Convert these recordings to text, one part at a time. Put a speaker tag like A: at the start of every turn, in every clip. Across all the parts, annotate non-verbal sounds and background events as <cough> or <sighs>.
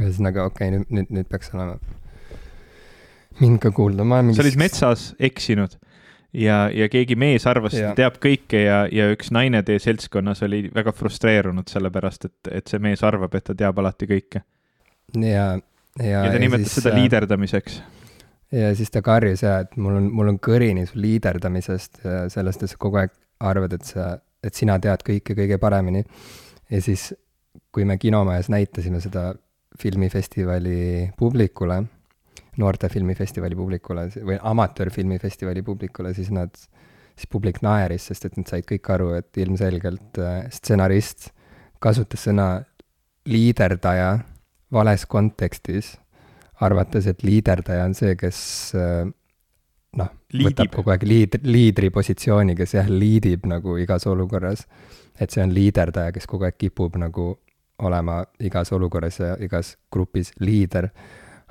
A: ühesõnaga, okei okay,, nüüd, nüüd, nüüd peaks olema mind ka kuulda, ma olen
B: mingis... sa olid metsas eksinud ja, ja keegi mees arvas, et ta teab kõike ja, ja üks naine teie seltskonnas oli väga frustreerunud sellepärast, et, et see mees arvab, et ta teab alati kõike.
A: ja,
B: ja. ja ta nimetas seda äh, liiderdamiseks.
A: ja siis ta karjus ja, et mul on, mul on kõrini su liiderdamisest ja sellest, et sa kogu aeg arvad, et sa, et sina tead kõike kõige paremini. ja siis, kui me kinomajas näitasime seda filmifestivali publikule noorte filmifestivali publikule või amatöörfilmifestivali publikule, siis nad, siis publik naeris, sest et nad said kõik aru, et ilmselgelt äh, stsenarist kasutas sõna liiderdaja vales kontekstis, arvates, et liiderdaja on see, kes äh, noh, võtab kogu aeg liid-, liidri positsiooni, kes jah, liidib nagu igas olukorras. et see on liiderdaja, kes kogu aeg kipub nagu olema igas olukorras ja igas grupis liider.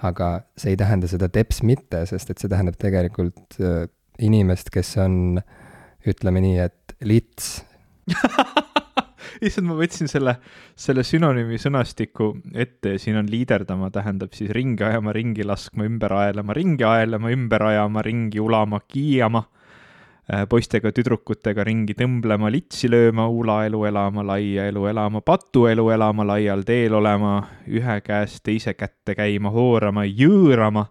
A: Aga see ei tähenda seda teps mitte, sest et see tähendab tegelikult äh, inimest, kes on, ütleme nii, et lits. <laughs>
B: Issand, ma võtsin selle, selle sünonüümi sõnastiku ette ja siin on liiderdama tähendab siis ringi ajama, ringi laskma, ümber aelama, ringi aelama, ümber ajama, ringi ulama, kiiama poistega, tüdrukutega ringi tõmblema, litsi lööma, ulaelu elama, laia elu elama, patuelu elama, laial teel olema, ühe käest teise kätte käima, hoorama, jõõrama,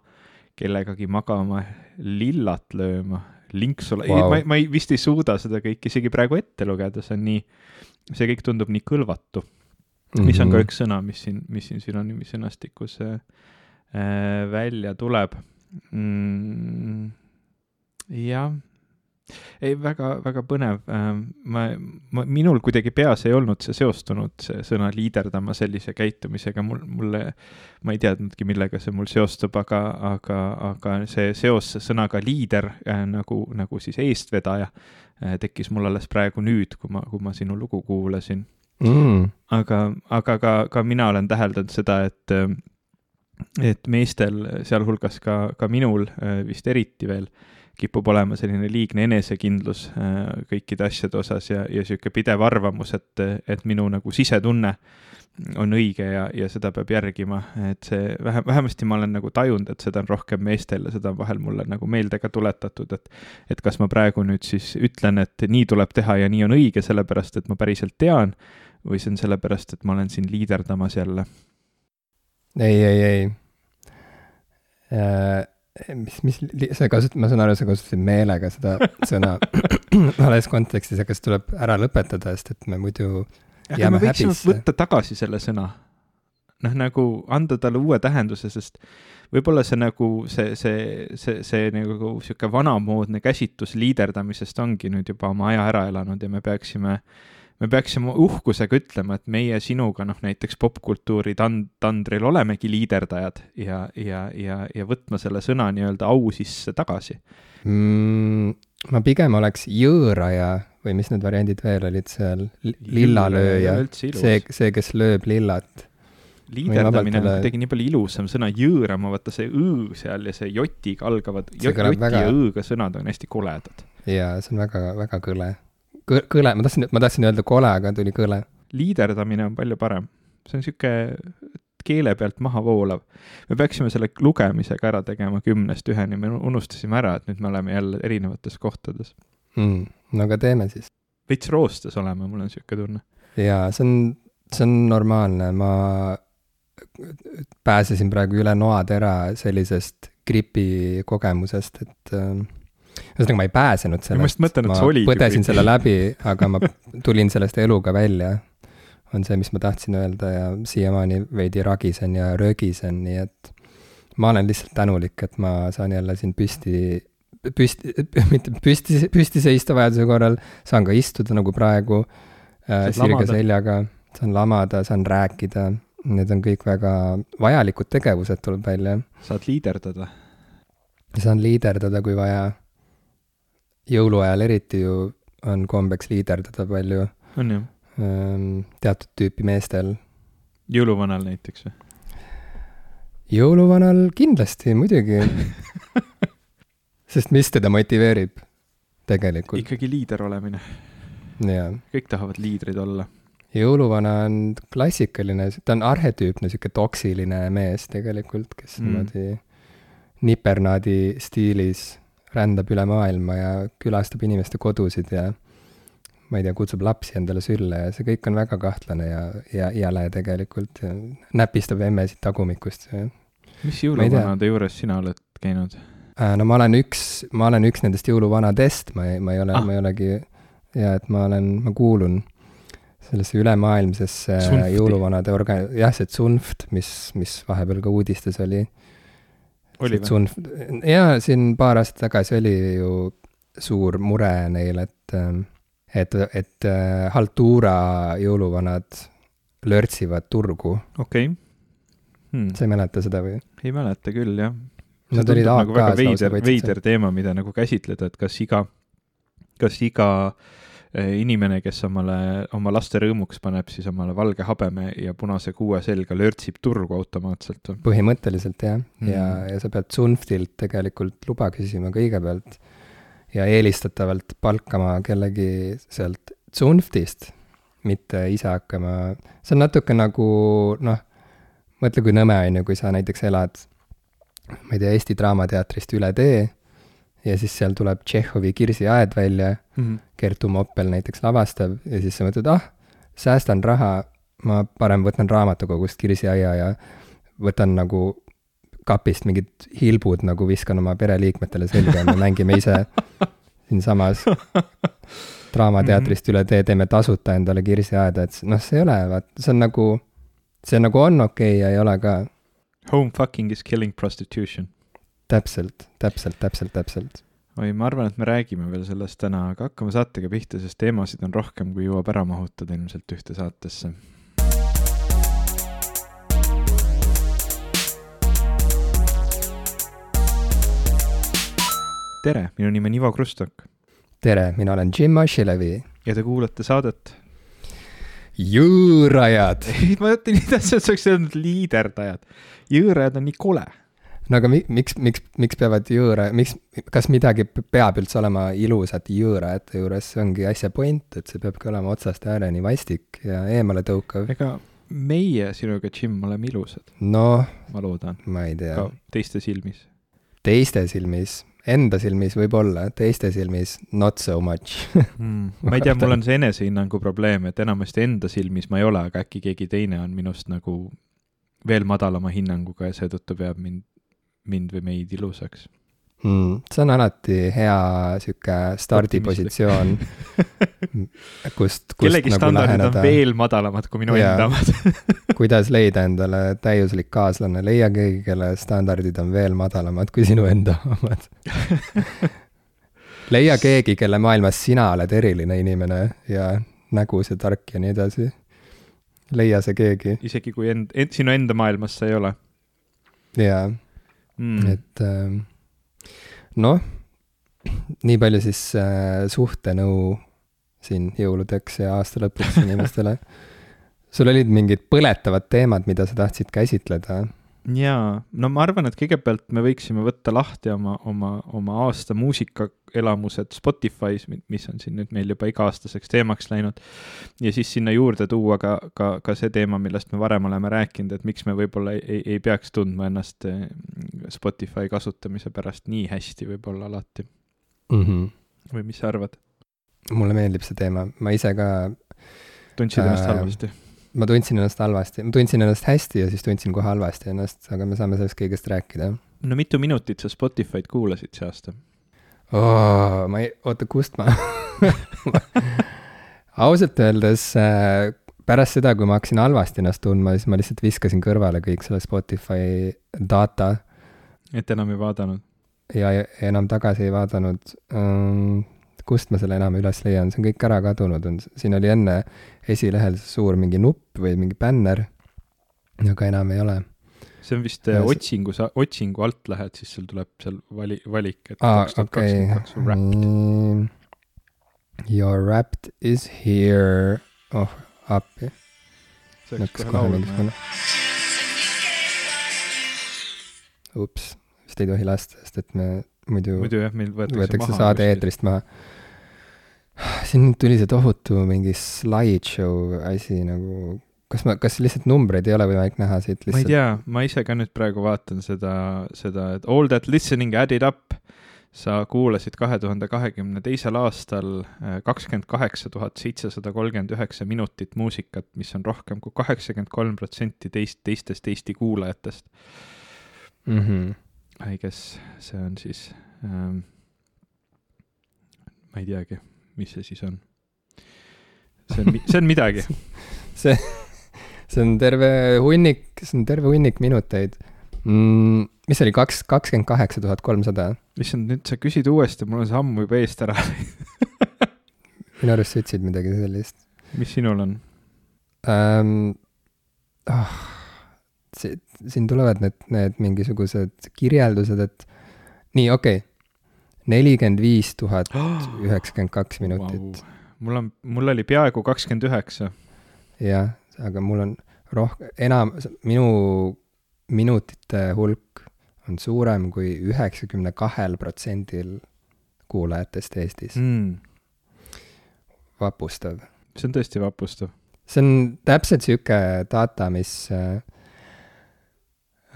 B: kellegagi magama, lillat lööma, linksu wow., ma, ma ei, vist ei suuda seda kõike isegi praegu ette lugeda, see on nii, see kõik tundub nii kõlvatu mm. -hmm. mis on ka mhm. üks sõna, mis siin, mis siin sünonüümi sõnastikus äh, äh, välja tuleb mm,. jah ei, väga-väga põnev. Ähm, ma, ma, minul kuidagi peas ei olnud see seostunud, see sõna liiderdama sellise käitumisega, mul, mulle, ma ei teadnudki, millega see mul seostub, aga, aga, aga see seos sõnaga liider äh, nagu, nagu siis eestvedaja äh, tekkis mul alles praegu nüüd, kui ma, kui ma sinu lugu kuulasin. Mm.. aga, aga ka, ka mina olen täheldanud seda, et et meestel, sealhulgas ka, ka minul äh, vist eriti veel äh, kipub olema selline liigne enesekindlus äh, kõikide asjade osas ja, ja niisugune pidev arvamus, et, et minu nagu sisetunne on õige ja, ja seda peab järgima, et see vähe, vähemasti ma olen nagu tajunud, et seda on rohkem meestel ja seda on vahel mulle nagu meelde ka tuletatud, et et kas ma praegu nüüd siis ütlen, et nii tuleb teha ja nii on õige, sellepärast et ma päriselt tean, või see on sellepärast, et ma olen siin liiderdamas jälle?
A: ei, ei, ei äh mis, mis, sa kasutad, ma saan aru, sa kasutasid meelega seda <laughs> sõna <clears throat> vales kontekstis, aga see tuleb ära lõpetada, sest et me muidu
B: aga me võiksime häbisse. võtta tagasi selle sõna. noh, nagu anda talle uue tähenduse, sest võib-olla see nagu see, see, see, see nagu sihuke vanamoodne käsitlus liiderdamisest ongi nüüd juba oma aja ära elanud ja me peaksime äh, me peaksime uhkusega ütlema, et meie sinuga noh, näiteks popkultuuri tand-, tandril olemegi liiderdajad ja, ja, ja, ja võtma selle sõna nii-öelda au sisse tagasi.
A: Mm,. ma pigem oleks jõõraja või mis need variandid veel olid seal, lillalööja, see, see, kes lööb lillat.
B: Liiderdamine on kuidagi nii palju ilusam sõna, jõõrama, vaata see õ seal ja see jotiga algavad, joti väga... ja õ-ga sõnad on hästi koledad.
A: jaa, see on väga, väga kõle kõle, ma tahtsin, ma tahtsin öelda kole, aga tuli kõle.
B: liiderdamine on palju parem. see on niisugune keele pealt maha voolav. me peaksime selle lugemisega ära tegema kümnest üheni, me unustasime ära, et nüüd me oleme jälle erinevates kohtades
A: mm,. no aga teeme siis.
B: veits roostes oleme, mul on niisugune tunne.
A: jaa, see on, see on normaalne, ma pääsesin praegu üle noatera sellisest gripi kogemusest, et äh, ühesõnaga, ma ei pääsenud sellest, ma,
B: mõtlen,
A: ma põdesin selle läbi, aga ma tulin sellest eluga välja. on see, mis ma tahtsin öelda ja siiamaani veidi ragisen ja rögisen, nii et ma olen lihtsalt tänulik, et ma saan jälle siin püsti, püsti, <laughs> mitte püsti, püsti seista vajaduse korral, saan ka istuda nagu praegu äh, sirge seljaga, saan lamada, saan rääkida, need on kõik väga vajalikud tegevused, tuleb välja.
B: saad liiderdada?
A: saan liiderdada, kui vaja jõuluajal eriti ju on kombeks liiderdada palju.
B: on jah?
A: Ehm, teatud tüüpi meestel.
B: jõuluvanal näiteks või?
A: jõuluvanal kindlasti, muidugi <laughs> sest mis teda motiveerib tegelikult?
B: ikkagi liider olemine. kõik tahavad liidrid olla.
A: jõuluvana on klassikaline, ta on arhetüüpne sihuke toksiline mees tegelikult, kes
B: Mm.
A: niimoodi nipernaadi stiilis rändab üle maailma ja külastab inimeste kodusid ja ma ei tea, kutsub lapsi endale sülle ja see kõik on väga kahtlane ja, ja jäle tegelikult näpistab emmesid tagumikust
B: mis jõuluvanade juures sina oled käinud?
A: Äh, no ma olen üks, ma olen üks nendest jõuluvanadest, ma ei, ma ei ole
B: Ah.
A: ma ei olegi, ja et ma olen, ma kuulun sellesse ülemaailmsesse
B: Tsunfti.
A: jõuluvanade orga-, jah, see Tsunft, mis, mis vahepeal ka uudistes oli. Tsunft, jaa, siin paar aastat tagasi oli ju suur mure neil, et, et, et äh, haltuura jõuluvanad lörtsivad turgu,
B: okei hmm..
A: sa ei mäleta seda või?
B: ei mäleta küll, jah.
A: Nad olid
B: nagu väga veider, veider teema, mida nagu käsitleda, et kas iga, kas iga eh, inimene, kes omale, oma laste rõõmuks paneb siis omale valge habeme ja punase kuue selga lörtsib turgu automaatselt
A: põhimõtteliselt jah mm., ja
B: Mm.,
A: ja sa pead Zunftilt tegelikult luba küsima kõigepealt ja eelistatavalt palkama kellegi sealt Zunftist, mitte ise hakkama, see on natuke nagu noh, mõtle, kui nõme on ju, kui sa näiteks elad, ma ei tea, Eesti Draamateatrist üle tee ja siis seal tuleb Tšehhovi Kirsiaed välja Kertu Moppel näiteks lavastab ja siis sa mõtled, ah, säästan raha, ma parem võtan raamatukogust kirsiaia ja võtan nagu kapist mingid hilbud nagu viskan oma pereliikmetele selga ja me mängime ise siinsamas Draamateatrist üle tee, teeme tasuta endale kirsiaeda, et noh, see ei ole, vaat see on nagu, see nagu on okei okay ja ei ole ka.
B: Home fucking is killing prostitution.
A: täpselt, täpselt, täpselt, täpselt.
B: oi, ma arvan, et me räägime veel sellest täna, aga hakkame saatega pihta, sest teemasid on rohkem, kui jõuab ära mahutada ilmselt ühte saatesse. tere, minu nimi on Ivo Krustok
A: tere, mina olen Jim Ashilevi.
B: ja te kuulate saadet.
A: jõõrajad.
B: ei, ma mõtlen, et sa oleks öelnud liiderdajad. jõõrajad on nii kole.
A: No aga mi-, miks, miks, miks peavad jõõra, miks, kas midagi peab üldse olema ilusat jõõrajate juures, see ongi asja point, et see peabki olema otsast ääreni vastik ja eemaletõukav.
B: ega meie sinuga, Jim, oleme ilusad,
A: noh,
B: ma loodan,
A: ma ei tea
B: teiste silmis.
A: teiste silmis, enda silmis võib-olla, teiste silmis not so much <laughs>
B: mm.. ma ei tea, mul on see enesehinnangu probleem, et enamasti enda silmis ma ei ole, aga äkki keegi teine on minust nagu veel madalama hinnanguga ja seetõttu peab mind, mind või meid ilusaks.
A: mm,. see on alati hea sihuke stardipositsioon, <laughs> kust, kust
B: kellegi
A: nagu
B: standardid on
A: läheneda,
B: veel madalamad kui minu
A: Jaa.
B: enda omad. <laughs>
A: kuidas leida endale täiuslik kaaslane, leia keegi, kelle standardid on veel madalamad kui sinu enda omad. <laughs> leia keegi, kelle maailmas sina oled eriline inimene ja nägus ja tark ja nii edasi. leia see keegi
B: isegi kui end, end, sinu enda maailmas sa ei ole
A: ja
B: mm..
A: et ähm, noh, nii palju siis äh, suhtenõu siin jõuludeks ja aasta lõpuks inimestele. <laughs> sul olid mingid põletavad teemad, mida sa tahtsid käsitleda?
B: jaa, no ma arvan, et kõigepealt me võiksime võtta lahti oma, oma, oma aasta muusikaelamused Spotify's, mis on siin nüüd meil juba iga-aastaseks teemaks läinud. ja siis sinna juurde tuua ka, ka, ka see teema, millest me varem oleme rääkinud, et miks me võib-olla ei, ei, peaks tundma ennast eh, Spotify kasutamise pärast nii hästi võib-olla alati
A: Mm -hmm.
B: või mis sa arvad?
A: mulle meeldib see teema, ma ise ka,
B: tundsid ennast
A: Äh,
B: halvasti?
A: Ma tundsin ennast halvasti, ma tundsin ennast hästi ja siis tundsin kohe halvasti ennast, aga me saame sellest kõigest rääkida
B: no mitu minutit sa Spotify'd kuulasid see aasta?
A: oh,. ma ei, oota, kust ma <laughs> ausalt öeldes äh, pärast seda, kui ma hakkasin halvasti ennast tundma, siis ma lihtsalt viskasin kõrvale kõik selle Spotify data
B: et enam ei vaadanud?
A: ja enam tagasi ei vaadanud um,. Kust ma selle enam üles leian, see on kõik ära kadunud, on, siin oli enne esilehel suur mingi nupp või mingi bänner, aga enam ei ole
B: see on vist
A: Ja
B: äh, otsingu, otsingu alt lähed, siis sul tuleb seal vali, valik, et kaks tuhat kakskümmend kaks on wrapped..
A: Your wrapped is here, oh appi,
B: see läks kohe laulma.
A: mingisugune. ups, vist ei tohi lasta, sest et me muidu,
B: muidu jah, meil võetakse,
A: võetakse
B: maha.
A: saade. eetrist maha. <sighs> siin tuli see tohutu mingi slideshow asi nagu, kas ma, kas lihtsalt numbreid ei ole võimalik näha siit lihtsalt?
B: ma ei tea, ma ise ka nüüd praegu vaatan seda, seda, et all that listening added up. sa kuulasid kahe tuhande kahekümne teisel aastal äh, kakskümmend kaheksa tuhat seitsesada kolmkümmend üheksa minutit muusikat, mis on rohkem kui kaheksakümmend kolm protsenti teist, teistest Eesti kuulajatest
A: mm. -hmm.
B: I guess see on siis ähm,, ma ei teagi mis see siis on? see on, see on midagi <laughs>
A: see, see on terve hunnik, see on terve hunnik minuteid mm,. mis see oli, kaks, kakskümmend kaheksa tuhat kolmsada?
B: issand, nüüd sa küsid uuesti, mul on see ammu juba eest ära <laughs>
A: minu arust sa ütlesid midagi sellist.
B: mis sinul on
A: um,? Oh, siin tulevad need, need mingisugused kirjeldused, et nii, okei okay nelikümmend viis tuhat <gasps> üheksakümmend kaks minutit wow..
B: mul on, mul oli peaaegu kakskümmend üheksa.
A: jah, aga mul on rohkem, enam, minu minutite hulk on suurem kui üheksakümne kahel protsendil kuulajatest Eestis
B: mm..
A: vapustav.
B: see on tõesti vapustav.
A: see on täpselt sihuke data, mis äh,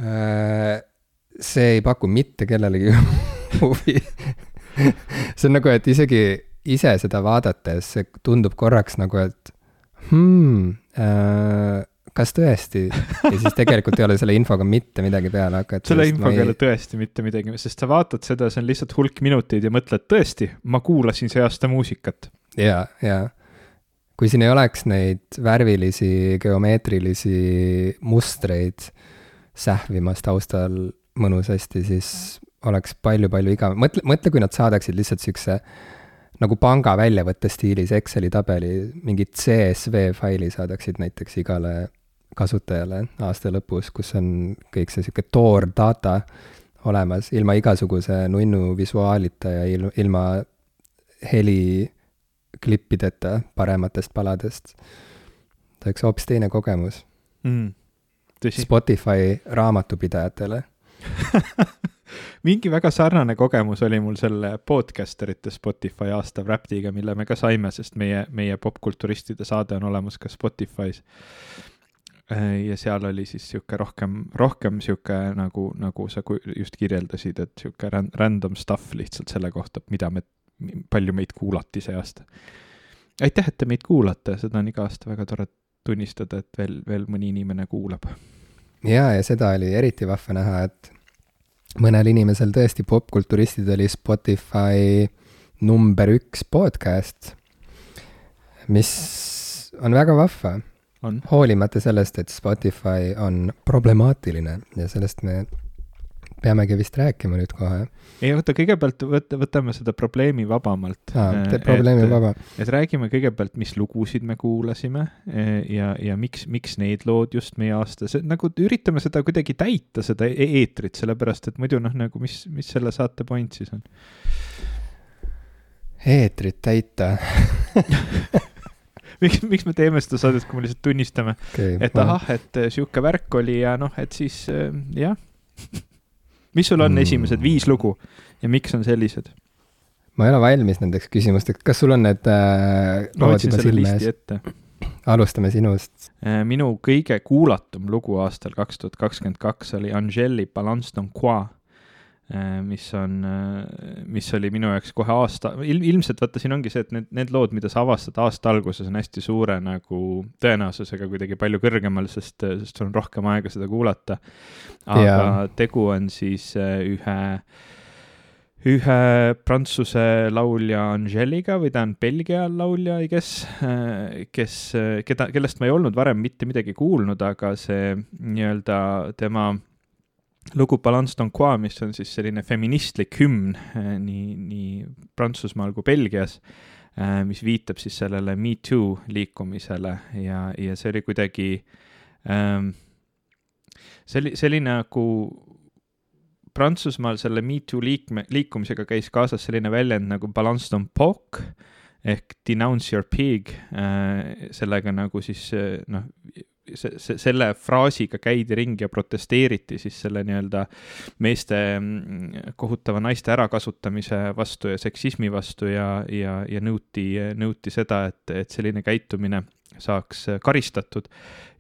A: äh see ei paku mitte kellelegi <laughs> huvi <laughs> see on nagu, et isegi ise seda vaadates, see tundub korraks nagu, et hmm, äh, kas tõesti? ja siis tegelikult ei ole selle infoga mitte midagi peale hakata.
B: selle infoga ei ole tõesti mitte midagi, sest sa vaatad seda, see on lihtsalt hulk minuteid ja mõtled, tõesti, ma kuulasin see aasta muusikat.
A: ja, ja kui siin ei oleks neid värvilisi geomeetrilisi mustreid sähvimas taustal mõnusasti, siis oleks palju-palju igavam, mõtle, mõtle, kui nad saadaksid lihtsalt siukse nagu panga väljavõtte stiilis Exceli tabeli, mingi CSV faili saadaksid näiteks igale kasutajale aasta lõpus, kus on kõik see sihuke toordata olemas, ilma igasuguse nunnu visuaalita ja il-, ilma heliklippideta parematest paladest. ta oleks hoopis teine kogemus
B: mm,.
A: Spotify raamatupidajatele <laughs>
B: mingi väga sarnane kogemus oli mul selle podcasterite Spotify aasta Wrapped'iga, mille me ka saime, sest meie, meie popkulturistide saade on olemas ka Spotify's. ja seal oli siis sihuke rohkem, rohkem sihuke nagu, nagu sa just kirjeldasid, et sihuke random stuff lihtsalt selle kohta, mida me, palju meid kuulati see aasta. aitäh, et te meid kuulate, seda on iga aasta väga tore tunnistada, et veel, veel mõni inimene kuulab.
A: ja, ja seda oli eriti vahva näha, et mõnel inimesel tõesti popkulturistid oli Spotify number üks podcast, mis on väga vahva. hoolimata sellest, et Spotify on problemaatiline ja sellest me peamegi vist rääkima nüüd kohe.
B: ei oota, kõigepealt võta, võtame seda probleemi vabamalt.
A: probleemi et, vaba.
B: et räägime kõigepealt, mis lugusid me kuulasime e, ja, ja miks, miks need lood just meie aastas, nagu üritame seda kuidagi täita, seda e eetrit, sellepärast et muidu noh, nagu mis, mis selle saate point siis on?
A: eetrit täita <laughs>
B: miks, miks me teeme seda saadet, kui me lihtsalt tunnistame okay,, et ahah, et sihuke värk oli ja noh, et siis jah <laughs> mis sul on mm. esimesed viis lugu ja miks on sellised?
A: ma ei ole valmis nendeks küsimusteks, kas sul on need äh,
B: lood juba silme ees?
A: alustame sinust.
B: Äh, minu kõige kuulatum lugu aastal kaks tuhat kakskümmend kaks oli Angeli Balance ton Quoi mis on, äh, mis oli minu jaoks kohe aasta, ilm, ilmselt vaata, siin ongi see, et need, need lood, mida sa avastad aasta alguses, on hästi suure nagu tõenäosusega kuidagi palju kõrgemal, sest, sest sul on rohkem aega seda kuulata. aga ja. tegu on siis äh, ühe, ühe prantsuse laulja Angeliga või ta on Belgia laulja, I guess, kes, keda, kellest ma ei olnud varem mitte midagi kuulnud, aga see nii-öelda tema lugu Balance ton Quoi, mis on siis selline feministlik hümn eh, nii, nii Prantsusmaal kui Belgias, eh, mis viitab siis sellele Me Too liikumisele. Ja, ja see oli kuidagi ähm,, see oli, oli nagu Prantsusmaal selle Me Too liikme, liikumisega käis kaasas selline väljend nagu balance ton poc ehk denounce your pig äh,, sellega nagu siis noh, see, see, selle fraasiga käidi ringi ja protesteeriti siis selle nii-öelda meeste mm, kohutava naiste ärakasutamise vastu ja seksismi vastu ja, ja, ja nõuti, nõuti seda, et, et selline käitumine saaks karistatud.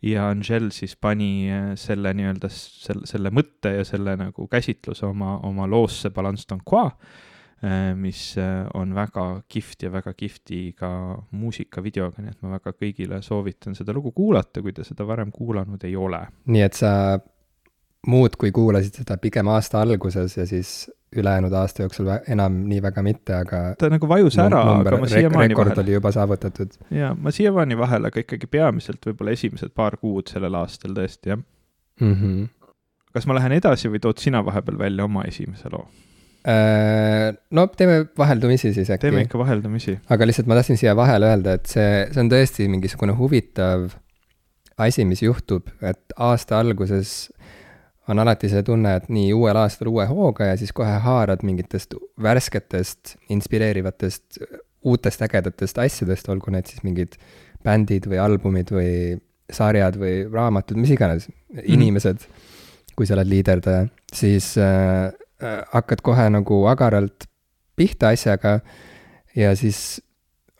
B: Ja Angel siis pani selle nii-öelda selle, selle mõtte ja selle nagu käsitluse oma, oma loosse Balance Quoi Äh, mis äh, on väga kihvt ja väga kihvti ka muusikavideoga, nii et ma väga kõigile soovitan seda lugu kuulata, kui te seda varem kuulanud ei ole.
A: nii et sa muudkui kuulasid seda pigem aasta alguses ja siis ülejäänud aasta jooksul enam nii väga mitte, aga
B: ta nagu vajus ära, aga ma siiamaani
A: rekord oli juba saavutatud.
B: jaa, ma siiamaani vahel, aga ikkagi peamiselt võib-olla esimesed paar kuud sellel aastal tõesti, jah
A: mm. -hmm.
B: kas ma lähen edasi või tood sina vahepeal välja oma esimese loo?
A: Äh, no teeme vaheldumisi siis äkki.
B: teeme ikka vaheldumisi.
A: aga lihtsalt ma tahtsin siia vahele öelda, et see, see on tõesti mingisugune huvitav asi, mis juhtub, et aasta alguses on alati see tunne, et nii uuel aastal uue hooga ja siis kohe haarad mingitest värsketest, inspireerivatest, uutest ägedatest asjadest, olgu need siis mingid bändid või albumid või sarjad või raamatud, mis iganes mm., inimesed, kui sa oled liiderdaja, siis Äh, hakkad kohe nagu agaralt pihta asjaga ja siis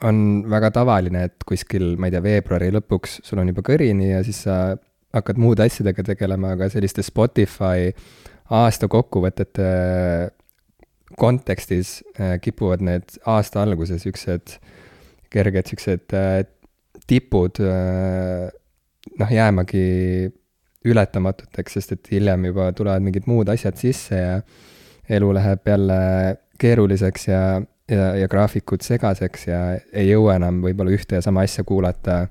A: on väga tavaline, et kuskil, ma ei tea, veebruari lõpuks sul on juba kõrini ja siis sa hakkad muude asjadega tegelema, aga selliste Spotify aasta kokkuvõtete kontekstis äh, kipuvad need aasta alguses siuksed kerged siuksed äh, tipud noh, jäämagi ületamatuteks, sest et hiljem juba tulevad mingid muud asjad sisse ja elu läheb jälle keeruliseks ja, ja, ja graafikud segaseks ja ei jõua enam võib-olla ühte ja sama asja kuulata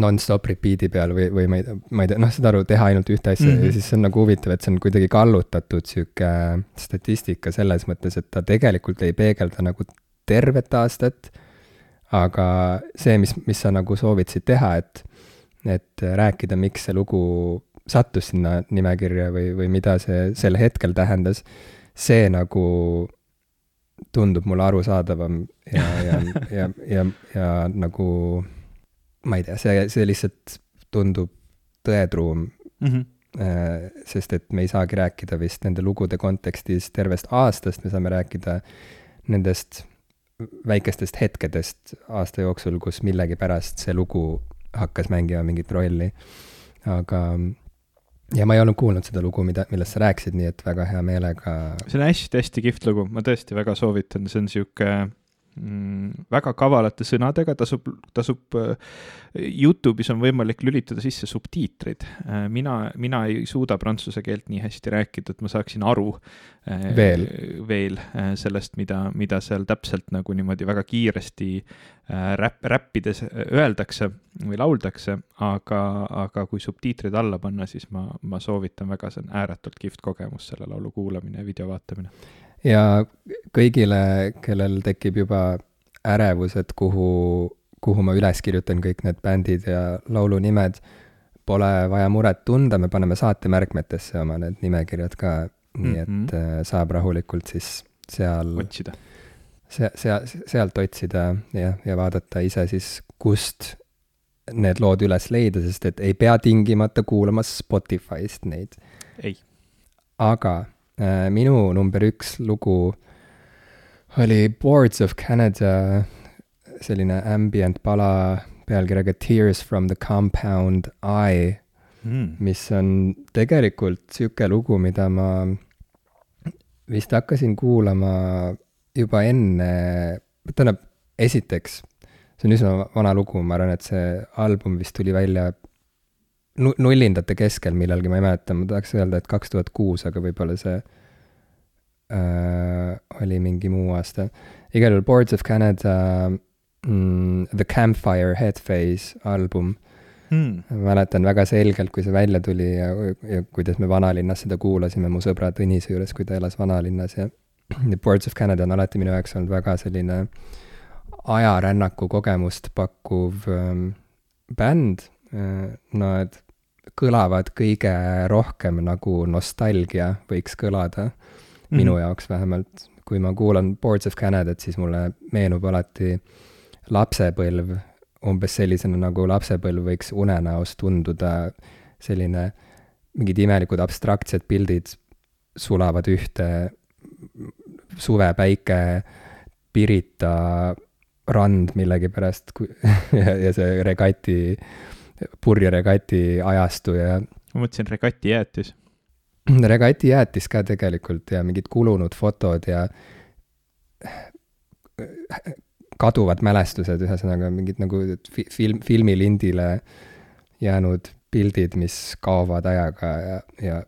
A: non-stop repeat'i peal või, või ma ei ma ei tea, noh, saad aru, teha ainult ühte asja mm -hmm. ja siis see on nagu huvitav, et see on kuidagi kallutatud sihuke statistika selles mõttes, et ta tegelikult ei peegelda nagu tervet aastat, aga see, mis, mis sa nagu soovitasid teha, et, et rääkida, miks see lugu sattus sinna nimekirja või, või mida see sel hetkel tähendas, see nagu tundub mulle arusaadavam ja, ja, ja, ja, ja nagu ma ei tea, see, see lihtsalt tundub tõetruum mm. -hmm. sest et me ei saagi rääkida vist nende lugude kontekstis tervest aastast, me saame rääkida nendest väikestest hetkedest aasta jooksul, kus millegipärast see lugu hakkas mängima mingit rolli. aga ja ma ei olnud kuulnud seda lugu, mida, millest sa rääkisid, nii et väga hea meelega.
B: see on hästi-hästi kihvt lugu, ma tõesti väga soovitan, see on sihuke väga kavalate sõnadega, tasub, tasub äh,, Youtube'is on võimalik lülitada sisse subtiitrid äh,. mina, mina ei suuda prantsuse keelt nii hästi rääkida, et ma saaksin aru
A: äh, veel,
B: veel sellest, mida, mida seal täpselt nagu niimoodi väga kiiresti räpp, räppides öeldakse või lauldakse, aga, aga kui subtiitrid alla panna, siis ma, ma soovitan väga, see on ääretult kihvt kogemus, selle laulu kuulamine ja video vaatamine.
A: Ja kõigile, kellel tekib juba ärevus, et kuhu, kuhu ma üles kirjutan kõik need bändid ja laulunimed, pole vaja muret tunda, me paneme saatemärkmetesse oma need nimekirjad ka, nii et mm -hmm. saab rahulikult siis seal
B: otsida
A: see, sea-, sealt otsida ja, ja vaadata ise siis, kust need lood üles leida, sest et ei pea tingimata kuulama Spotify'st neid.
B: ei.
A: aga äh, minu number üks lugu oli Boards of Canada, selline ambient pala pealkirjaga Tears from the Compound Eye mm., mis on tegelikult sihuke lugu, mida ma vist hakkasin kuulama juba enne, tähendab, esiteks, see on üsna vana lugu, ma arvan, et see album vist tuli välja nullindate keskel millalgi, ma ei mäleta, ma tahaks öelda, et kaks tuhat kuus, aga võib-olla see äh, oli mingi muu aasta. igal juhul Boards of Canada mm, The Campfire Headphase album hmm.. mäletan väga selgelt, kui see välja tuli ja, ja kuidas me vanalinnas seda kuulasime mu sõbra Tõnise juures, kui ta elas vanalinnas ja <clears throat> Boards of Canada on alati minu jaoks olnud väga selline ajarännaku kogemust pakkuv ähm, bänd äh,. Nad kõlavad kõige rohkem nagu nostalgia võiks kõlada mm, -hmm. minu jaoks vähemalt. kui ma kuulan Boards of Canadat, siis mulle meenub alati lapsepõlv umbes sellisena, nagu lapsepõlv võiks unenäos tunduda, selline mingid imelikud abstraktsed pildid sulavad ühte, suvepäike, Pirita rand millegipärast <laughs> ja, ja see regati, purjeregati ajastu ja.
B: ma mõtlesin regati jäätis.
A: regati jäätis ka tegelikult ja mingid kulunud fotod ja kaduvad mälestused, ühesõnaga mingid nagu film, filmilindile jäänud pildid, mis kaovad ajaga ja, ja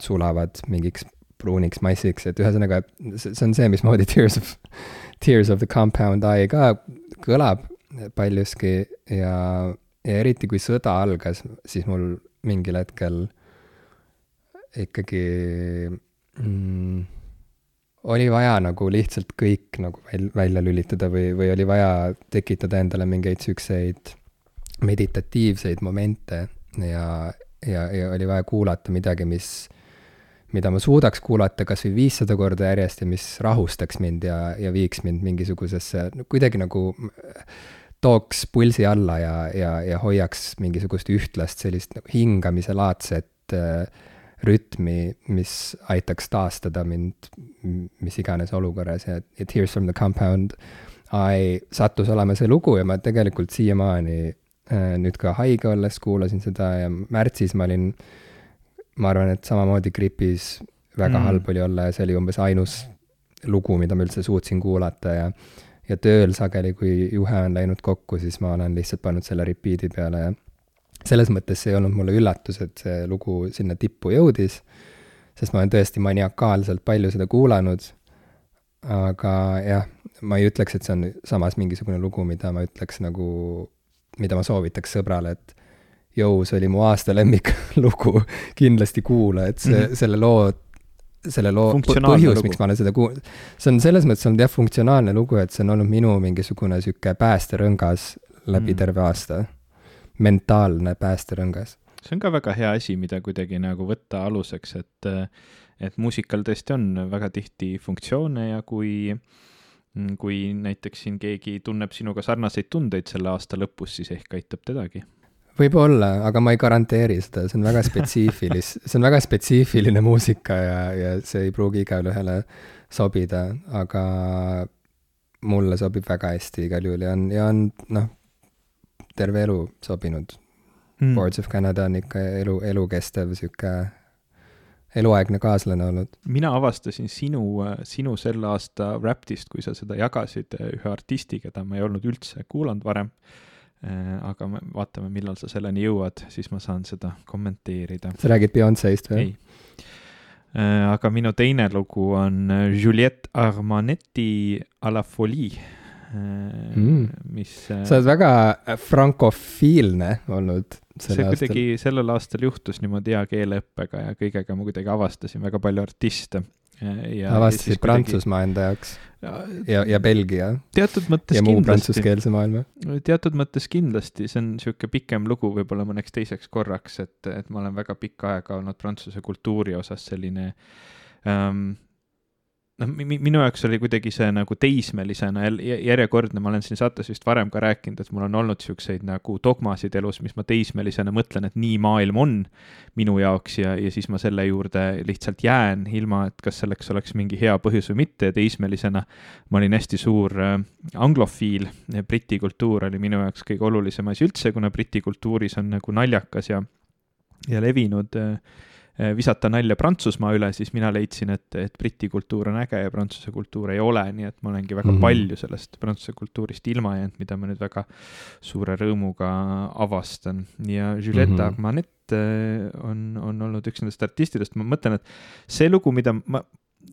A: sulavad mingiks pruuniks massiks, et ühesõnaga, see on see, mismoodi <laughs> Tears of, Tears of the Compound Eye ka kõlab paljuski ja, ja eriti kui sõda algas, siis mul mingil hetkel ikkagi mm, oli vaja nagu lihtsalt kõik nagu väl-, välja lülitada või, või oli vaja tekitada endale mingeid siukseid meditatiivseid momente ja, ja, ja oli vaja kuulata midagi, mis, mida ma suudaks kuulata kas või viissada korda järjest ja mis rahustaks mind ja, ja viiks mind mingisugusesse, no kuidagi nagu tooks pulsi alla ja, ja, ja hoiaks mingisugust ühtlast sellist nagu hingamise laadset äh, rütmi, mis aitaks taastada mind mis iganes olukorras ja, ja Tears from the Compound I sattus olema see lugu ja ma tegelikult siiamaani Äh, nüüd ka haige olles kuulasin seda ja märtsis ma olin, ma arvan, et samamoodi gripis väga mm. halb oli olla ja see oli umbes ainus lugu, mida ma üldse suutsin kuulata ja ja tööl sageli, kui juhe on läinud kokku, siis ma olen lihtsalt pannud selle repeat'i peale ja selles mõttes see ei olnud mulle üllatus, et see lugu sinna tippu jõudis, sest ma olen tõesti maniakaalselt palju seda kuulanud, aga jah, ma ei ütleks, et see on samas mingisugune lugu, mida ma ütleks nagu mida ma soovitaks sõbrale, et jõu, see oli mu aasta lemmiklugu, <laughs> kindlasti kuula, et see mm, -hmm. selle loo, selle loo põhjus, miks ma olen seda kuul-, see on selles mõttes olnud jah, funktsionaalne lugu, et see on olnud minu mingisugune sihuke päästerõngas läbi mm. terve aasta. mentaalne päästerõngas.
B: see on ka väga hea asi, mida kuidagi nagu võtta aluseks, et, et muusikal tõesti on väga tihti funktsioone ja kui kui näiteks siin keegi tunneb sinuga sarnaseid tundeid selle aasta lõpus, siis ehk aitab tedagi.
A: Võib-olla, aga ma ei garanteeri seda, see on väga spetsiifilis-, <laughs> see on väga spetsiifiline muusika ja, ja see ei pruugi igale ühele sobida, aga mulle sobib väga hästi igal juhul ja on, ja on noh, terve elu sobinud mm.. Boards of Canada on ikka elu, elukestev sihuke eluaegne kaaslane olnud.
B: mina avastasin sinu, sinu selle aasta Raptist, kui sa seda jagasid ühe artisti, keda ma ei olnud üldse kuulanud varem. Eh, aga me vaatame, millal sa selleni jõuad, siis ma saan seda kommenteerida.
A: sa räägid Beyonce'ist või?
B: ei. Eh, aga minu teine lugu on Juliette Armanetti A la folie mm., mis.
A: sa oled väga frankofiilne olnud
B: see kuidagi sellel aastal juhtus niimoodi hea keeleõppega ja kõigega ma kuidagi avastasin väga palju artiste.
A: Avastasid Prantsusmaa kuidagi... enda jaoks ja, ja, Belgia.
B: teatud mõttes
A: ja muu prantsuskeelse maailma.
B: teatud mõttes kindlasti, see on niisugune pikem lugu võib-olla mõneks teiseks korraks, et, et ma olen väga pikka aega olnud prantsuse kultuuri osas selline ähm, noh, minu jaoks oli kuidagi see nagu teismelisena järjekordne, ma olen siin saates vist varem ka rääkinud, et mul on olnud niisuguseid nagu dogmasid elus, mis ma teismelisena mõtlen, et nii maailm on minu jaoks ja, ja siis ma selle juurde lihtsalt jään, ilma et kas selleks oleks mingi hea põhjus või mitte. Ja teismelisena ma olin hästi suur äh, anglofiil, briti kultuur oli minu jaoks kõige olulisem asi üldse, kuna briti kultuuris on nagu naljakas ja, ja levinud äh, visata nalja Prantsusmaa üle, siis mina leidsin, et, et Briti kultuur on äge ja Prantsuse kultuur ei ole, nii et ma olengi väga mm -hmm. palju sellest Prantsuse kultuurist ilma jäänud, mida ma nüüd väga suure rõõmuga avastan. ja Juliette mm -hmm. Armanet äh, on, on olnud üks nendest artistidest, ma mõtlen, et see lugu, mida ma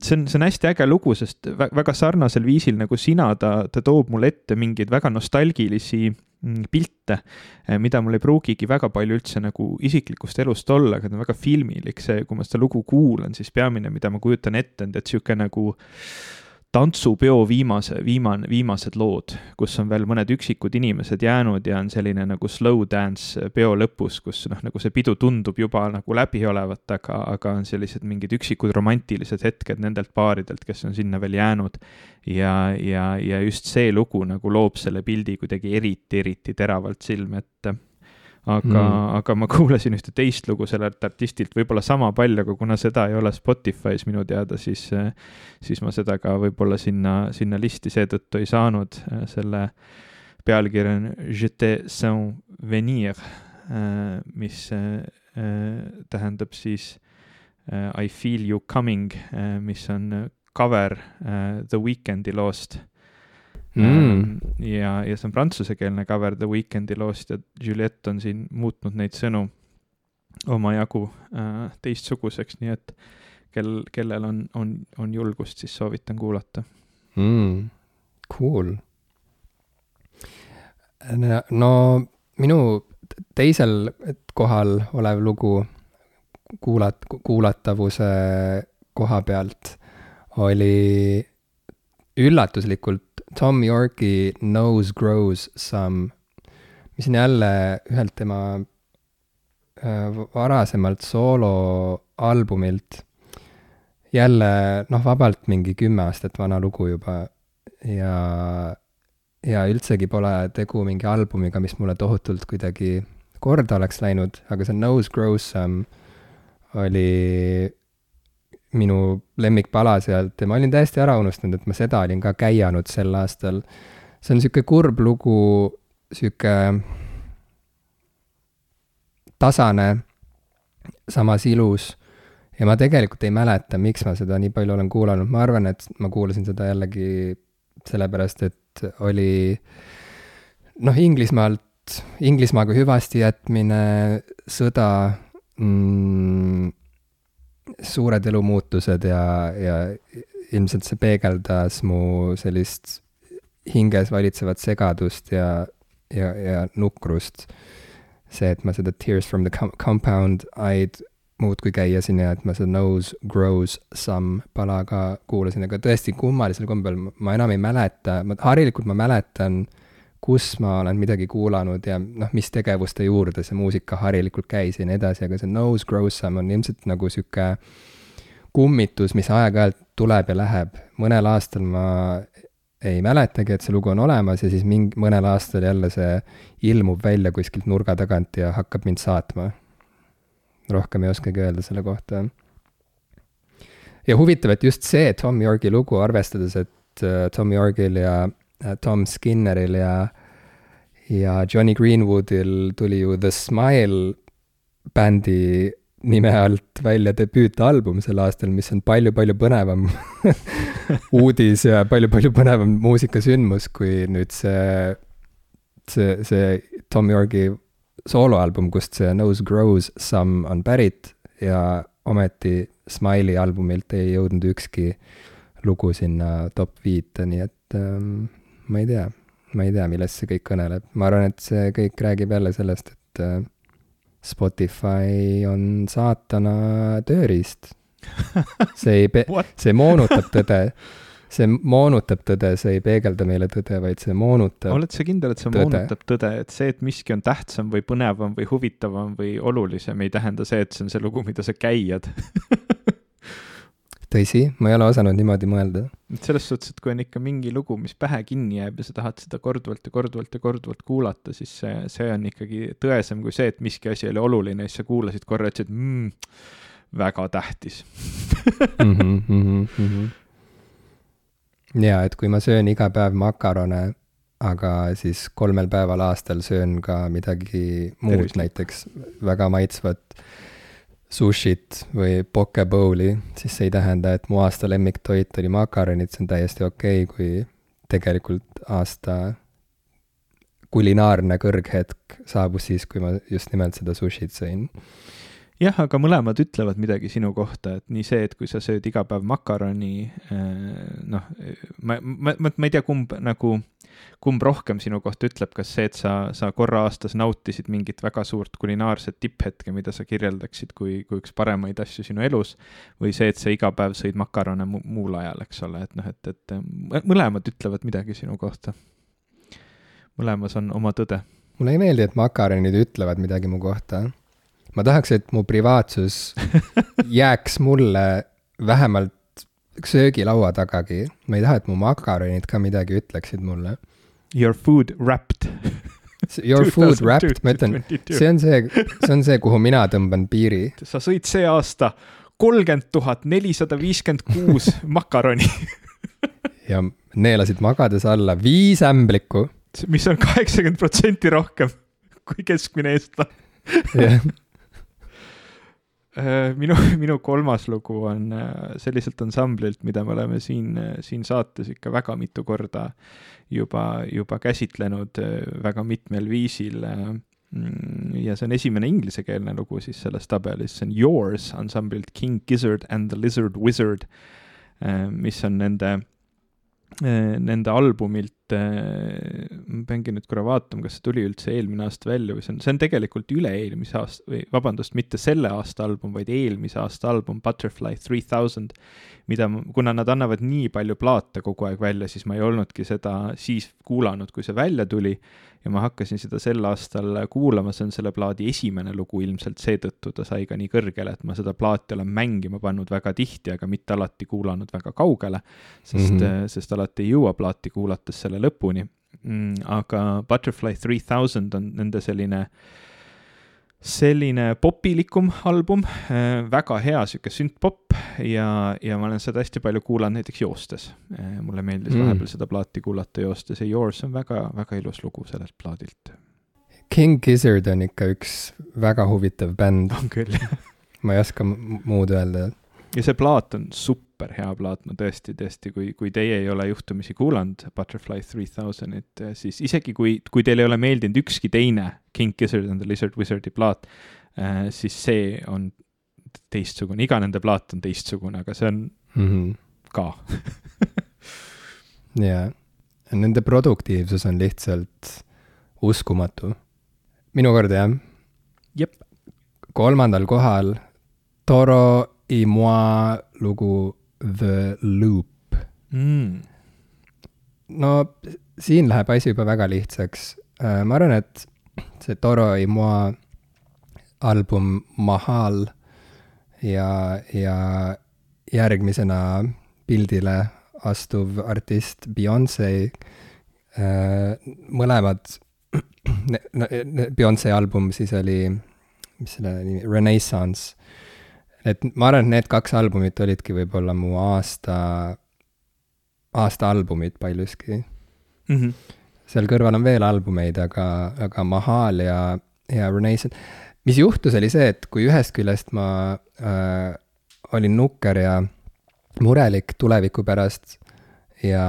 B: see on, see on hästi äge lugu, sest väga sarnasel viisil nagu sina, ta, ta toob mulle ette mingeid väga nostalgilisi Mm, pilte, eh, mida mul ei pruugigi väga palju üldse nagu isiklikust elust olla, aga ta on väga filmilik, see, kui ma seda lugu kuulan, siis peamine, mida ma kujutan ette, on tead niisugune nagu tantsupeo viimase, viimane, viimased lood, kus on veel mõned üksikud inimesed jäänud ja on selline nagu slow dance peo lõpus, kus noh, nagu see pidu tundub juba nagu läbi olevat, aga, aga on sellised mingid üksikud romantilised hetked nendelt paaridelt, kes on sinna veel jäänud. ja, ja, ja just see lugu nagu loob selle pildi kuidagi eriti, eriti teravalt silme ette aga mm., aga ma <laughs> kuulasin ühte teist lugu sellelt artistilt võib-olla sama palju, aga kuna seda ei ole Spotify's minu teada, siis, siis ma seda ka võib-olla sinna, sinna listi seetõttu ei saanud. selle pealkiri on Je te sens venir, mis tähendab siis I feel you coming, mis on cover The Weekend'i loost mm.. Ähm, ja, ja see on prantsusekeelne cover The Weekend'i loost ja Juliette on siin muutnud neid sõnu omajagu äh, teistsuguseks, nii et kel, kellel on, on, on julgust, siis soovitan kuulata.
A: Mm.. Cool. no minu teisel kohal olev lugu kuulat-, kuulatavuse koha pealt oli üllatuslikult Tom Yorki Nose Grows Some, mis on jälle ühelt tema äh, varasemalt sooloalbumilt. jälle noh, vabalt mingi kümme aastat vana lugu juba ja, ja üldsegi pole tegu mingi albumiga, mis mulle tohutult kuidagi korda oleks läinud, aga see Nose Grows Some oli minu lemmikpala sealt ja ma olin täiesti ära unustanud, et ma seda olin ka käianud sel aastal. see on sihuke kurb lugu, sihuke tasane, samas ilus. ja ma tegelikult ei mäleta, miks ma seda nii palju olen kuulanud, ma arvan, et ma kuulasin seda jällegi sellepärast, et oli noh, Inglismaalt, Inglismaaga hüvasti jätmine, sõda mm,, suured elumuutused ja, ja ilmselt see peegeldas mu sellist hinges valitsevat segadust ja, ja, ja nukrust. see, et ma seda Tears from the Compound I'd muudkui käiasin ja et ma seda Nose Grows Some pala ka kuulasin, aga tõesti kummalisel kombel ma enam ei mäleta, ma harilikult ma mäletan äh, kus ma olen midagi kuulanud ja noh, mis tegevuste juurde see muusika harilikult käis ja nii edasi, aga see Nose Grows Some on ilmselt nagu sihuke kummitus, mis aeg-ajalt tuleb ja läheb. mõnel aastal ma ei mäletagi, et see lugu on olemas ja siis mingi, mõnel aastal jälle see ilmub välja kuskilt nurga tagant ja hakkab mind saatma. rohkem ei oskagi öelda selle kohta. ja huvitav, et just see Tom Yorgi lugu, arvestades, et äh, Tom Yorgil ja Tom Skinneril ja, ja Johnny Greenwoodil tuli ju The Smile bändi nime alt välja debüütalbum sel aastal, mis on palju-palju põnevam <laughs> uudis ja palju-palju põnevam muusikasündmus kui nüüd see, see, see Tom Yorgi sooloalbum, kust see Nose Grows Some on pärit ja ometi Smile'i albumilt ei jõudnud ükski lugu sinna top viite, nii et ähm, ma ei tea, ma ei tea, millest see kõik kõneleb, ma arvan, et see kõik räägib jälle sellest, et äh, Spotify on saatana tööriist. see ei pe-, <laughs> see moonutab tõde, see moonutab tõde, see ei peegelda meile tõde, vaid see moonutab
B: oled sa kindel, et see tõde. moonutab tõde, et see, et miski on tähtsam või põnevam või huvitavam või olulisem, ei tähenda see, et see on see lugu, mida sa käiad <laughs>
A: tõsi, ma ei ole osanud niimoodi mõelda.
B: et selles suhtes, et kui on ikka mingi lugu, mis pähe kinni jääb ja sa tahad seda korduvalt ja korduvalt ja korduvalt kuulata, siis see, see on ikkagi tõesem kui see, et miski asi oli oluline ja siis sa kuulasid korra, ütlesid mmm, väga tähtis <laughs>
A: mm. -hmm, mm -hmm. ja et kui ma söön iga päev makarone, aga siis kolmel päeval aastal söön ka midagi muud, näiteks väga maitsvat sushit või poke bowl'i, siis see ei tähenda, et mu aasta lemmiktoit oli makaronid, see on täiesti okei okay,, kui tegelikult aasta kulinaarne kõrghetk saabus siis, kui ma just nimelt seda sushit sõin.
B: Jah, aga mõlemad ütlevad midagi sinu kohta, et nii see, et kui sa sööd iga päev makaroni, noh, ma, ma, ma, ma ei tea, kumb nagu, kumb rohkem sinu kohta ütleb, kas see, et sa, sa korra aastas nautisid mingit väga suurt kulinaarset tipphetke, mida sa kirjeldaksid kui, kui üks paremaid asju sinu elus, või see, et sa iga päev sõid makarone mu muul ajal, eks ole, et noh, et, et mõlemad ütlevad midagi sinu kohta. mõlemas on oma tõde.
A: mulle ei meeldi, et makaronid ütlevad midagi mu kohta ma tahaks, et mu privaatsus <laughs> jääks mulle vähemalt söögilaua tagagi. ma ei taha, et mu makaronid ka midagi ütleksid mulle.
B: Your food wrapped
A: Your food <laughs> wrapped, ma ütlen, see on see, see on see, kuhu mina tõmban piiri.
B: sa sõid see aasta kolmkümmend tuhat nelisada viiskümmend kuus <laughs> makaroni
A: ja neelasid magades alla viis ämblikku.
B: mis on kaheksakümmend protsenti rohkem kui keskmine eestlane Äh, minu, <laughs> minu kolmas lugu on äh, selliselt ansamblilt, mida me oleme siin, äh, siin saates ikka väga mitu korda juba, juba käsitlenud väga mitmel viisil. Mm, ja see on esimene inglisekeelne lugu siis selles tabelis, see on Yours ansamblilt King Gizzard and the Lizard Wizard, mis on nende Äh, nende albumilt, äh, ma peangi nüüd korra vaatama, kas see tuli üldse eelmine aasta välja või see on, see on tegelikult üle-eelmise aasta või vabandust, mitte selle aasta album, vaid eelmise aasta album Butterfly Three Thousand, mida, kuna nad annavad nii palju plaate kogu aeg välja, siis ma ei olnudki seda siis kuulanud, kui see välja tuli ja ma hakkasin seda sel aastal kuulama, see on selle plaadi esimene lugu ilmselt, seetõttu ta sai ka nii kõrgele, et ma seda plaati olen mängima pannud väga tihti, aga mitte alati kuulanud väga kaugele, sest mm, -hmm. sest alati ei jõua plaati kuulates selle lõpuni mm,. aga Butterfly Three Thousand on nende selline äh, selline popilikum album, äh, väga hea sihuke sündpop ja, ja ma olen seda hästi palju kuulanud näiteks joostes. Äh, mulle meeldis mm. vahepeal seda plaati kuulata joostes ja Yours on väga, väga ilus lugu sellelt plaadilt.
A: King Gizzard on ikka üks väga huvitav bänd.
B: on küll, jah.
A: ma ei oska muud öelda.
B: Ja see plaat on super hea plaat, ma tõesti, tõesti, kui, kui teie ei ole juhtumisi kuulanud Butterfly Three Thousand'it, siis isegi kui, kui teile ei ole meeldinud ükski teine King Gizzard and the Lizard Wizard'i plaat, äh, siis see on teistsugune, iga nende plaat on teistsugune, aga see on mm -hmm. ka <laughs>
A: jaa, nende produktiivsus on lihtsalt uskumatu. minu kord jah. kolmandal kohal Toro y moi lugu The Loop
B: mm..
A: no siin läheb asi juba väga lihtsaks. Äh, ma arvan, et see Toro y moi album Mahal ja, ja järgmisena pildile astuv artist Beyonce, äh, mõlemad, Beyonce album siis oli, mis selle nimi, Renaissance et ma arvan, et need kaks albumit olidki võib-olla mu aasta, aasta albumid paljuski
B: mm. -hmm.
A: seal kõrval on veel albumeid, aga, aga Mahal ja, ja Renaissance, mis juhtus, oli see, et kui ühest küljest ma äh, olin nukker ja murelik tuleviku pärast ja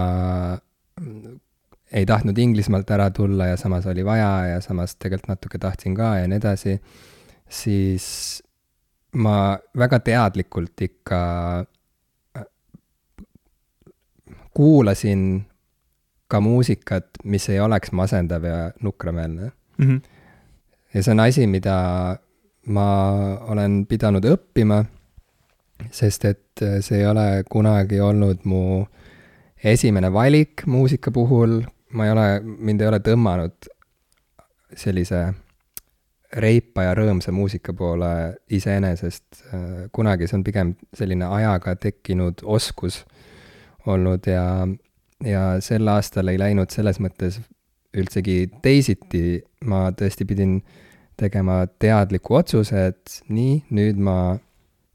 A: ei tahtnud Inglismaalt ära tulla ja samas oli vaja ja samas tegelikult natuke tahtsin ka ja nii edasi, siis ma väga teadlikult ikka äh, kuulasin ka muusikat, mis ei oleks masendav ja nukrameelne
B: mm. -hmm.
A: ja see on asi, mida ma olen pidanud õppima, sest et see ei ole kunagi olnud mu esimene valik muusika puhul, ma ei ole, mind ei ole tõmmanud sellise reipa ja rõõmsa muusika poole iseenesest äh, kunagi, see on pigem selline ajaga tekkinud oskus olnud ja, ja sel aastal ei läinud selles mõttes üldsegi teisiti, ma tõesti pidin tegema teadliku otsuse, et nii, nüüd ma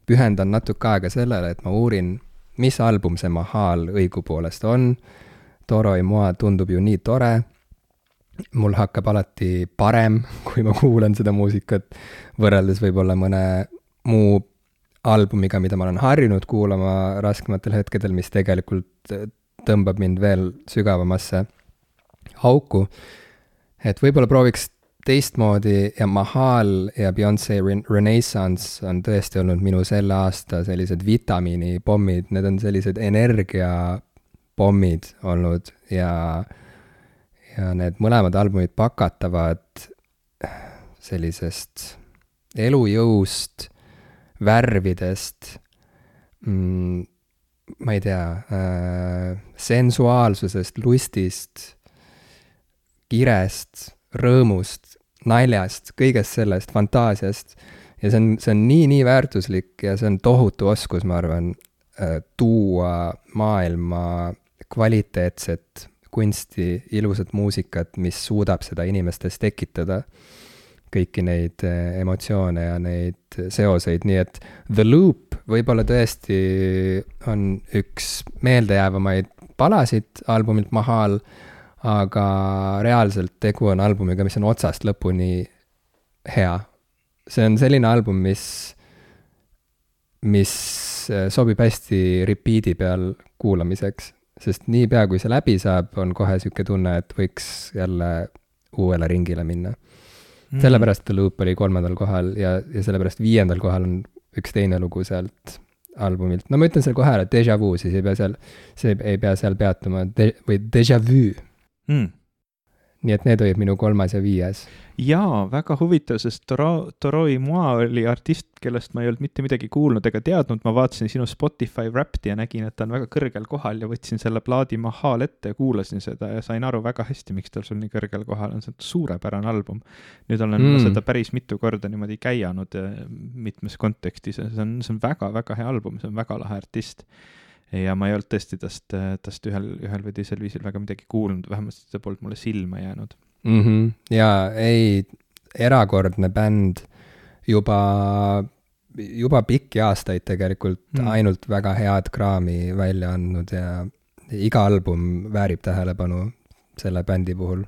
A: pühendan natuke aega sellele, et ma uurin, mis album see Mahal õigupoolest on, Toro y Moi tundub ju nii tore mul hakkab alati parem, kui ma kuulan seda muusikat, võrreldes võib-olla mõne muu albumiga, mida ma olen harjunud kuulama raskematel hetkedel, mis tegelikult tõmbab mind veel sügavamasse auku. et võib-olla prooviks teistmoodi ja Mahal ja Beyonce Renaissance on tõesti olnud minu selle aasta sellised vitamiinipommid, need on sellised energiapommid olnud ja, ja need mõlemad albumid pakatavad sellisest elujõust, värvidest mm,, ma ei tea äh,, sensuaalsusest, lustist, kirest, rõõmust, naljast, kõigest sellest, fantaasiast. ja see on, see on nii-nii väärtuslik ja see on tohutu oskus, ma arvan, äh, tuua maailma kvaliteetset kunsti, ilusat muusikat, mis suudab seda inimestes tekitada kõiki neid äh, emotsioone ja neid seoseid, nii et The Loop võib-olla tõesti on üks meeldejäävamaid palasid albumilt Mahal, aga reaalselt tegu on albumiga, mis on otsast lõpuni hea. see on selline album, mis, mis sobib hästi repeat'i peal kuulamiseks, sest niipea, kui see läbi saab, on kohe niisugune tunne, et võiks jälle uuele ringile minna. Mm.. sellepärast The Loop oli kolmandal kohal ja, ja sellepärast viiendal kohal on üks teine lugu sealt albumilt. no ma ütlen selle kohe ära, Deja Vu, siis ei pea seal, see ei pea seal peatuma de, või Deja Vu. Mm nii et need olid minu kolmas ja viies.
B: jaa, väga huvitav, sest Toro, Toroi Moa oli artist, kellest ma ei olnud mitte midagi kuulnud ega teadnud, ma vaatasin sinu Spotify Wrapped'i ja nägin, et ta on väga kõrgel kohal ja võtsin selle plaadi Mahal ette ja kuulasin seda ja sain aru väga hästi, miks tal sul nii kõrgel kohal on, see on suurepärane album. nüüd olen mm. seda päris mitu korda niimoodi käianud eh, mitmes kontekstis ja see on, see on väga-väga hea album, see on väga lahe artist ja ma ei olnud tõesti tast, tast ühel, ühel või teisel viisil väga midagi kuulnud, vähemasti see polnud mulle silma jäänud
A: mm. -hmm. jaa, ei, erakordne bänd, juba, juba pikki aastaid tegelikult mm. ainult väga head kraami välja andnud ja iga album väärib tähelepanu selle bändi puhul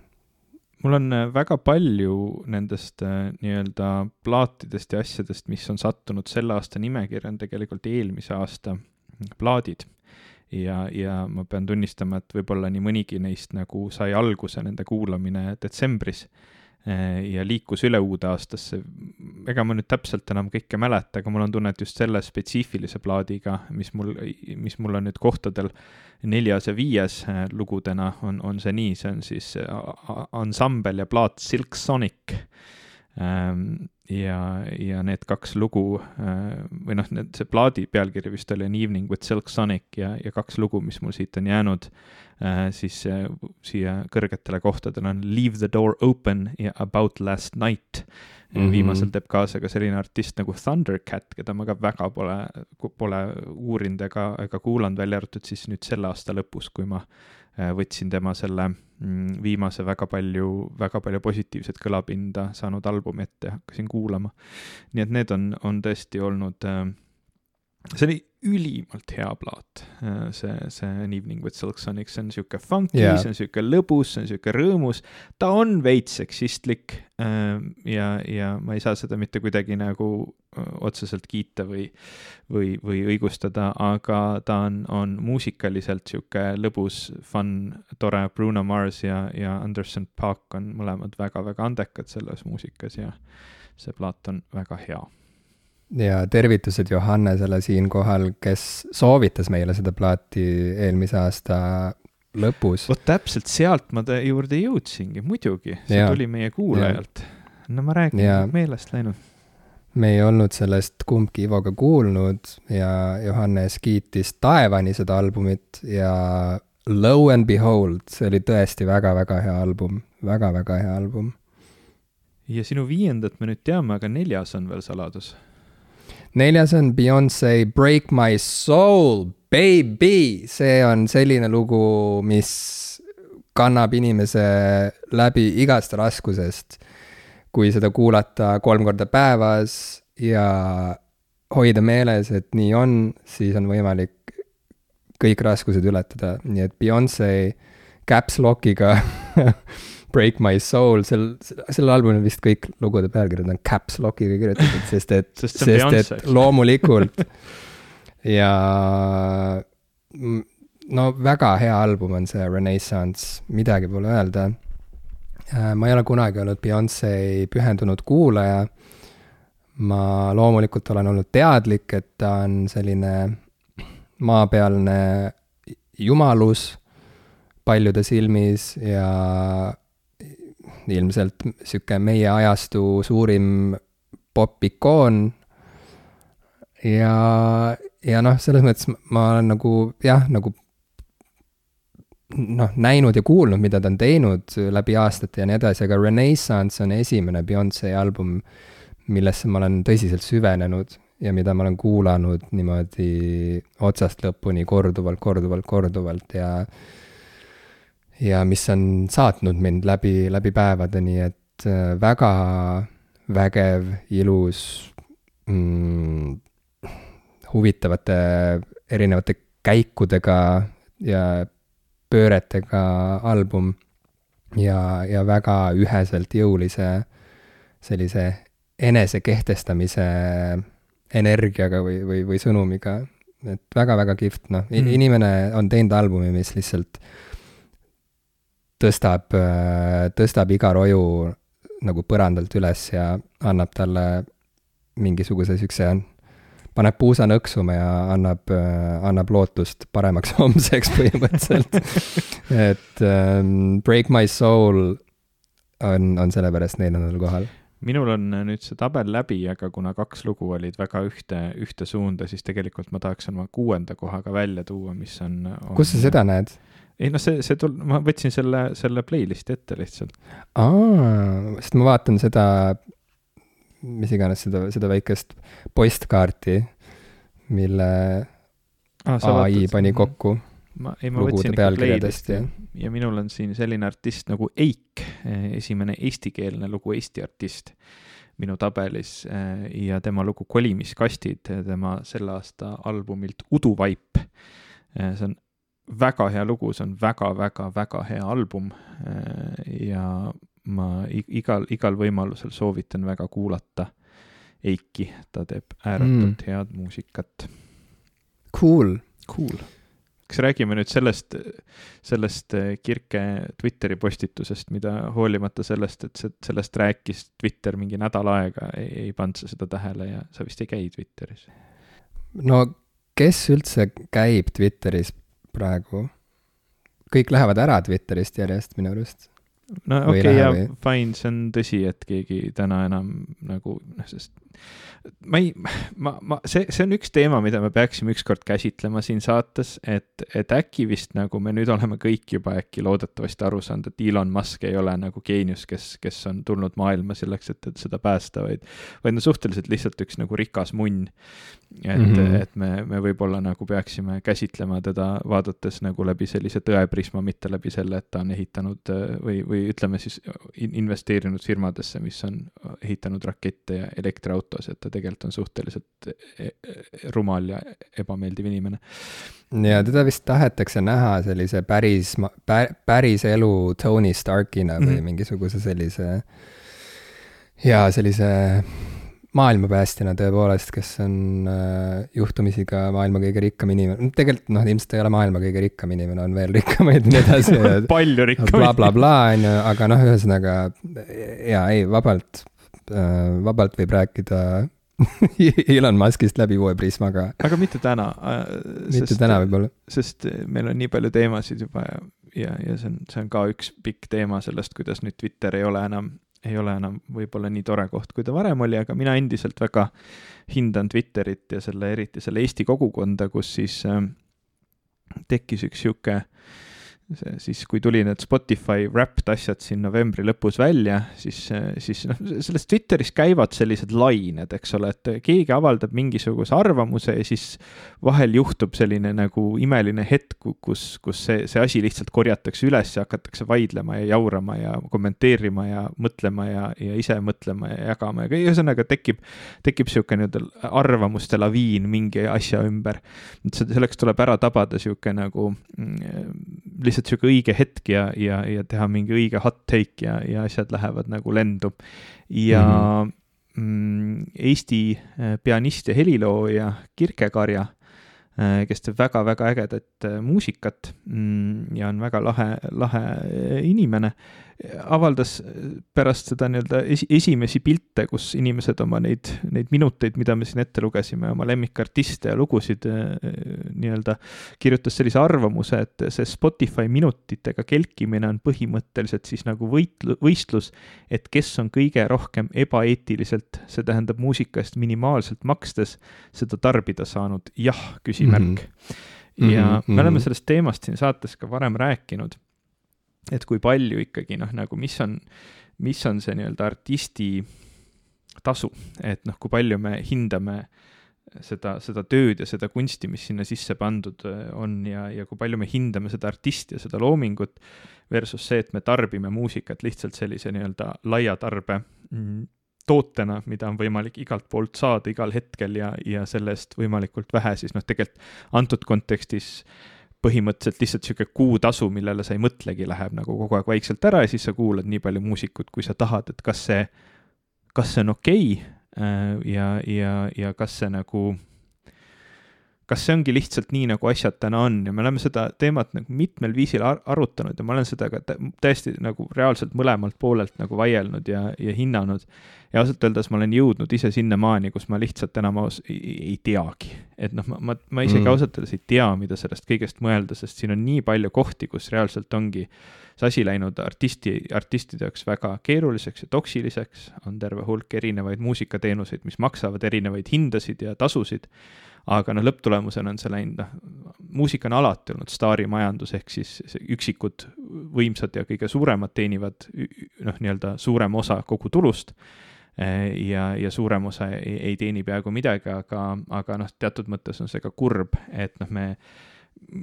B: mul on äh, väga palju nendest äh, nii-öelda plaatidest ja asjadest, mis on sattunud selle aasta nimekirja, on tegelikult eelmise aasta plaadid. ja, ja ma pean tunnistama, et võib-olla nii mõnigi neist nagu sai alguse, nende kuulamine detsembris eh, ja liikus üle uude aastasse. ega ma nüüd täpselt enam kõike ei mäleta, aga mul on tunne, et just selle spetsiifilise plaadiga, mis mul, mis mul on nüüd kohtadel neljas ja viies eh, lugudena, on, on see nii, see on siis ansambel ja plaat Silk Sonic ja, ja need kaks lugu äh, või noh, need, see plaadi pealkiri vist oli An evening with Silk Sonic ja, ja kaks lugu, mis mul siit on jäänud, äh, siis äh, siia kõrgetele kohtadele on Leave the door open ja About last night mm. -hmm. viimasel teeb kaasa ka selline artist nagu Thundercat, keda ma ka väga pole, pole uurinud ega, ega kuulanud, välja arvatud siis nüüd selle aasta lõpus, kui ma võtsin tema selle Mm, viimase väga palju, väga palju positiivset kõlapinda saanud albumi ette hakkasin kuulama. nii et need on, on tõesti olnud äh, see oli ülimalt hea plaat, äh, see, see An Evening with Silk Sonic, see on sihuke funky yeah., see on sihuke lõbus, see on sihuke rõõmus, ta on veits seksistlik äh, ja, ja ma ei saa seda mitte kuidagi nagu otseselt kiita või, või, või õigustada, aga ta on, on muusikaliselt sihuke lõbus, fun, tore, Bruno Mars ja, ja Anderson Paak on mõlemad väga-väga andekad selles muusikas ja see plaat on väga hea
A: ja tervitused Johannesele siinkohal, kes soovitas meile seda plaati eelmise aasta lõpus.
B: vot täpselt sealt ma ta juurde jõudsingi, muidugi, see ja. tuli meie kuulajalt. no ma räägin, meelest läinud.
A: Me ei olnud sellest kumbki Ivoga kuulnud ja Johannes kiitis taevani seda albumit ja lo and behold, see oli tõesti väga-väga hea album väga,, väga-väga hea album.
B: ja sinu viiendat me nüüd teame, aga neljas on veel saladus
A: neljas on Beyonce Break My Soul, baby, see on selline lugu, mis kannab inimese läbi igast raskusest. Kui seda kuulata kolm korda päevas ja hoida meeles, et nii on, siis on võimalik kõik raskused ületada, nii et Beyonce caps lock'iga <laughs> Break My Soul, sel, sellel albumil vist kõik lugude pealkirjad on caps lock'iga kirjutatud, sest et <laughs>
B: sest, sest
A: et loomulikult. <laughs> Ja no väga hea album on see Renaissance, midagi pole öelda. Äh, ma ei ole kunagi olnud Beyonce pühendunud kuulaja. ma loomulikult olen olnud teadlik, et ta on selline maapealne jumalus paljude silmis ja ilmselt sihuke meie ajastu suurim popikoon. ja, ja noh, selles mõttes ma olen nagu jah, nagu noh, näinud ja kuulnud, mida ta on teinud läbi aastate ja nii edasi, aga Renaissance on esimene Beyonce album, millesse ma olen tõsiselt süvenenud ja mida ma olen kuulanud niimoodi otsast lõpuni korduvalt, korduvalt, korduvalt ja ja mis on saatnud mind läbi, läbi päevade, nii et äh, väga vägev, ilus mm,, huvitavate erinevate käikudega ja pööretega album ja, ja väga üheselt jõulise sellise enesekehtestamise energiaga või, või, või sõnumiga. et väga-väga kihvt, noh mm., inimene on teinud albumi, mis lihtsalt tõstab, tõstab iga roju nagu põrandalt üles ja annab talle mingisuguse siukse paneb puusa nõksuma ja annab, äh, annab lootust paremaks <laughs> homseks põhimõtteliselt et um, Break My Soul on, on sellepärast neljandal kohal
B: minul on äh, nüüd see tabel läbi, aga kuna kaks lugu olid väga ühte, ühte suunda, siis tegelikult ma tahaks oma kuuenda kohaga välja tuua, mis on, on....
A: kus sa seda näed?
B: ei noh, see, see tul-, ma võtsin selle, selle playlist'i ette lihtsalt.
A: aa, sest ma vaatan seda mis iganes seda, seda väikest postkaarti, mille ah, ai vaatad, pani kokku
B: ma, ei, ma võtsin ikka playlist'i ja... ja minul on siin selline artist nagu Eik, esimene eestikeelne lugu Eesti artist minu tabelis ja tema lugu Kolimiskastid, tema selle aasta albumilt Uduvaip. see on väga hea lugu, see on väga-väga-väga hea album ja ma igal, igal võimalusel soovitan väga kuulata Eiki, ta teeb ääretult mm. head muusikat.
A: Cool.
B: Cool. kas räägime nüüd sellest, sellest Kirke Twitteri postitusest, mida hoolimata sellest, et sellest rääkis Twitter mingi nädal aega, ei, ei pannud sa seda tähele ja sa vist ei käi Twitteris?
A: no kes üldse käib Twitteris praegu? kõik lähevad ära Twitterist järjest minu arust
B: no okei okay,, jaa, fine, see on tõsi, et keegi täna enam nagu noh, sest ma ei, ma, ma, see, see on üks teema, mida me peaksime ükskord käsitlema siin saates, et, et äkki vist nagu me nüüd oleme kõik juba äkki loodetavasti aru saanud, et Elon Musk ei ole nagu geenius, kes, kes on tulnud maailma selleks, et, et seda päästa, vaid, vaid no suhteliselt lihtsalt üks nagu rikas munn. et mm, -hmm. et me, me võib-olla nagu peaksime käsitlema teda vaadates nagu läbi sellise tõeprisma, mitte läbi selle, et ta on ehitanud või, või ütleme siis investeerinud firmadesse, mis on ehitanud rakette ja elektriautosid, et ta tegelikult on suhteliselt e, e, rumal ja ebameeldiv inimene.
A: ja teda vist tahetakse näha sellise päris, päris elu Tony Starkina või mm -hmm. mingisuguse sellise ja sellise maailmapäästjana tõepoolest, kes on äh, juhtumisi ka maailma kõige rikkam inimene, tegelikult noh, ilmselt ei ole maailma kõige rikkam inimene, on veel rikkamaid ja nii edasi <laughs>
B: palju rikkamaid
A: bla,. blablabla, on ju, aga noh, ühesõnaga jaa, ei, vabalt äh,, vabalt võib rääkida <laughs> Elon Muskist läbi uue prismaga.
B: aga mitte täna äh,.
A: mitte täna võib-olla.
B: sest meil on nii palju teemasid juba ja, ja, ja see on, see on ka üks pikk teema sellest, kuidas nüüd Twitter ei ole enam ei ole enam võib-olla nii tore koht, kui ta varem oli, aga mina endiselt väga hindan Twitterit ja selle, eriti selle Eesti kogukonda, kus siis äh, tekkis üks niisugune siis kui tuli need Spotify Wrapped asjad siin novembri lõpus välja, siis, siis noh, selles Twitteris käivad sellised lained, eks ole, et keegi avaldab mingisuguse arvamuse ja siis vahel juhtub selline nagu imeline hetk, kus, kus see, see asi lihtsalt korjatakse üles ja hakatakse vaidlema ja jaurama ja kommenteerima ja mõtlema ja, ja ise mõtlema ja jagama ja ühesõnaga tekib, tekib niisugune nii-öelda arvamuste laviin mingi asja ümber. et selleks tuleb ära tabada niisugune nagu mm, lihtsalt lihtsalt sihuke õige hetk ja, ja, ja teha mingi õige hot take ja, ja asjad lähevad nagu lendu. ja mhm. mm -hmm. Eesti äh, pianist ja helilooja Kirke Karja Äh, kes teeb väga-väga ägedat äh, muusikat mm, ja on väga lahe, lahe inimene, avaldas pärast seda nii-öelda esi, esimesi pilte, kus inimesed oma neid, neid minuteid, mida me siin ette lugesime, oma lemmikartiste ja lugusid nii-öelda, kirjutas sellise arvamuse, et see Spotify minutitega kelkimine on põhimõtteliselt siis nagu võitlu-, võistlus, et kes on kõige rohkem ebaeetiliselt, see tähendab muusika eest minimaalselt makstes, seda tarbida saanud, jah, küsimärk mm. -hmm. ja mm -hmm. me oleme mhm. sellest teemast siin saates ka varem rääkinud, et kui palju ikkagi noh, nagu mis on, mis on see nii-öelda artisti tasu, et noh, kui palju me hindame seda, seda tööd ja seda kunsti, mis sinna sisse pandud äh, on ja, ja kui palju me hindame seda artisti ja seda loomingut versus see, et me tarbime muusikat lihtsalt sellise nii-öelda laia tarbe mm, tootena, mida on võimalik igalt poolt saada igal hetkel ja, ja selle eest võimalikult vähe, siis noh, tegelikult antud kontekstis põhimõtteliselt lihtsalt niisugune kuutasu, millele sa ei mõtlegi, läheb nagu kogu aeg vaikselt ära ja siis sa kuulad nii palju muusikut, kui sa tahad, et kas see, kas see on okei okay, äh, ja, ja, ja kas see nagu kas see ongi lihtsalt nii, nagu asjad täna on ja me oleme seda teemat nagu mitmel viisil ar arutanud ja ma olen seda ka täiesti nagu reaalselt mõlemalt poolelt nagu vaielnud ja, ja hinnanud. ja ausalt öeldes ma olen jõudnud ise sinnamaani, kus ma lihtsalt enam aus ei, ei teagi. et noh, ma, ma, ma isegi mm. ausalt öeldes ei tea, mida sellest kõigest mõelda, sest siin on nii palju kohti, kus reaalselt ongi see asi läinud artisti, artistide jaoks väga keeruliseks ja toksiliseks, on terve hulk erinevaid muusikateenuseid, mis maksavad erinevaid hindasid ja tasusid aga noh, lõpptulemusena on see läinud, noh, muusika on alati olnud staarimajandus, ehk siis üksikud võimsad ja kõige suuremad teenivad noh, nii-öelda suurema osa kogu tulust eh, ja, ja suurem osa ei, ei teeni peaaegu midagi, aga, aga noh, teatud mõttes on see ka kurb, et noh, me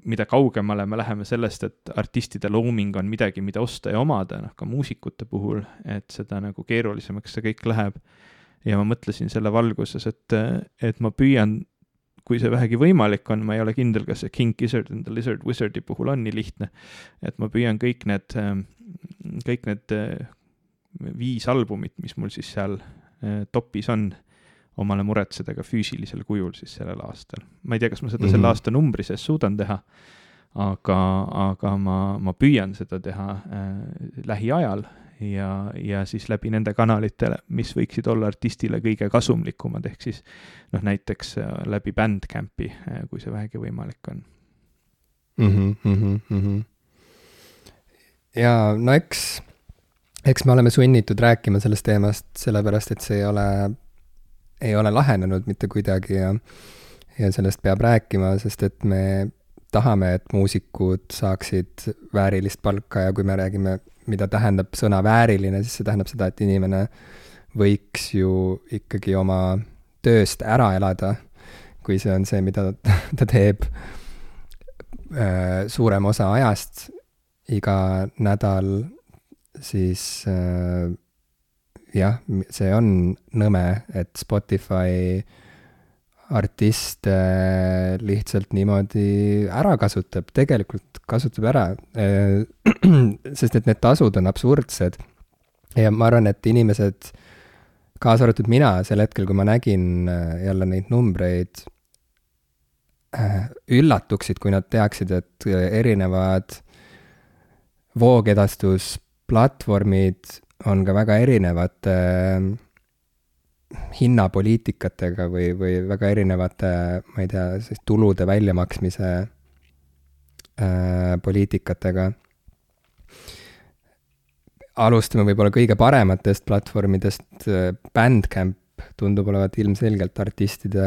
B: mida kaugemale me läheme sellest, et artistide looming on midagi, mida osta ja omada, noh ka muusikute puhul, et seda nagu keerulisemaks see kõik läheb. ja ma mõtlesin selle valguses, et, et ma püüan kui see vähegi võimalik on, ma ei ole kindel, kas see King Gizzard and the Lizard Wizardi puhul on nii lihtne, et ma püüan kõik need, ähm, kõik need äh, viis albumit, mis mul siis seal äh, topis on, omale muretseda ka füüsilisel kujul siis sellel aastal. ma ei tea, kas ma seda mm -hmm. selle aasta numbri sees suudan teha, aga, aga ma, ma püüan seda teha äh, lähiajal ja, ja siis läbi nende kanalite, mis võiksid olla artistile kõige kasumlikumad, ehk siis noh, näiteks äh, läbi Bandcampi, äh, kui see vähegi võimalik on
A: mm. -hmm, mm -hmm. ja no eks, eks me oleme sunnitud rääkima sellest teemast sellepärast, et see ei ole, ei ole lahenenud mitte kuidagi ja ja sellest peab rääkima, sest et me tahame, et muusikud saaksid väärilist palka ja kui me räägime mida tähendab sõna vääriline, siis see tähendab seda, et inimene võiks ju ikkagi oma tööst ära elada, kui see on see, mida ta teeb äh, suurem osa ajast. Iga nädal, siis äh, jah, see on nõme, et Spotify artiste lihtsalt niimoodi ära kasutab, tegelikult kasutab ära. Äh, <clears throat> sest et need tasud on absurdsed. ja ma arvan, et inimesed, kaasa arvatud mina sel hetkel, kui ma nägin äh, jälle neid numbreid, äh, üllatuksid, kui nad teaksid, et erinevad voogedastusplatvormid on ka väga erinevate hinnapoliitikatega või, või väga erinevate, ma ei tea, siis tulude väljamaksmise äh, poliitikatega. alustame võib-olla kõige parematest platvormidest, Bandcamp tundub olevat ilmselgelt artistide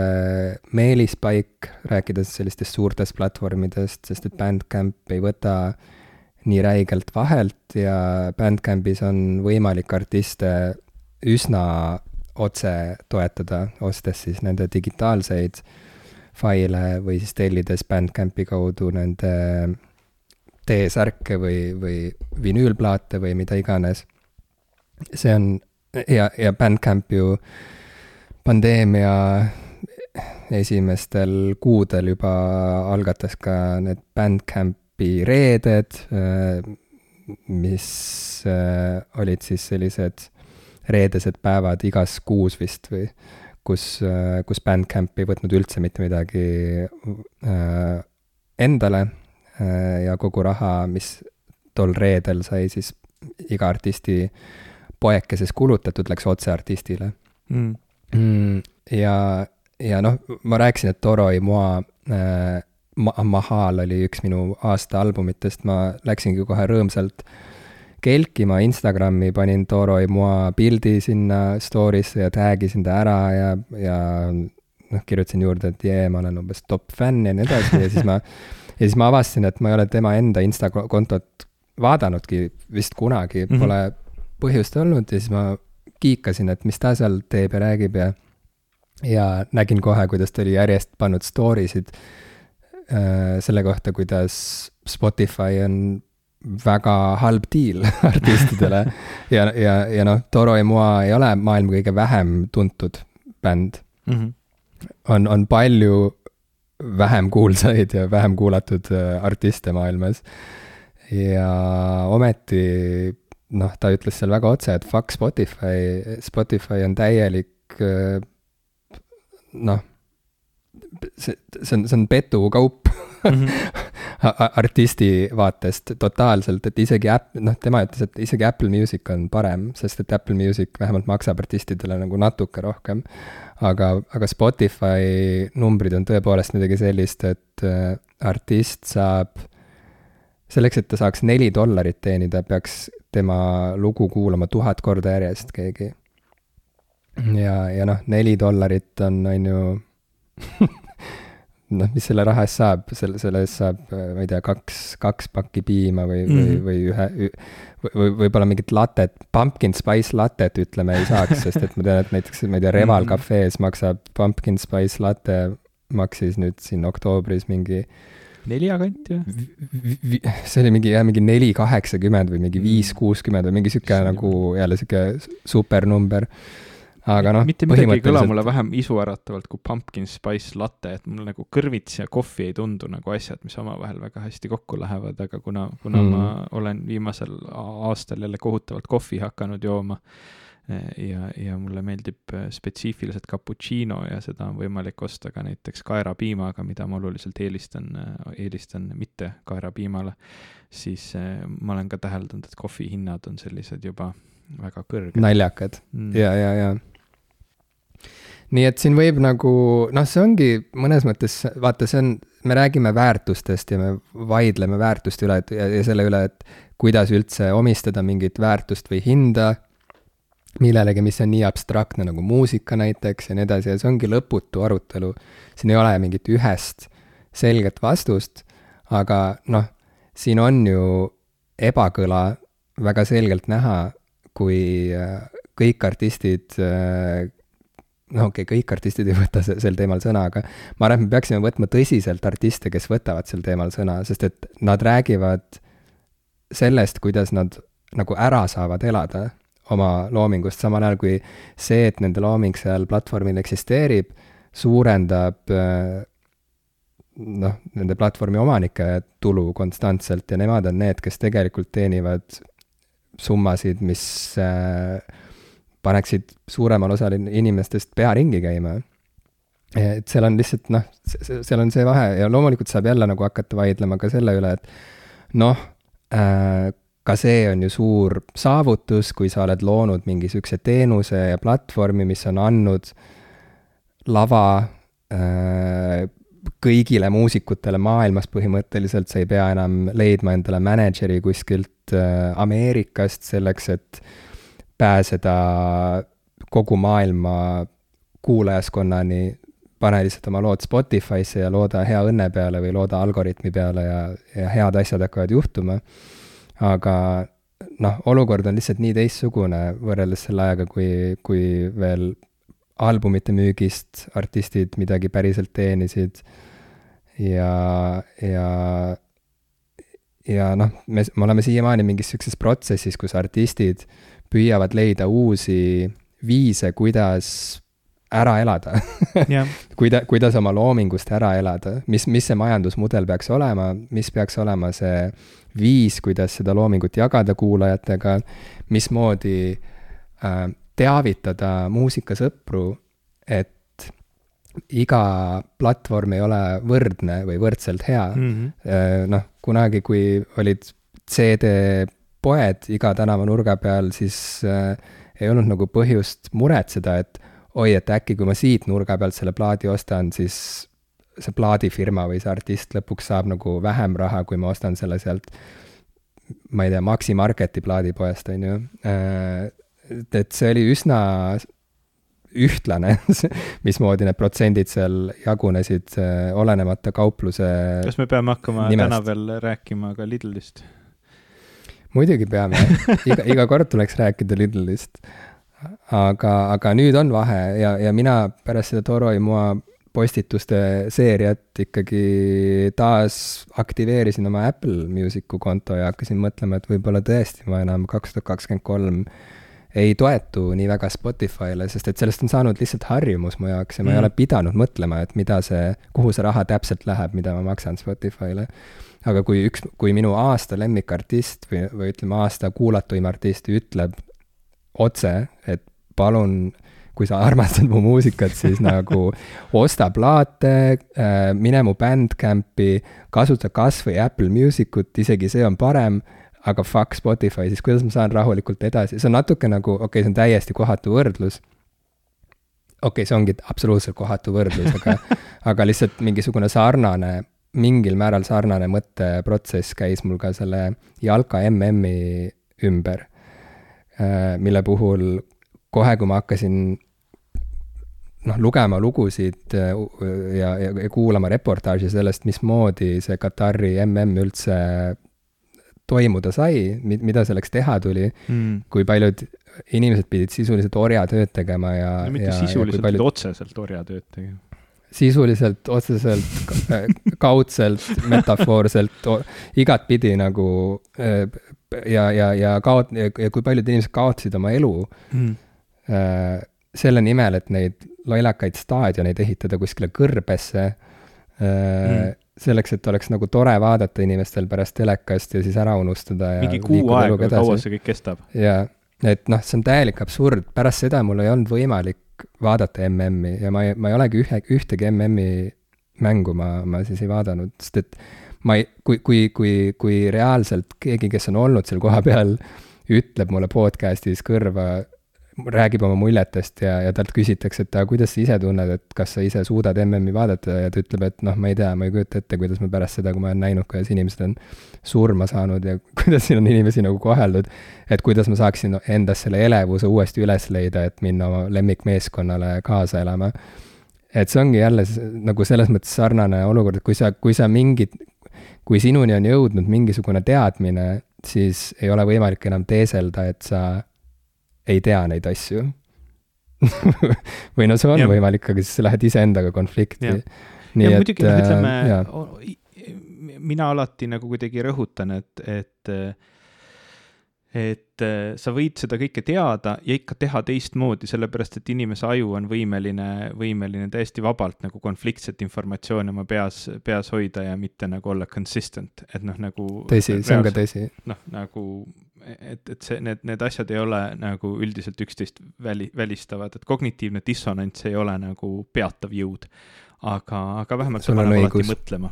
A: meelispaik, rääkides sellistest suurtest platvormidest, sest et Bandcamp ei võta nii räigelt vahelt ja Bandcampis on võimalik artiste üsna otse toetada, ostes siis nende digitaalseid faile või siis tellides BandCampi kaudu nende T-särke või, või vinüülplaate või mida iganes. see on, ja, ja BandCamp ju pandeemia esimestel kuudel juba algatas ka need BandCampi reeded, mis olid siis sellised reedesed päevad igas kuus vist või kus, kus Bandcamp ei võtnud üldse mitte midagi äh, endale äh, ja kogu raha, mis tol reedel sai siis iga artisti poekeses kulutatud, läks otse artistile. Mm.. Mm, ja, ja noh, ma rääkisin, et Toro y moi äh, Ma-, Mahal oli üks minu aasta albumitest, ma läksingi kohe rõõmsalt kelkima Instagrami, panin Toro y moi pildi sinna story'sse ja tag isin ta ära ja, ja noh, kirjutasin juurde, et jee, ma olen umbes top fänn ja nii edasi ja siis ma, <laughs> ja siis ma avastasin, et ma ei ole tema enda Insta kontot vaadanudki vist kunagi mm, -hmm. pole põhjust olnud ja siis ma kiikasin, et mis ta seal teeb ja räägib ja ja nägin kohe, kuidas ta oli järjest pannud story sid äh, selle kohta, kuidas Spotify on väga halb deal <laughs> artistidele <laughs> ja, ja, ja noh, Toro ja Moa ei ole maailma kõige vähem tuntud bänd mm. -hmm. on, on palju vähem kuulsaid ja vähem kuulatud äh, artiste maailmas. ja ometi noh, ta ütles seal väga otse, et fuck Spotify, Spotify on täielik äh, noh, see, see on, see on petukaup <laughs> mm -hmm. artisti vaatest totaalselt, et isegi Apple, noh, tema ütles, et isegi Apple Music on parem, sest et Apple Music vähemalt maksab artistidele nagu natuke rohkem. aga, aga Spotify numbrid on tõepoolest midagi sellist, et äh, artist saab, selleks, et ta saaks neli dollarit teenida, peaks tema lugu kuulama tuhat korda järjest keegi. ja, ja noh, neli dollarit on, on ju <laughs> noh, mis selle raha eest saab, selle, selle eest saab, ma ei tea, kaks, kaks pakki piima või mm, -hmm. või, või ühe, või võib-olla mingit latet, pumpkin spice latet ütleme ei saaks, <laughs> sest et ma tean, et näiteks, ma ei tea, Reval cafe's maksab pumpkin spice latte, maksis nüüd siin oktoobris mingi
B: nelja kanti või?
A: see oli mingi jah, mingi neli kaheksakümmend või mingi viis kuuskümmend või mingi sihuke nagu jälle sihuke supernumber. Aga noh.
B: mitte midagi ei kõla mulle vähem isuäratavalt kui pumpkin spice latte, et mul nagu kõrvits ja kohvi ei tundu nagu asjad, mis omavahel väga hästi kokku lähevad, aga kuna, kuna mm. ma olen viimasel aastal jälle kohutavalt kohvi hakanud jooma ja, ja mulle meeldib äh, spetsiifiliselt cappuccino ja seda on võimalik osta ka näiteks kaerapiimaga, mida ma oluliselt eelistan, äh, eelistan mitte kaerapiimale, siis ma olen ka täheldanud, et kohvi hinnad on sellised juba väga kõrged.
A: naljakad mm. ja, ja, ja nii et siin võib nagu, noh, see ongi mõnes mõttes, vaata, see on, me räägime väärtustest ja me vaidleme väärtuste üle ja, ja selle üle, et kuidas üldse omistada mingit väärtust või hinda millelegi, mis on nii abstraktne nagu muusika näiteks ja nii edasi ja see ongi lõputu arutelu. siin ei ole mingit ühest selget vastust, aga noh, siin on ju ebakõla väga selgelt näha, kui äh, kõik artistid, äh, no okei okay,, kõik artistid ei võta sel teemal sõna, aga ma arvan, et me peaksime võtma tõsiselt artiste, kes võtavad sel teemal sõna, sest et nad räägivad sellest, kuidas nad nagu ära saavad elada oma loomingust, samal ajal kui see, et nende looming seal platvormil eksisteerib, suurendab äh, noh, nende platvormi omanike tulu konstantselt ja nemad on need, kes tegelikult teenivad summasid, mis äh, paneksid suuremal osal inimestest pea ringi käima. et seal on lihtsalt noh, seal on see vahe ja loomulikult saab jälle nagu hakata vaidlema ka selle üle, et noh äh,, ka see on ju suur saavutus, kui sa oled loonud mingi niisuguse teenuse ja platvormi, mis on andnud lava äh, kõigile muusikutele maailmas põhimõtteliselt, sa ei pea enam leidma endale mänedžeri kuskilt äh, Ameerikast selleks, et pääseda kogu maailma kuulajaskonnani, pane lihtsalt oma lood Spotify'sse ja looda hea õnne peale või looda algoritmi peale ja, ja head asjad hakkavad juhtuma. Aga noh, olukord on lihtsalt nii teistsugune võrreldes selle ajaga, kui, kui veel albumite müügist artistid midagi päriselt teenisid. Ja, ja, ja noh, me, me oleme siiamaani mingis niisuguses protsessis, kus artistid püüavad leida uusi viise, kuidas ära elada yeah. <laughs> kuida-, kuidas oma loomingust ära elada, mis, mis see majandusmudel peaks olema, mis peaks olema see viis, kuidas seda loomingut jagada kuulajatega, mismoodi äh, teavitada muusikasõpru, et iga platvorm ei ole võrdne või võrdselt hea mm. -hmm. noh, kunagi, kui olid CD-poed iga tänavanurga peal, siis äh, ei olnud nagu põhjust muretseda, et oi, et äkki kui ma siit nurga pealt selle plaadi ostan, siis see plaadifirma või see artist lõpuks saab nagu vähem raha, kui ma ostan selle sealt, ma ei tea, Maxi Marketi plaadipoest, on ju. Äh, et see oli üsna ühtlane <laughs> mismoodi need protsendid seal jagunesid, äh, olenemata kaupluse
B: kas me peame hakkama nimest. täna veel rääkima ka Lidlist?
A: Muidugi peame, iga, iga kord tuleks rääkida Lidlist. aga, aga nüüd on vahe ja, ja mina pärast seda Toro Moa postituste seeriat ikkagi taas aktiveerisin oma Apple Music'u konto ja hakkasin mõtlema, et võib-olla tõesti ma enam kaks tuhat kakskümmend kolm ei toetu nii väga Spotify'le, sest et sellest on saanud lihtsalt harjumus mu jaoks ja ma mm. ei ole pidanud mõtlema, et mida see, kuhu see raha täpselt läheb, mida ma maksan Spotify'le. Aga kui üks, kui minu aasta lemmikartist või, või ütleme, aasta kuulatuim artist ütleb otse, et palun kui sa armastad mu muusikat, siis <laughs> nagu osta plaate, äh, mine mu Bandcampi, kasuta kas või Apple Music ut, isegi see on parem aga fuck Spotify, siis kuidas ma saan rahulikult edasi, see on natuke nagu, okei okay,, see on täiesti kohatu võrdlus. okei okay,, see ongi absoluutselt kohatu võrdlus, aga <laughs> aga lihtsalt mingisugune sarnane, mingil määral sarnane mõtteprotsess käis mul ka selle jalka MM-i ümber, äh, mille puhul kohe, kui ma hakkasin noh, lugema lugusid äh, ja, ja, ja kuulama reportaaži sellest, mismoodi see Katari mm üldse toimuda sai, mida selleks teha tuli mm., kui paljud inimesed pidid sisuliselt orjatööd tegema ja
B: no mitte
A: ja,
B: sisuliselt, vaid otseselt orjatööd tegema.
A: Sisuliselt, otseselt, kaudselt, metafoorselt, igatpidi nagu äh, ja, ja, ja kaot-, ja kui paljud inimesed kaotasid oma elu mm. selle nimel, et neid lollakaid staadioneid ehitada kuskile kõrbesse mm selleks, et oleks nagu tore vaadata inimestel pärast telekast ja siis ära unustada ja
B: mingi kuu aega kaua see kõik kestab?
A: jaa, et noh, see on täielik absurd, pärast seda mul ei olnud võimalik vaadata MM-i ja ma ei, ma ei olegi ühe, ühtegi MM-i mängu ma, ma siis ei vaadanud, sest et ma ei, kui, kui, kui, kui reaalselt keegi, kes on olnud seal kohapeal, ütleb mulle podcast'is kõrva räägib oma muljetest ja, ja talt küsitakse, et aga kuidas sa ise tunned, et kas sa ise suudad MM-i vaadata ja ta ütleb, et noh, ma ei tea, ma ei kujuta ette, kuidas ma pärast seda, kui ma olen näinud, kuidas inimesed on surma saanud ja <laughs> kuidas siin on inimesi nagu koheldud, et kuidas ma saaksin endas selle elevuse uuesti üles leida, et minna oma lemmikmeeskonnale kaasa elama. et see ongi jälle nagu selles mõttes sarnane olukord, et kui sa, kui sa mingid, kui sinuni on jõudnud mingisugune teadmine, siis ei ole võimalik enam teeselda, et sa ei tea neid asju <laughs> või no see on ja. võimalik, aga siis sa lähed iseendaga konflikti.
B: ja et, muidugi, noh, ütleme äh,, mina alati nagu kuidagi rõhutan, et, et et äh, sa võid seda kõike teada ja ikka teha teistmoodi, sellepärast et inimese aju on võimeline, võimeline täiesti vabalt nagu konfliktset informatsiooni oma peas, peas hoida ja mitte nagu olla consistent, et noh, nagu
A: tõsi, see on ka tõsi.
B: noh, nagu et, et see, need, need asjad ei ole nagu üldiselt üksteist väli, välistavad, et kognitiivne dissonants ei ole nagu peatav jõud. Aga, aga vähemalt sa paned alati mõtlema.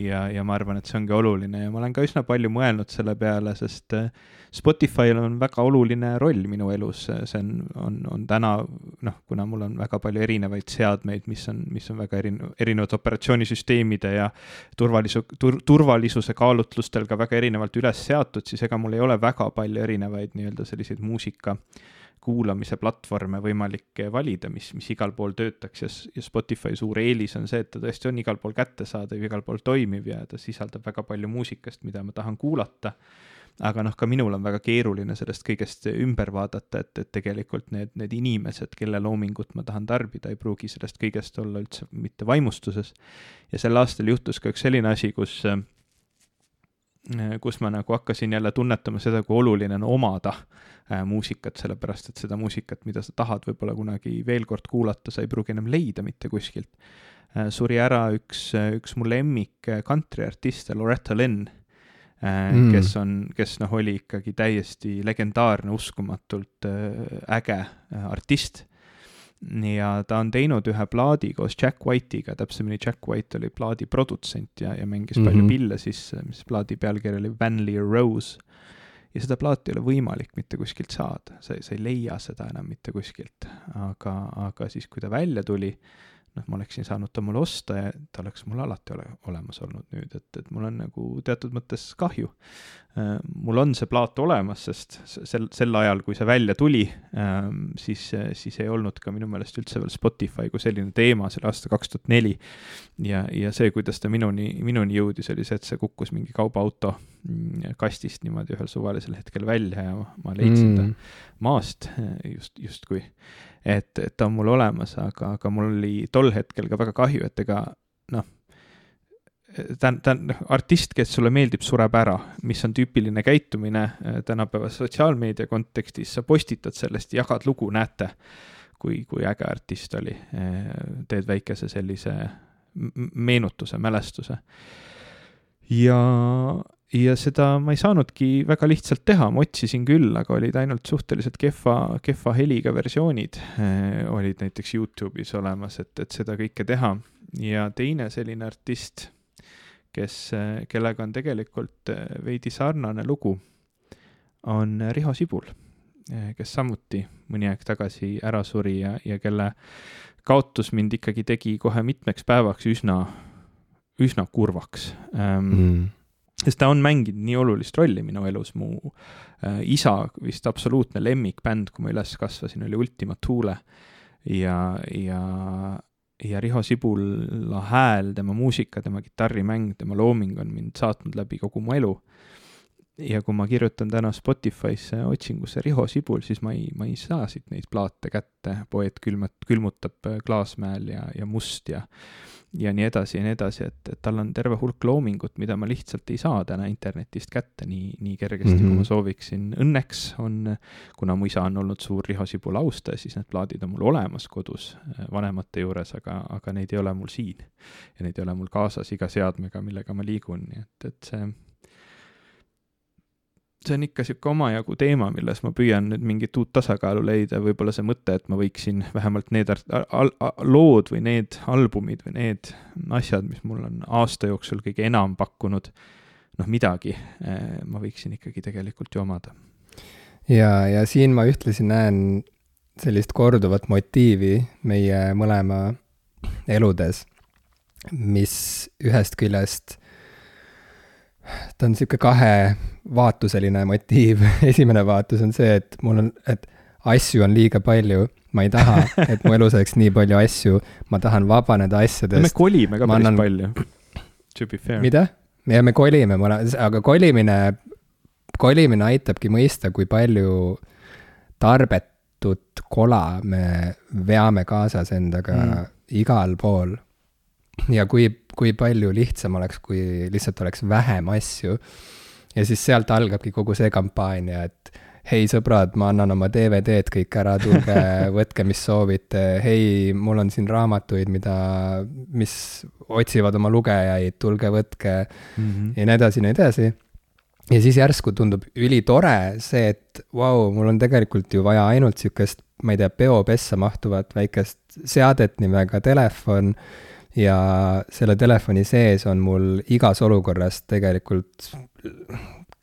B: Ja, ja ma arvan, et see ongi oluline ja ma olen ka üsna palju mõelnud selle peale, sest äh, Spotify'l on väga oluline roll minu elus, see on, on, on täna noh, kuna mul on väga palju erinevaid seadmeid, mis on, mis on väga erinev, erinevate operatsioonisüsteemide ja turvalisu- tur,, turvalisuse kaalutlustel ka väga erinevalt üles seatud, siis ega mul ei ole väga palju erinevaid nii-öelda selliseid muusika kuulamise platvorme võimalik valida, mis, mis igal pool töötaks ja, ja Spotify suur eelis on see, et ta tõesti on igal pool kättesaadav, igal pool toimiv ja ta sisaldab väga palju muusikast, mida ma tahan kuulata aga noh, ka minul on väga keeruline sellest kõigest ümber vaadata, et, et tegelikult need, need inimesed, kelle loomingut ma tahan tarbida, ei pruugi sellest kõigest olla üldse mitte vaimustuses. ja sel aastal juhtus ka üks selline asi, kus kus ma nagu hakkasin jälle tunnetama seda, kui oluline on omada äh, muusikat, sellepärast et seda muusikat, mida sa tahad võib-olla kunagi veel kord kuulata, sa ei pruugi enam leida mitte kuskilt äh,. suri ära üks, üks mu lemmik kantriartiste, Loretta Lynn Äh, mm. kes on, kes noh, oli ikkagi täiesti legendaarne, uskumatult äh, äge äh, artist. Ja ta on teinud ühe plaadi koos Jack White'iga, täpsemini Jack White oli plaadi produtsent ja, ja mängis mm -hmm. palju pille sisse, mis plaadi pealkiri oli Van Leer Rose. ja seda plaati ei ole võimalik mitte kuskilt saada, sa, sa ei leia seda enam mitte kuskilt, aga, aga siis, kui ta välja tuli, noh, ma oleksin saanud ta mulle osta ja ta oleks mul alati ole, olemas olnud nüüd, et, et mul on nagu teatud mõttes kahju. Äh, mul on see plaat olemas, sest sel, sel ajal, kui see välja tuli, ähm, siis, siis ei olnud ka minu meelest üldse veel Spotify kui selline teema, see oli aasta kaks tuhat neli. ja, ja see, kuidas ta minuni, minuni jõudis, oli see, et see kukkus mingi kaubaauto mm, kastist niimoodi ühel suvalisel hetkel välja ja ma, ma leidsin mm. ta maast just, justkui et, et ta on mul olemas, aga, aga mul oli tol hetkel ka väga kahju, et ega noh, ta ta on artist, kes sulle meeldib, sureb ära, mis on tüüpiline käitumine äh, tänapäeva sotsiaalmeedia kontekstis, sa postitad sellest, jagad lugu, näete, kui, kui äge artist oli, äh, teed väikese sellise meenutuse, mälestuse. ja, ja seda ma ei saanudki väga lihtsalt teha, ma otsisin küll, aga olid ainult suhteliselt kehva, kehva heliga versioonid eh, olid näiteks Youtube'is olemas, et, et seda kõike teha. ja teine selline artist, kes, kellega on tegelikult eh, veidi sarnane lugu, on Riho Sibul, eh, kes samuti mõni aeg tagasi ära suri ja, ja kelle kaotus mind ikkagi tegi kohe mitmeks päevaks üsna, üsna kurvaks. Ähm, mm. sest ta on mänginud nii olulist rolli minu elus, mu äh, isa vist absoluutne lemmikbänd, kui ma üles kasvasin, oli Ultima Thule. Ja, ja, ja Riho Sibula hääl, tema muusika, tema kitarrimäng, tema looming on mind saatnud läbi kogu mu elu. Ja kui ma kirjutan täna Spotify'sse otsingusse Riho Sibul, siis ma ei, ma ei saa siit neid plaate kätte, poeet külmet-, külmutab Klaasmäel ja, ja Must ja ja nii edasi ja nii edasi, et, et tal on terve hulk loomingut, mida ma lihtsalt ei saa täna internetist kätte nii, nii kergesti mm, -hmm. kui ma mhm. sooviksin. Õnneks on, kuna mu isa on olnud suur Riho Sibula austaja, siis need plaadid on mul olemas kodus äh, vanemate juures, aga, aga neid ei ole mul siin. ja neid ei ole mul kaasas iga seadmega, millega ma liigun, nii et, et see see on ikka niisugune omajagu teema, milles ma püüan nüüd mingit uut tasakaalu leida, võib-olla see mõte, et ma võiksin vähemalt need lood või need albumid või need asjad, mis mul on aasta jooksul kõige enam pakkunud, noh, midagi eh, ma võiksin ikkagi tegelikult ju omada.
A: ja, ja siin ma ühtlasi näen sellist korduvat motiivi meie mõlema eludes, mis ühest küljest ta on niisugune kahevaatuseline motiiv <laughs> esimene vaatus on see, et mul on, et asju on liiga palju, ma ei taha, et mu elus oleks nii palju asju, ma tahan vabaneda asjadest.
B: me kolime ka päris annan... palju, to be fair.
A: mida? ja me kolime, aga kolimine, kolimine aitabki mõista, kui palju tarbetut kola me veame kaasas endaga mm. igal pool ja kui, kui palju lihtsam oleks, kui lihtsalt oleks vähem asju. ja siis sealt algabki kogu see kampaania, et hei sõbrad, ma annan oma DVD-d kõik ära, tulge <laughs> võtke, mis soovite, hei, mul on siin raamatuid, mida, mis otsivad oma lugejaid, tulge võtke mm -hmm. ja nii edasi, nii edasi. ja siis järsku tundub ülitore see, et vau wow,, mul on tegelikult ju vaja ainult sihukest, ma ei tea, peopessa mahtuvat väikest seadet nimega telefon ja selle telefoni sees on mul igas olukorras tegelikult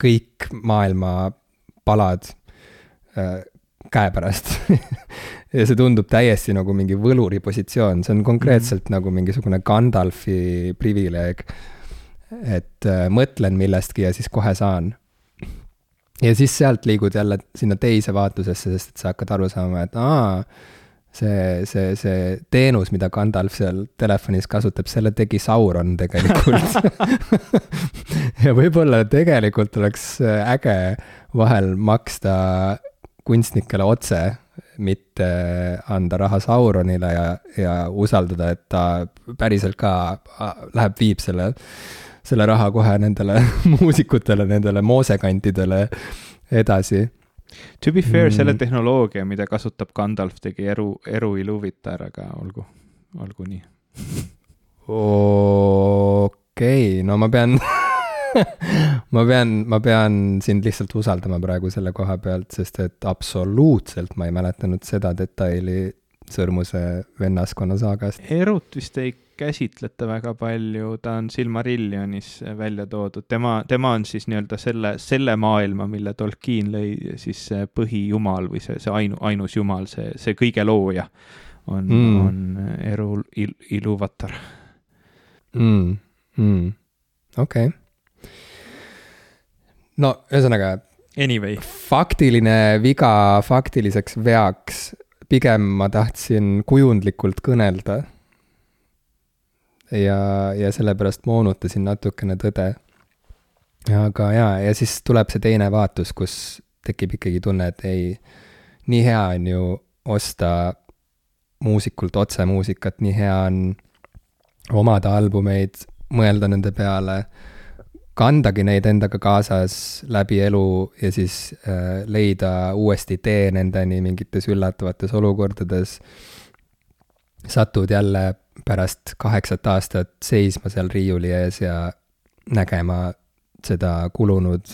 A: kõik maailma palad äh, käepärast <laughs> ja see tundub täiesti nagu mingi võluri positsioon, see on konkreetselt mm. nagu mingisugune Gandalfi privileeg. et äh, mõtlen millestki ja siis kohe saan. ja siis sealt liigud jälle sinna teise vaatusesse, sest et sa hakkad aru saama, et aa see, see, see teenus, mida Gandalf seal telefonis kasutab, selle tegi Sauron tegelikult. <laughs> Ja võib-olla tegelikult oleks äge vahel maksta kunstnikele otse, mitte anda raha Sauronile ja, ja usaldada, et ta päriselt ka läheb, viib selle, selle raha kohe nendele <laughs> muusikutele, nendele moosekantidele edasi
B: To be fair mm., selle tehnoloogia, mida kasutab Gandalf, tegi Eru, Eru Iluvitar, aga olgu, olgu nii.
A: okei no ma pean <laughs> ma pean, ma pean sind lihtsalt usaldama praegu selle koha pealt, sest et absoluutselt ma ei mäletanud seda detaili Sõrmuse vennaskonna saagast.
B: Erut vist ei käsitleta väga palju, ta on Silmarillionis välja toodud, tema, tema on siis nii-öelda selle, selle maailma, mille Tolkien lõi, siis see põhijumal või see, see ainu, ainus jumal, see, see kõige looja on mm., on Eru il, Iluvatar
A: mm.. Mm. okei okay no ühesõnaga.
B: Anyway.
A: faktiline viga faktiliseks veaks, pigem ma tahtsin kujundlikult kõnelda. Ja, ja sellepärast moonutasin natukene tõde. aga jaa, ja siis tuleb see teine vaatus, kus tekib ikkagi tunne, et ei, nii hea on ju osta muusikult otse muusikat, nii hea on omada albumeid, mõelda nende peale kandagi neid endaga kaasas läbi elu ja siis äh, leida uuesti tee nendeni mingites üllatavates olukordades. satud jälle pärast kaheksat aastat seisma seal riiuli ees ja nägema seda kulunud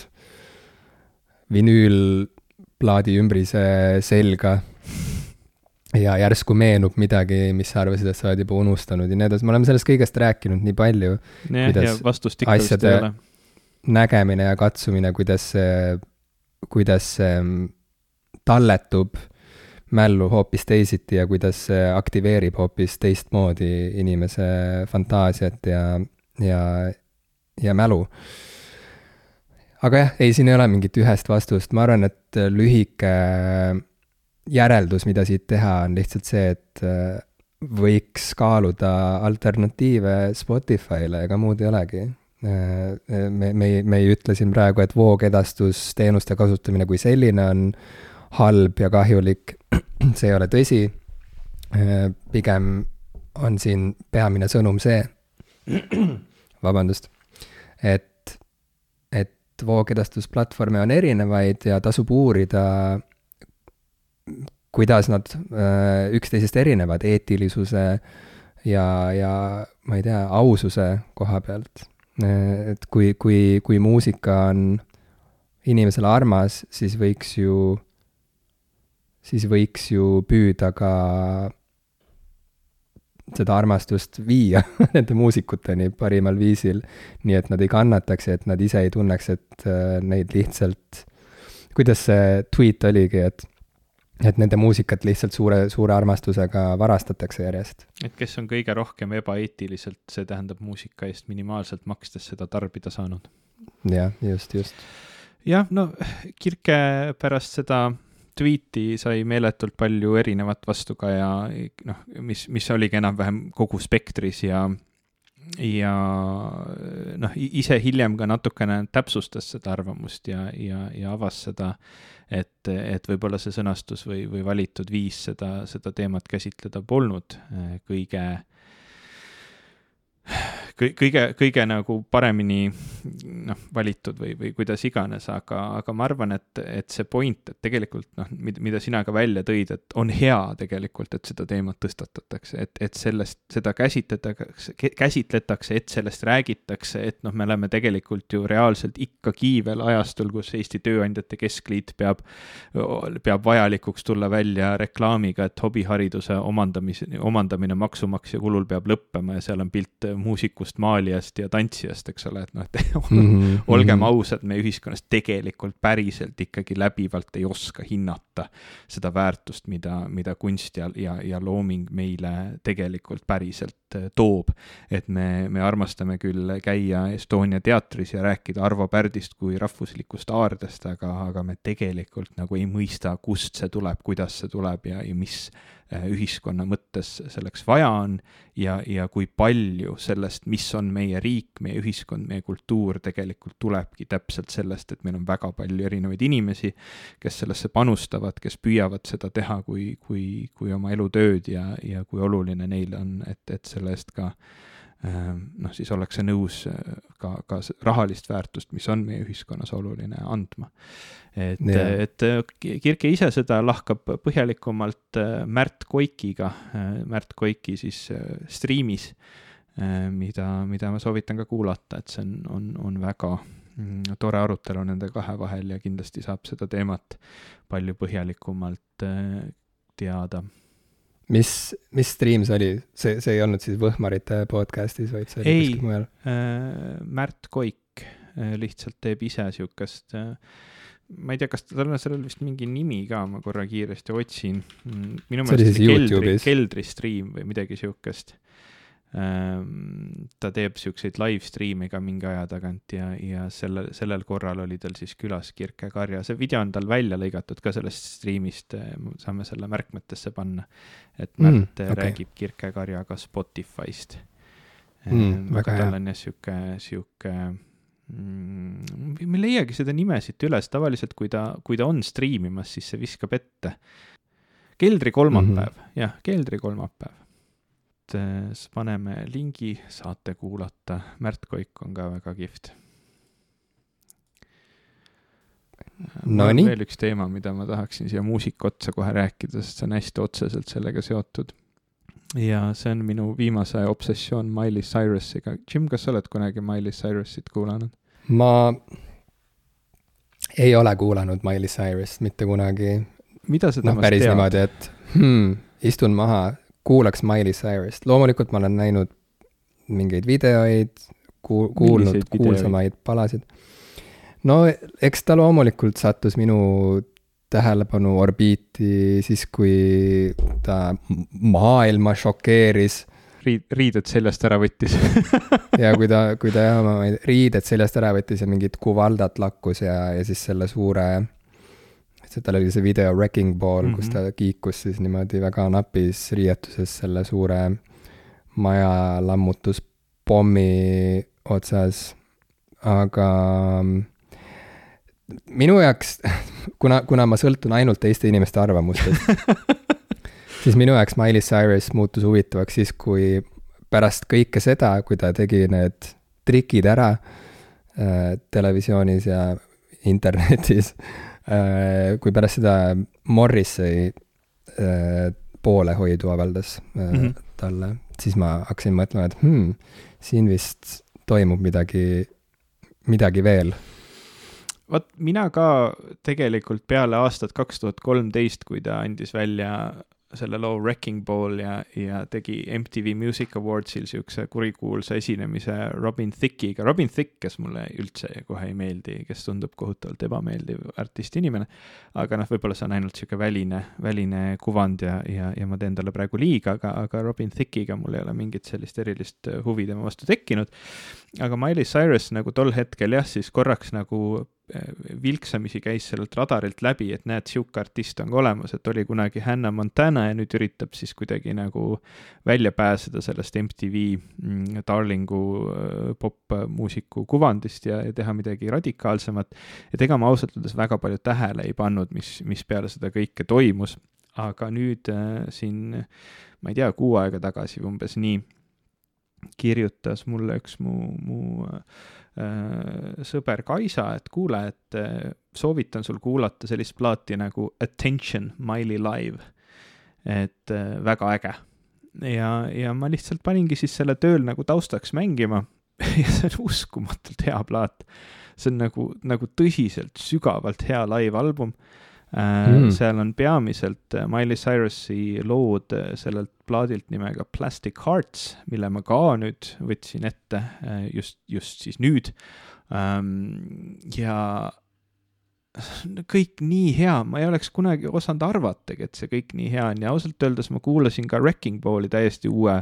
A: vinüülplaadi ümbrise selga. ja järsku meenub midagi, mis sa arvasid, et sa oled juba unustanud ja nii edasi, me oleme sellest kõigest rääkinud nii palju.
B: ole
A: nägemine ja katsumine, kuidas see, kuidas see talletub mällu hoopis teisiti ja kuidas see aktiveerib hoopis teistmoodi inimese fantaasiat ja, ja, ja mälu. aga jah, ei, siin ei ole mingit ühest vastust, ma arvan, et lühike järeldus, mida siit teha, on lihtsalt see, et võiks kaaluda alternatiive Spotify'le, ega muud ei olegi Äh, äh, me, me me ei ütle siin praegu, et voogedastusteenuste kasutamine kui selline on halb ja kahjulik, <clears throat> see ei ole tõsi. Äh, pigem on siin peamine sõnum see, <clears throat> vabandust, et, et voogedastusplatvorme on erinevaid ja tasub uurida, kuidas nad üksteisest erinevad eetilisuse ja, ja ma ei tea, aususe koha pealt. Et kui, kui, kui muusika on inimesele armas, siis võiks ju, siis võiks ju püüda ka seda armastust viia <laughs> nende muusikuteni parimal viisil, nii et nad ei kannataks ja et nad ise ei tunneks, et äh, neid lihtsalt, kuidas see tweet oligi, et et nende muusikat lihtsalt suure, suure armastusega varastatakse järjest.
B: et kes on kõige rohkem ebaeetiliselt, see tähendab muusika eest minimaalselt makstes seda tarbida saanud.
A: jah, just, just.
B: jah, no Kirke pärast seda tweet'i sai meeletult palju erinevat vastukaja, noh, mis, mis oligi enam-vähem kogu spektris ja ja noh, ise hiljem ka natukene täpsustas seda arvamust ja, ja, ja avas seda et, et võib-olla see sõnastus või, või valitud viis seda, seda teemat käsitleda polnud äh, kõige kõige, nagu paremini noh, valitud või, või kuidas iganes, aga, aga ma arvan, et, et see point, et tegelikult noh, mida sina ka välja tõid, et on hea tegelikult, et seda teemat tõstatatakse, et, et sellest, seda käsitletakse, käsitletakse, et sellest räägitakse, et noh, me oleme tegelikult ju reaalselt ikkagi veel ajastul, kus Eesti Tööandjate Keskliit peab, peab vajalikuks tulla välja reklaamiga, et hobihariduse omandamise, omandamine maksumaksja kulul peab lõppema ja seal on pilt muusikust, mängust, maalijast ja tantsijast, eks ole, et noh, et <laughs> mm -hmm. olgem ausad, me ühiskonnas tegelikult päriselt ikkagi läbivalt ei oska hinnata seda väärtust, mida, mida kunst ja, ja, ja looming meile tegelikult päriselt äh, toob. et me, me armastame küll käia Estonia teatris ja rääkida Arvo Pärdist kui rahvuslikust aardest, aga, aga me tegelikult nagu ei mõista, kust see tuleb, kuidas see tuleb ja, ja mis ühiskonna mõttes selleks vaja on ja, ja kui palju sellest, mis on meie riik, meie ühiskond, meie kultuur, tegelikult tulebki täpselt sellest, et meil on väga palju erinevaid inimesi, kes sellesse panustavad, kes püüavad seda teha kui, kui, kui oma elutööd ja, ja kui oluline neile on, et, et selle eest ka äh, noh, siis ollakse nõus äh, ka, ka rahalist väärtust, mis on meie ühiskonnas oluline, andma. et, et äh, Kirke ise seda lahkab põhjalikumalt äh, Märt Koikiga, Märt Koiki siis striimis, mida, mida ma soovitan ka kuulata, et see on, on, on väga mm, tore arutelu nende kahe vahel ja kindlasti saab seda teemat palju põhjalikumalt teada
A: mis, mis stream see oli, see, see ei olnud siis Võhmarite podcast'is, vaid see oli kuskil mujal.
B: äh,, Märt Koik äh, lihtsalt teeb ise siukest äh, ma ei tea, kas tal on sellel vist mingi nimi ka, ma korra kiiresti otsin. Mm, minu meelest see oli keldri, keldristriim või midagi siukest. Ehm, ta teeb siukseid live stream'e ka mingi aja tagant ja, ja selle, sellel korral oli tal siis külas Kirke Karja, see video on tal välja lõigatud ka sellest stream'ist, saame selle märkmetesse panna. et mm, Märt mm, okay. räägib Kirke Karjaga Spotify'st mm,. Ehm, aga tal on jah sihuke, sihuke mm, ma ei leiagi seda nime siit üles, tavaliselt kui ta, kui ta on striimimas, siis see viskab ette. keldri kolmapäev mm, -hmm. jah, keldri kolmapäev paneme lingi, saate kuulata, Märt Koik on ka väga kihvt.
A: Nonii.
B: veel üks teema, mida ma tahaksin siia muusika otsa kohe rääkida, sest see on hästi otseselt sellega seotud. ja see on minu viimase aja obsessioon Miley Cyrusiga. Jim, kas sa oled kunagi Miley Cyrusit kuulanud?
A: ma ei ole kuulanud Miley Cyrust mitte kunagi.
B: mida sa temast
A: no, päris tead? niimoodi, et hmm, istun maha, kuulaks Miley Cyrust, loomulikult ma olen näinud mingeid videoid, ku-, kuulnud kuulsamaid palasid. no eks ta loomulikult sattus minu tähelepanu orbiiti siis, kui ta maailma šokeeris.
B: riid, riided seljast ära võttis <laughs>
A: ja kui ta, kui ta <laughs> jah, oma riided seljast ära võttis ja mingit kuvaldat lakkus ja, ja siis selle suure tal oli see video Wrecking Ball mm, -hmm. kus mhm. ta kiikus siis niimoodi väga napis riietuses selle suure maja lammutuspommi otsas, aga minu jaoks, <laughs> kuna, kuna ma sõltun ainult teiste inimeste arvamustest <laughs> siis minu jaoks Miley Cyrus muutus huvitavaks siis, kui pärast kõike seda, kui ta tegi need trikid ära äh, televisioonis ja internetis kui pärast seda Morrissey äh, poolehoidu avaldas mm -hmm. talle, siis ma hakkasin mõtlema, et hmm, siin vist toimub midagi, midagi veel.
B: vot mina ka tegelikult peale aastat kaks tuhat kolmteist, kui ta andis välja selle loo Wrecking Ball ja, ja tegi MTV Music Awardsil siukse kurikuulsa esinemise Robin Thicke'iga. Robin Thicke, kes mulle üldse kohe ei meeldi, kes tundub kohutavalt ebameeldiv artist inimene. aga noh, võib-olla see on ainult sihuke väline, väline kuvand ja, ja, ja ma teen talle praegu liiga, aga, aga Robin Thicke'iga mul ei ole mingit sellist erilist huvi tema vastu tekkinud. aga Miley Cyrus nagu tol hetkel jah, siis korraks nagu vilksamisi käis sellelt radarilt läbi, et näed, sihuke artist on ka olemas, et oli kunagi Hannah Montana ja nüüd üritab siis kuidagi nagu välja pääseda sellest MTV mm, darlingu äh, popmuusiku kuvandist ja, ja teha midagi radikaalsemat. et ega ma ausalt öeldes väga palju tähele ei pannud, mis, mis peale seda kõike toimus, aga nüüd äh, siin, ma ei tea, kuu aega tagasi umbes nii, kirjutas mulle üks mu, mu äh, sõber Kaisa, et kuule, et äh, soovitan sul kuulata sellist plaati nagu Attention Miley Live. et äh, väga äge. ja, ja ma lihtsalt paningi siis selle tööl nagu taustaks mängima <laughs> ja see on uskumatult hea plaat. see on nagu, nagu tõsiselt sügavalt hea live-album Äh, mm.. seal on peamiselt äh, Miley Cyrusi lood äh, sellelt plaadilt nimega Plastic Hearts, mille ma ka nüüd võtsin ette just, just siis nüüd. Ähm, ja kõik nii hea, ma ei oleks kunagi osanud arvatagi, et see kõik nii hea on ja ausalt öeldes ma kuulasin ka Wrecking Balli täiesti uue,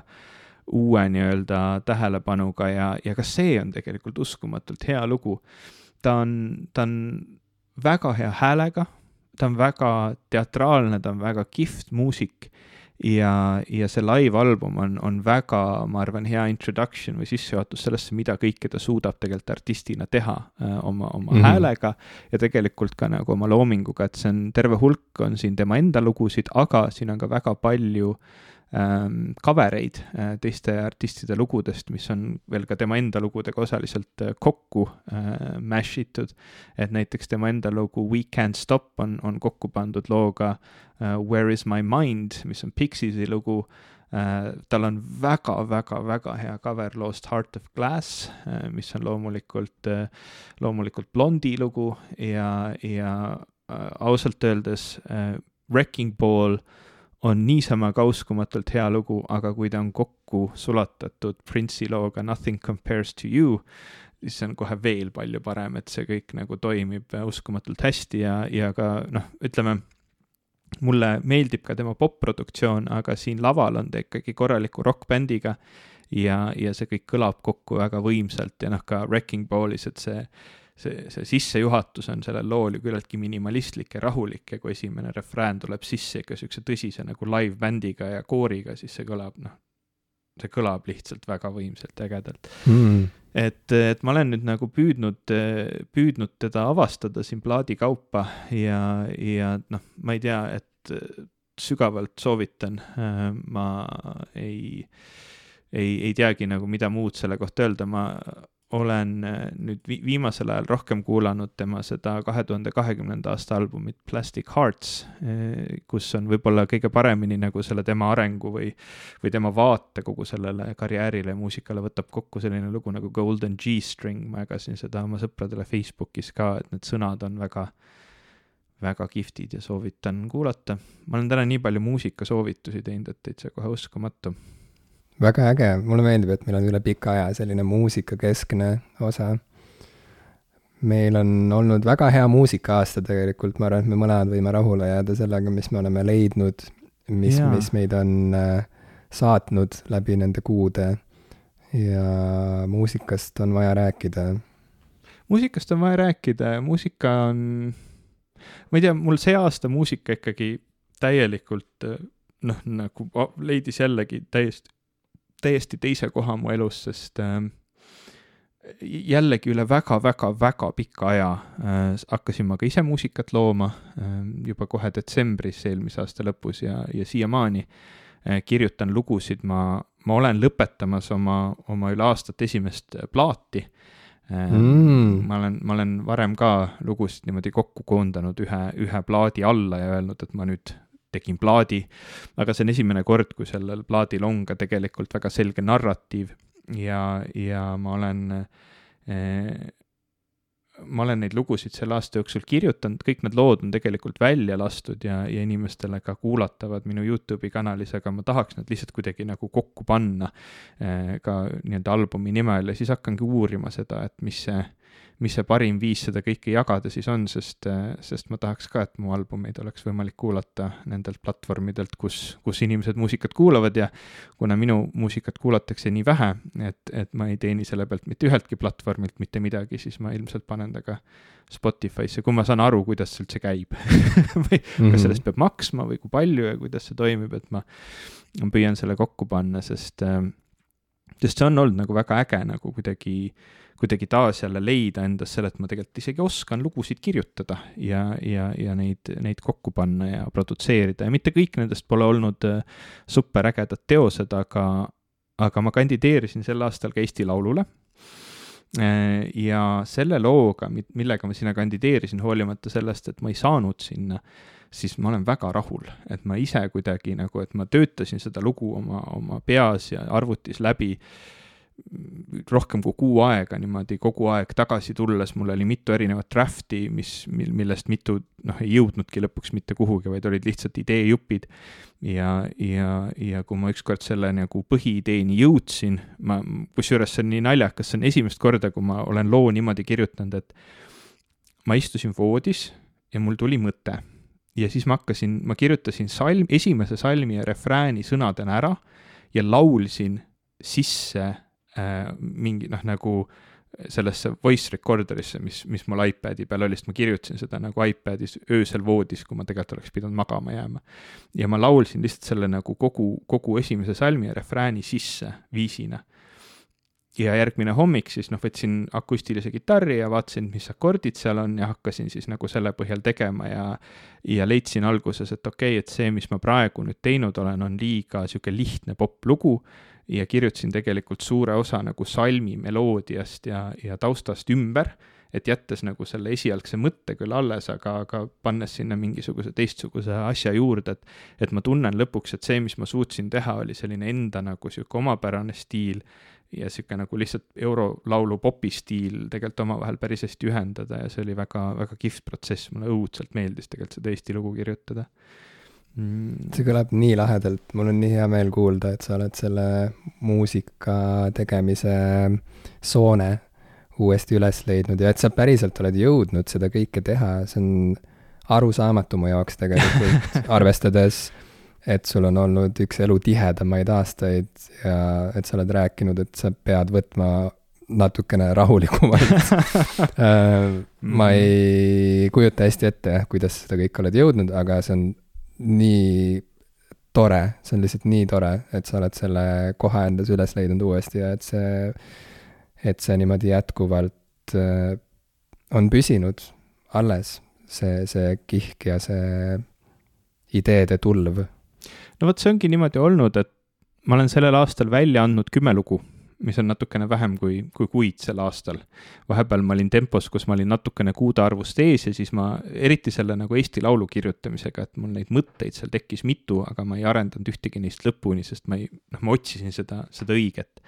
B: uue nii-öelda tähelepanuga ja, ja ka see on tegelikult uskumatult hea lugu. ta on, ta on väga hea häälega ta on väga teatraalne, ta on väga kihvt muusik ja, ja see live-album on, on väga, ma arvan, hea introduction või sissejuhatus sellesse, mida kõike ta suudab tegelikult artistina teha äh, oma, oma mm -hmm. häälega ja tegelikult ka nagu oma loominguga, et see on, terve hulk on siin tema enda lugusid, aga siin on ka väga palju ähm, cover eid äh, teiste artistide lugudest, mis on veel ka tema enda lugudega osaliselt äh, kokku äh, mash itud. et näiteks tema enda lugu We Can't Stop on, on kokku pandud looga äh, Where is my mind, mis on Pixiesi lugu tal on väga-väga-väga hea cover loost Heart of Glass mis on loomulikult loomulikult Blondi lugu ja, ja ausalt öeldes Wrecking Ball on niisama ka uskumatult hea lugu, aga kui ta on kokku sulatatud Prince'i looga Nothing compares to you, siis see on kohe veel palju parem, et see kõik nagu toimib uskumatult hästi ja, ja ka noh, ütleme, mulle meeldib ka tema popp-produktsioon, aga siin laval on ta ikkagi korraliku rokkbändiga ja, ja see kõik kõlab kokku väga võimsalt ja noh, ka Wrecking Ballis, et see see, see sissejuhatus on sellel lool ju küllaltki minimalistlik ja rahulik ja kui esimene refrään tuleb sisse ikka niisuguse tõsise nagu live-bändiga ja kooriga, siis see kõlab, noh, see kõlab lihtsalt väga võimsalt ägedalt. Mm. Et, et ma olen nüüd nagu püüdnud, püüdnud teda avastada siin plaadi kaupa ja, ja noh, ma ei tea, et sügavalt soovitan, ma ei, ei, ei teagi nagu, mida muud selle kohta öelda, ma olen äh, nüüd vi viimasel ajal rohkem kuulanud tema seda kahe tuhande kahekümnenda aasta albumit Plastic Hearts, äh, kus on võib-olla kõige paremini nagu selle tema arengu või, või tema vaate kogu sellele karjäärile ja muusikale võtab kokku selline lugu nagu Golden G-string, ma jagasin seda oma sõpradele Facebookis ka, et need sõnad on väga väga kihvtid ja soovitan kuulata. ma olen täna nii palju muusikasoovitusi teinud, et täitsa kohe uskumatu
A: väga äge, mulle meeldib, et meil on üle pika aja selline muusikakeskne osa. meil on olnud väga hea muusika-aasta tegelikult, ma arvan, et me mõlemad võime rahule jääda sellega, mis me oleme leidnud, mis, mis meid on äh, saatnud läbi nende kuude. Ja muusikast on vaja rääkida.
B: muusikast on vaja rääkida. Ja muusika on, ma ei tea, mul see aasta muusika ikkagi täielikult noh, nagu leidis jällegi täiesti täiesti teise koha mu elus, sest äh, jällegi üle väga-väga-väga pika aja äh, hakkasin ma ka ise muusikat looma äh, juba kohe detsembris eelmise aasta lõpus ja, ja siiamaani äh, kirjutan lugusid, ma, ma olen lõpetamas oma, oma üle aastat esimest plaati äh, mm.. ma olen, ma olen varem ka lugusid niimoodi kokku koondanud ühe, ühe plaadi alla ja öelnud, et ma nüüd tegin plaadi, aga see on esimene kord, kui sellel plaadil on ka tegelikult väga selge narratiiv ja, ja ma olen eh, ma olen neid lugusid selle aasta jooksul kirjutanud, kõik need lood on tegelikult välja lastud ja, ja inimestele ka kuulatavad minu Youtube'i kanalis, aga ma tahaks nad lihtsalt kuidagi nagu kokku panna eh, ka nii-öelda albumi nimel ja siis hakkangi uurima seda, et mis see mis see parim viis seda kõike jagada siis on, sest, sest ma tahaks ka, et mu albumeid oleks võimalik kuulata nendelt platvormidelt, kus, kus inimesed muusikat kuulavad ja kuna minu muusikat kuulatakse nii vähe, et, et ma ei teeni selle pealt mitte üheltki platvormilt mitte midagi, siis ma ilmselt panen ta ka Spotify'sse, kui ma saan aru, kuidas see üldse käib <laughs> või mm -hmm. kas sellest peab maksma või kui palju ja kuidas see toimib, et ma, ma püüan selle kokku panna, sest, sest see on olnud nagu väga äge nagu kuidagi kuidagi taas jälle leida endas selle, et ma tegelikult isegi oskan lugusid kirjutada ja, ja, ja neid, neid kokku panna ja produtseerida. Ja mitte kõik nendest pole olnud äh, superägedad teosed, aga, aga ma kandideerisin sel aastal ka Eesti Laulule. Äh, ja selle looga, millega ma sinna kandideerisin, hoolimata sellest, et ma ei saanud sinna, siis ma olen väga rahul, et ma ise kuidagi nagu, et ma töötasin seda lugu oma, oma peas ja arvutis läbi rohkem kui kuu aega niimoodi kogu aeg tagasi tulles, mul oli mitu erinevat draft'i, mis, mil, millest mitu noh, ei jõudnudki lõpuks mitte kuhugi, vaid olid lihtsalt ideejupid. ja, ja, ja kui ma ükskord selle nagu põhiideeni jõudsin, ma, kusjuures see on nii naljakas, see on esimest korda, kui ma olen loo niimoodi kirjutanud, et ma istusin voodis ja mul tuli mõte. Ja siis ma hakkasin, ma kirjutasin salm, esimese salmi ja refrääni sõnadena ära ja laulsin sisse äh, mingi noh, nagu sellesse voice recorder'isse, mis, mis mul iPad'i peal oli, sest ma kirjutasin seda nagu iPad'is öösel voodis, kui ma tegelikult oleks pidanud magama jääma. ja ma laulsin lihtsalt selle nagu kogu, kogu esimese salmi ja refrääni sisse viisina. Ja järgmine hommik siis noh, võtsin akustilise kitarri ja vaatasin, mis akordid seal on ja hakkasin siis nagu selle põhjal tegema ja ja leidsin alguses, et okei okay,, et see, mis ma praegu nüüd teinud olen, on liiga niisugune lihtne poplugu ja kirjutasin tegelikult suure osa nagu salmi meloodiast ja, ja taustast ümber, et jättes nagu selle esialgse mõtte küll alles, aga, aga pannes sinna mingisuguse teistsuguse asja juurde, et et ma tunnen lõpuks, et see, mis ma suutsin teha, oli selline enda nagu niisugune omapärane stiil ja niisugune nagu lihtsalt eurolaulu popi stiil tegelikult omavahel päris hästi ühendada ja see oli väga, väga kihvt protsess, mulle õudselt meeldis tegelikult seda Eesti lugu kirjutada.
A: Mm.. see kõlab nii lahedalt, mul on nii hea meel kuulda, et sa oled selle muusika tegemise soone uuesti üles leidnud ja et sa päriselt oled jõudnud seda kõike teha, see on arusaamatu mu jaoks tegelikult, <laughs> arvestades, et sul on olnud üks elu tihedamaid aastaid ja et sa oled rääkinud, et sa pead võtma natukene rahulikumalt <laughs> äh, ma mhm. ei kujuta hästi ette, kuidas seda kõike oled jõudnud, aga see on nii tore, see on lihtsalt nii tore, et sa oled selle koha endas üles leidnud uuesti ja et see, et see niimoodi jätkuvalt äh, on püsinud alles, see, see kihk ja see ideede tulv.
B: No vot, see ongi niimoodi olnud, et ma olen sellel aastal välja andnud kümme lugu mis on natukene vähem kui, kui kuid sel aastal. vahepeal ma olin tempos, kus ma olin natukene kuude arvust ees ja siis ma, eriti selle nagu Eesti Laulu kirjutamisega, et mul neid mõtteid seal tekkis mitu, aga ma ei arendanud ühtegi neist lõpuni, sest ma ei, noh, ma otsisin seda, seda õiget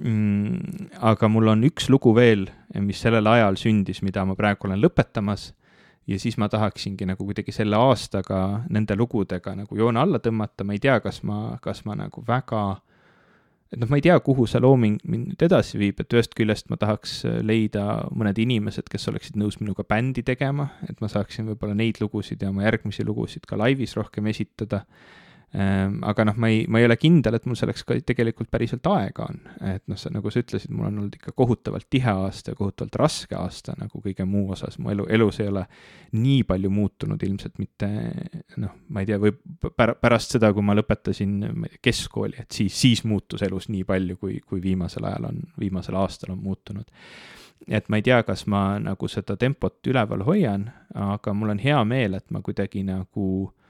B: mm,. aga mul on üks lugu veel, mis sellel ajal sündis, mida ma praegu olen lõpetamas ja siis ma tahaksingi nagu kuidagi selle aastaga nende lugudega nagu joone alla tõmmata, ma ei tea, kas ma, kas ma nagu väga et noh, ma ei tea, kuhu see looming mind edasi viib, et ühest küljest ma tahaks leida mõned inimesed, kes oleksid nõus minuga bändi tegema, et ma saaksin võib-olla neid lugusid ja oma järgmisi lugusid ka laivis rohkem esitada aga noh, ma ei, ma ei ole kindel, et mul selleks ka tegelikult päriselt aega on. et noh, sa, nagu sa ütlesid, mul on olnud ikka kohutavalt tihe aasta ja kohutavalt raske aasta nagu kõige muu osas, mu elu, elus ei ole nii palju muutunud ilmselt mitte noh, ma ei tea, või pär-, pärast seda, kui ma lõpetasin keskkooli, et siis, siis muutus elus nii palju, kui, kui viimasel ajal on, viimasel aastal on muutunud et ma ei tea, kas ma nagu seda tempot üleval hoian, aga mul on hea meel, et ma kuidagi nagu äh,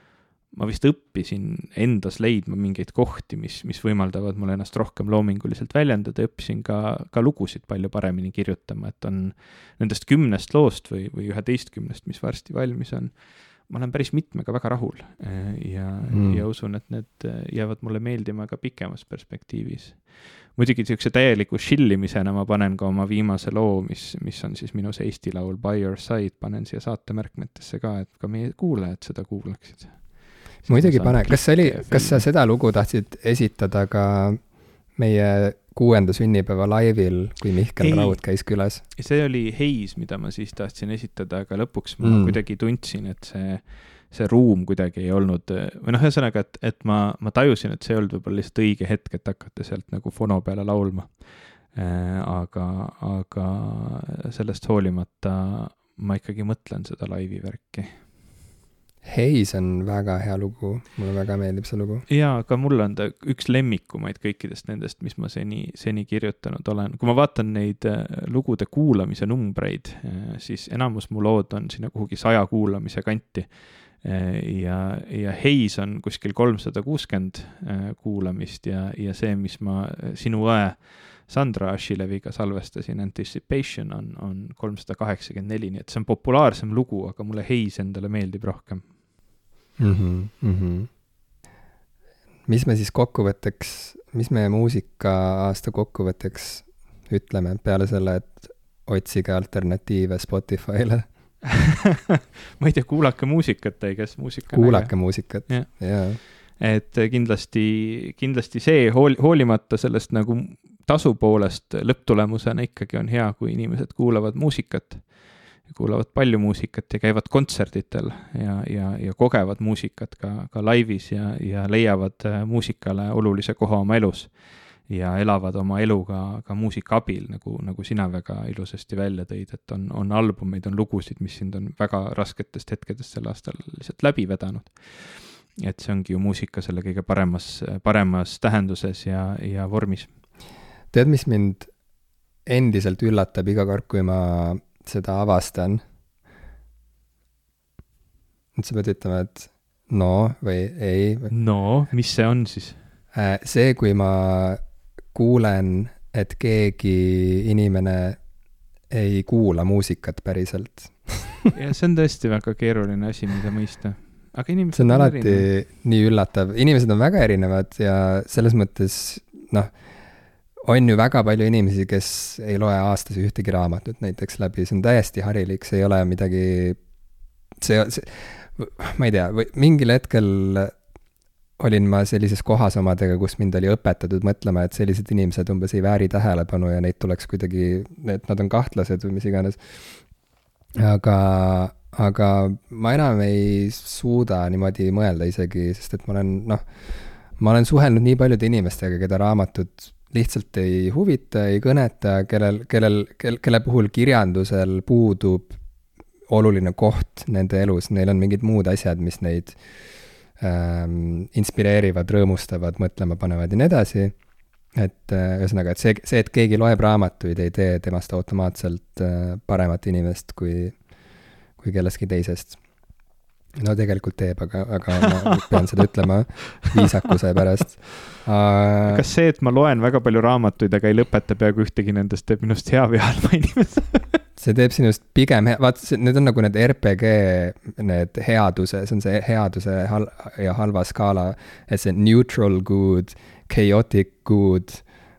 B: ma vist õppisin endas leidma mingeid kohti, mis, mis võimaldavad mul ennast rohkem loominguliselt väljendada, õppisin ka, ka lugusid palju paremini kirjutama, et on nendest kümnest loost või, või üheteistkümnest, mis varsti valmis on, ma olen päris mitmega väga rahul ja mm., ja usun, et need jäävad mulle meeldima ka pikemas perspektiivis. muidugi niisuguse täieliku shillimisena ma panen ka oma viimase loo, mis, mis on siis minu see Eesti Laul By Your Side, panen siia saatemärkmetesse ka, et ka meie kuulajad seda kuulaksid
A: muidugi pane, kas see oli, kas sa seda lugu tahtsid esitada ka meie kuuenda sünnipäeva laivil, kui Mihkel ei, Raud käis külas?
B: see oli Heis, mida ma siis tahtsin esitada, aga lõpuks ma mm. kuidagi tundsin, et see, see ruum kuidagi ei olnud, või noh, ühesõnaga, et, et ma, ma tajusin, et see ei olnud võib-olla lihtsalt õige hetk, et hakata sealt nagu fono peale laulma. Äh, aga, aga sellest hoolimata ma ikkagi mõtlen seda laivi
A: Heis on väga hea lugu, mulle väga meeldib see lugu.
B: jaa, ka mul on ta üks lemmikumaid kõikidest nendest, mis ma seni, seni kirjutanud olen. kui ma vaatan neid äh, lugude kuulamise numbreid, äh, siis enamus mu lood on sinna kuhugi saja kuulamise kanti. Äh, ja, ja Heis on kuskil kolmsada kuuskümmend kuulamist ja, ja see, mis ma sinu õe Sandra Ashileviga salvestasin, Anticipation on, on kolmsada kaheksakümmend neli, nii et see on populaarsem lugu, aga mulle Heis endale meeldib rohkem
A: mm. -hmm, mm -hmm. mis me siis kokkuvõtteks, mis me muusika-aasta kokkuvõtteks ütleme, peale selle, et otsige alternatiive Spotify'le <laughs>
B: ma ei tea, kuulake muusikat, I guess, muusika
A: kuulake muusikat, jaa.
B: et kindlasti, kindlasti see hool-, hoolimata sellest nagu tasu poolest lõpptulemusena ikkagi on hea, kui inimesed kuulavad muusikat kuulavad palju muusikat ja käivad kontserditel ja, ja, ja kogevad muusikat ka, ka laivis ja, ja leiavad äh, muusikale olulise koha oma elus. ja elavad oma elu ka, ka muusika abil, nagu, nagu sina väga ilusasti välja tõid, et on, on albumeid, on lugusid, mis sind on väga rasketest hetkedest sel aastal lihtsalt läbi vedanud. et see ongi ju muusika selle kõige paremas, paremas tähenduses ja, ja vormis.
A: tead, mis mind endiselt üllatab iga kord, kui ma seda avastan, et sa pead ütlema, et no või ei.
B: no, mis see on siis?
A: Äh, see, kui ma kuulen, et keegi inimene ei kuula muusikat päriselt <laughs>
B: ja see on tõesti väga keeruline asi, mida mõista. aga inimesed
A: see on alati erinevad. nii üllatav, inimesed on väga erinevad ja selles mõttes noh on ju väga palju inimesi, kes ei loe aastas ühtegi raamatut näiteks läbi, see on täiesti harilik, see ei ole midagi, see, see, ma ei tea, või mingil hetkel olin ma sellises kohas omadega, kus mind oli õpetatud mõtlema, et sellised inimesed umbes ei vääri tähelepanu ja neid tuleks kuidagi, et nad on kahtlased või mis iganes. aga, aga ma enam ei suuda niimoodi mõelda isegi, sest et ma olen, noh, ma olen suhelnud nii paljude inimestega, keda raamatud lihtsalt ei huvita, ei kõneta, kellel, kellel, kel-, kelle puhul kirjandusel puudub oluline koht nende elus, neil on mingid muud asjad, mis neid ähm, inspireerivad, rõõmustavad, mõtlema panevad ja nii edasi. et äh, ühesõnaga, et see, see, et keegi loeb raamatuid, ei tee temast automaatselt äh, paremat inimest kui, kui kellestki teisest. No tegelikult teeb, aga, aga ma pean seda ütlema viisakuse pärast.
B: Uh.... kas see, et ma loen väga palju raamatuid, aga ei lõpeta peaaegu ühtegi nendest, teeb minust hea või halva inimese?
A: see teeb sinust pigem, vaat need on nagu need RPG, need headuse, see on see headuse hal- ja halva skaala, et see neutral good, chaotic good,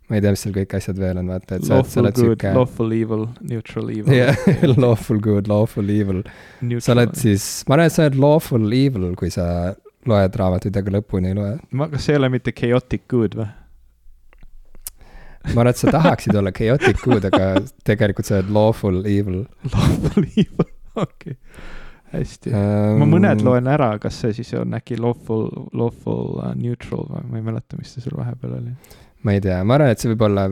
A: ma ei tea, mis seal kõik asjad veel on, vaata, et
B: sa, sa oled sihuke. Lawful evil, neutral evil.
A: jah <laughs> lawful good, lawful evil. sa oled siis, ma arvan, et sa oled lawful evil, kui sa loed raamatuid, aga lõpuni ei loe.
B: ma, kas see ei ole mitte chaotic good või?
A: ma arvan, et sa tahaksid olla chaotic good, aga tegelikult sa oled lawful evil.
B: Lawful evil, <laughs> okei okay. hästi um,. ma mõned loen ära, kas see siis on äkki lawful, lawful uh, neutral või ma ei mäleta, mis see sul vahepeal oli.
A: Ma ei tea, ma arvan, et see võib olla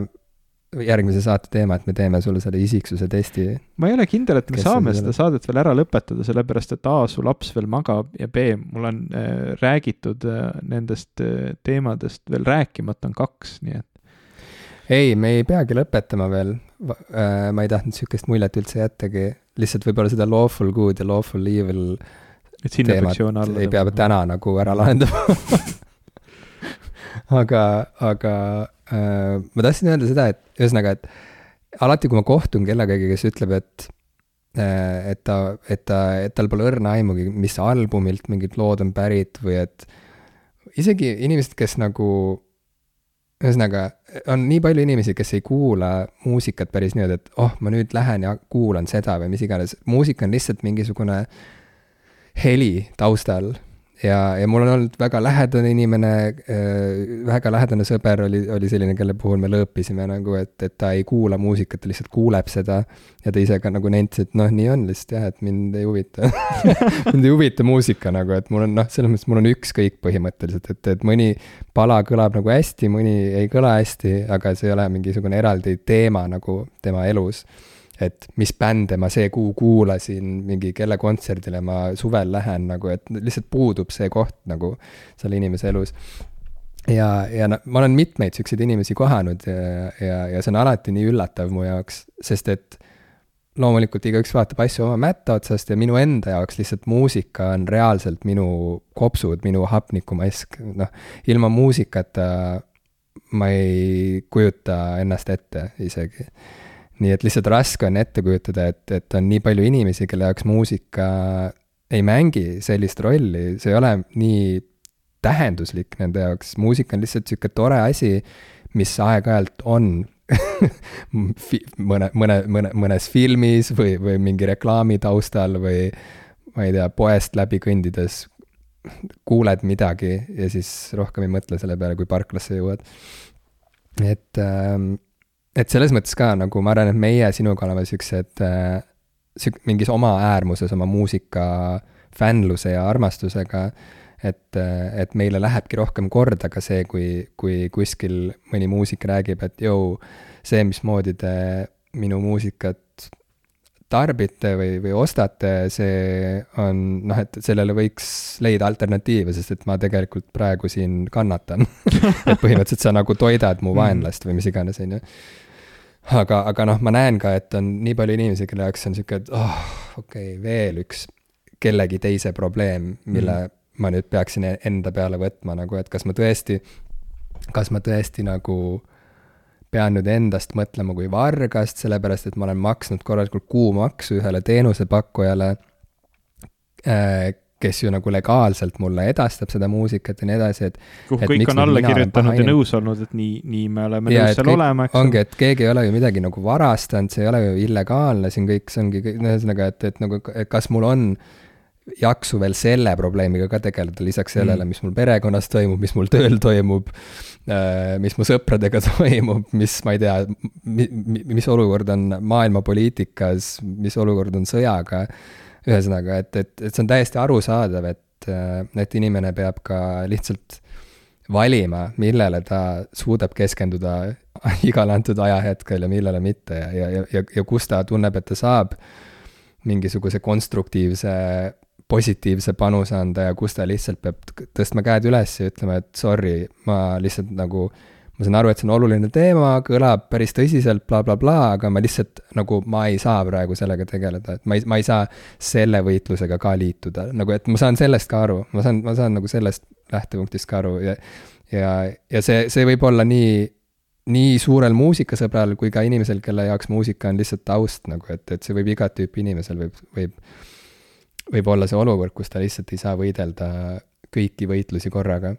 A: järgmise saate teema, et me teeme sulle selle isiksuse testi.
B: ma ei ole kindel, et me saame seda saadet veel ära lõpetada, sellepärast et A, su laps veel magab ja B, mul on äh, räägitud äh, nendest äh, teemadest veel rääkimata on kaks, nii et.
A: Ei, me ei peagi lõpetama veel. Äh, ma ei tahtnud sihukest muljet üldse jättagi, lihtsalt võib-olla seda lawful good ja lawful evil teemat ei pea täna nagu ära lahendama <laughs> aga, aga äh, ma tahtsin öelda seda, et ühesõnaga, et alati, kui ma kohtun kellegagi, kes ütleb, et äh, et ta, et ta, et tal pole õrna aimugi, mis albumilt mingid lood on pärit või et isegi inimesed, kes nagu ühesõnaga, on nii palju inimesi, kes ei kuula muusikat päris niimoodi, et oh, ma nüüd lähen ja kuulan seda või mis iganes, muusika on lihtsalt mingisugune heli taustal ja, ja mul on olnud väga lähedane inimene äh,, väga lähedane sõber oli, oli selline, kelle puhul me lõõpisime nagu, et, et ta ei kuula muusikat, ta lihtsalt kuuleb seda. ja ta ise ka nagu nentis, et noh, nii on lihtsalt jah, et mind ei huvita <laughs> mind ei huvita muusika nagu, et mul on noh, selles mõttes mul on ükskõik põhimõtteliselt, et, et mõni pala kõlab nagu hästi, mõni ei kõla hästi, aga see ei ole mingisugune eraldi teema nagu tema elus et mis bände ma see kuu kuulasin, mingi kelle kontserdile ma suvel lähen nagu, et lihtsalt puudub see koht nagu selle inimese elus. ja, ja no ma olen mitmeid siukseid inimesi kohanud ja, ja, ja see on alati nii üllatav mu jaoks, sest et loomulikult igaüks vaatab asju oma mätta otsast ja minu enda jaoks lihtsalt muusika on reaalselt minu kopsud, minu hapnikumask, noh, ilma muusikata ma ei kujuta ennast ette isegi nii et lihtsalt raske on ette kujutada, et, et on nii palju inimesi, kelle jaoks muusika ei mängi sellist rolli, see ei ole nii tähenduslik nende jaoks, muusika on lihtsalt sihuke tore asi, mis aeg-ajalt on <laughs> mõne, mõne, mõne, mõnes filmis või, või mingi reklaami taustal või ma ei tea, poest läbi kõndides kuuled midagi ja siis rohkem ei mõtle selle peale, kui parklasse jõuad. et ähm, et selles mõttes ka nagu ma arvan, et meie sinuga oleme siuksed äh,, siuk-, mingis oma äärmuses oma muusika fännluse ja armastusega, et, äh, et meile lähebki rohkem korda ka see, kui, kui kuskil mõni muusik räägib, et jõu, see, mismoodi te minu muusikat tarbite või, või ostate, see on noh, et sellele võiks leida alternatiive, sest et ma tegelikult praegu siin kannatan <laughs> et põhimõtteliselt sa nagu toidad mu mm. vaenlast või mis iganes, on ju aga, aga noh, ma näen ka, et on nii palju inimesi, kelle jaoks on sihuke, et oh, okei okay,, veel üks kellegi teise probleem, mille mm. ma nüüd peaksin e-, enda peale võtma nagu, et kas ma tõesti, kas ma tõesti nagu pean nüüd endast mõtlema kui vargast, sellepärast et ma olen maksnud korralikult kuumaksu ühele teenusepakkujale äh,, kes ju nagu legaalselt mulle edastab seda muusikat ja nii edasi, et.
B: kuhu kõik on alla kirjutanud ja nõus olnud, et nii, nii me oleme ja, nõus seal kõik, olema,
A: eks. ongi, et keegi ei ole ju midagi nagu varastanud, see ei ole ju illegaalne, siin kõik, see ongi, ühesõnaga, et, et nagu, et kas mul on jaksu veel selle probleemiga ka tegeleda, lisaks sellele mm., mis mul perekonnas toimub, mis mul tööl toimub, äh, mis mu sõpradega <laughs> toimub, mis, ma ei tea, mis olukord on maailmapoliitikas, mis olukord on sõjaga. Ühesõnaga, et, et, et see on täiesti arusaadav, et, äh, et inimene peab ka lihtsalt valima, millele ta suudab keskenduda <laughs> igal antud ajahetkel ja millele mitte ja, ja, ja, ja kus ta tunneb, et ta saab mingisuguse konstruktiivse positiivse panuse anda ja kus ta lihtsalt peab tõstma käed üles ja ütlema, et sorry, ma lihtsalt nagu, ma saan aru, et see on oluline teema, kõlab päris tõsiselt bla, bla, blablabla, aga ma lihtsalt nagu, ma ei saa praegu sellega tegeleda, et ma ei, ma ei saa selle võitlusega ka liituda, nagu et ma saan sellest ka aru, ma saan, ma saan nagu sellest lähtepunktist ka aru ja ja, ja see, see võib olla nii, nii suurel muusikasõbral kui ka inimesel, kelle jaoks muusika on lihtsalt taust nagu, et, et see võib igat tüüpi inimesel võib, võib võib olla see olukord, kus ta lihtsalt ei saa võidelda kõiki võitlusi korraga.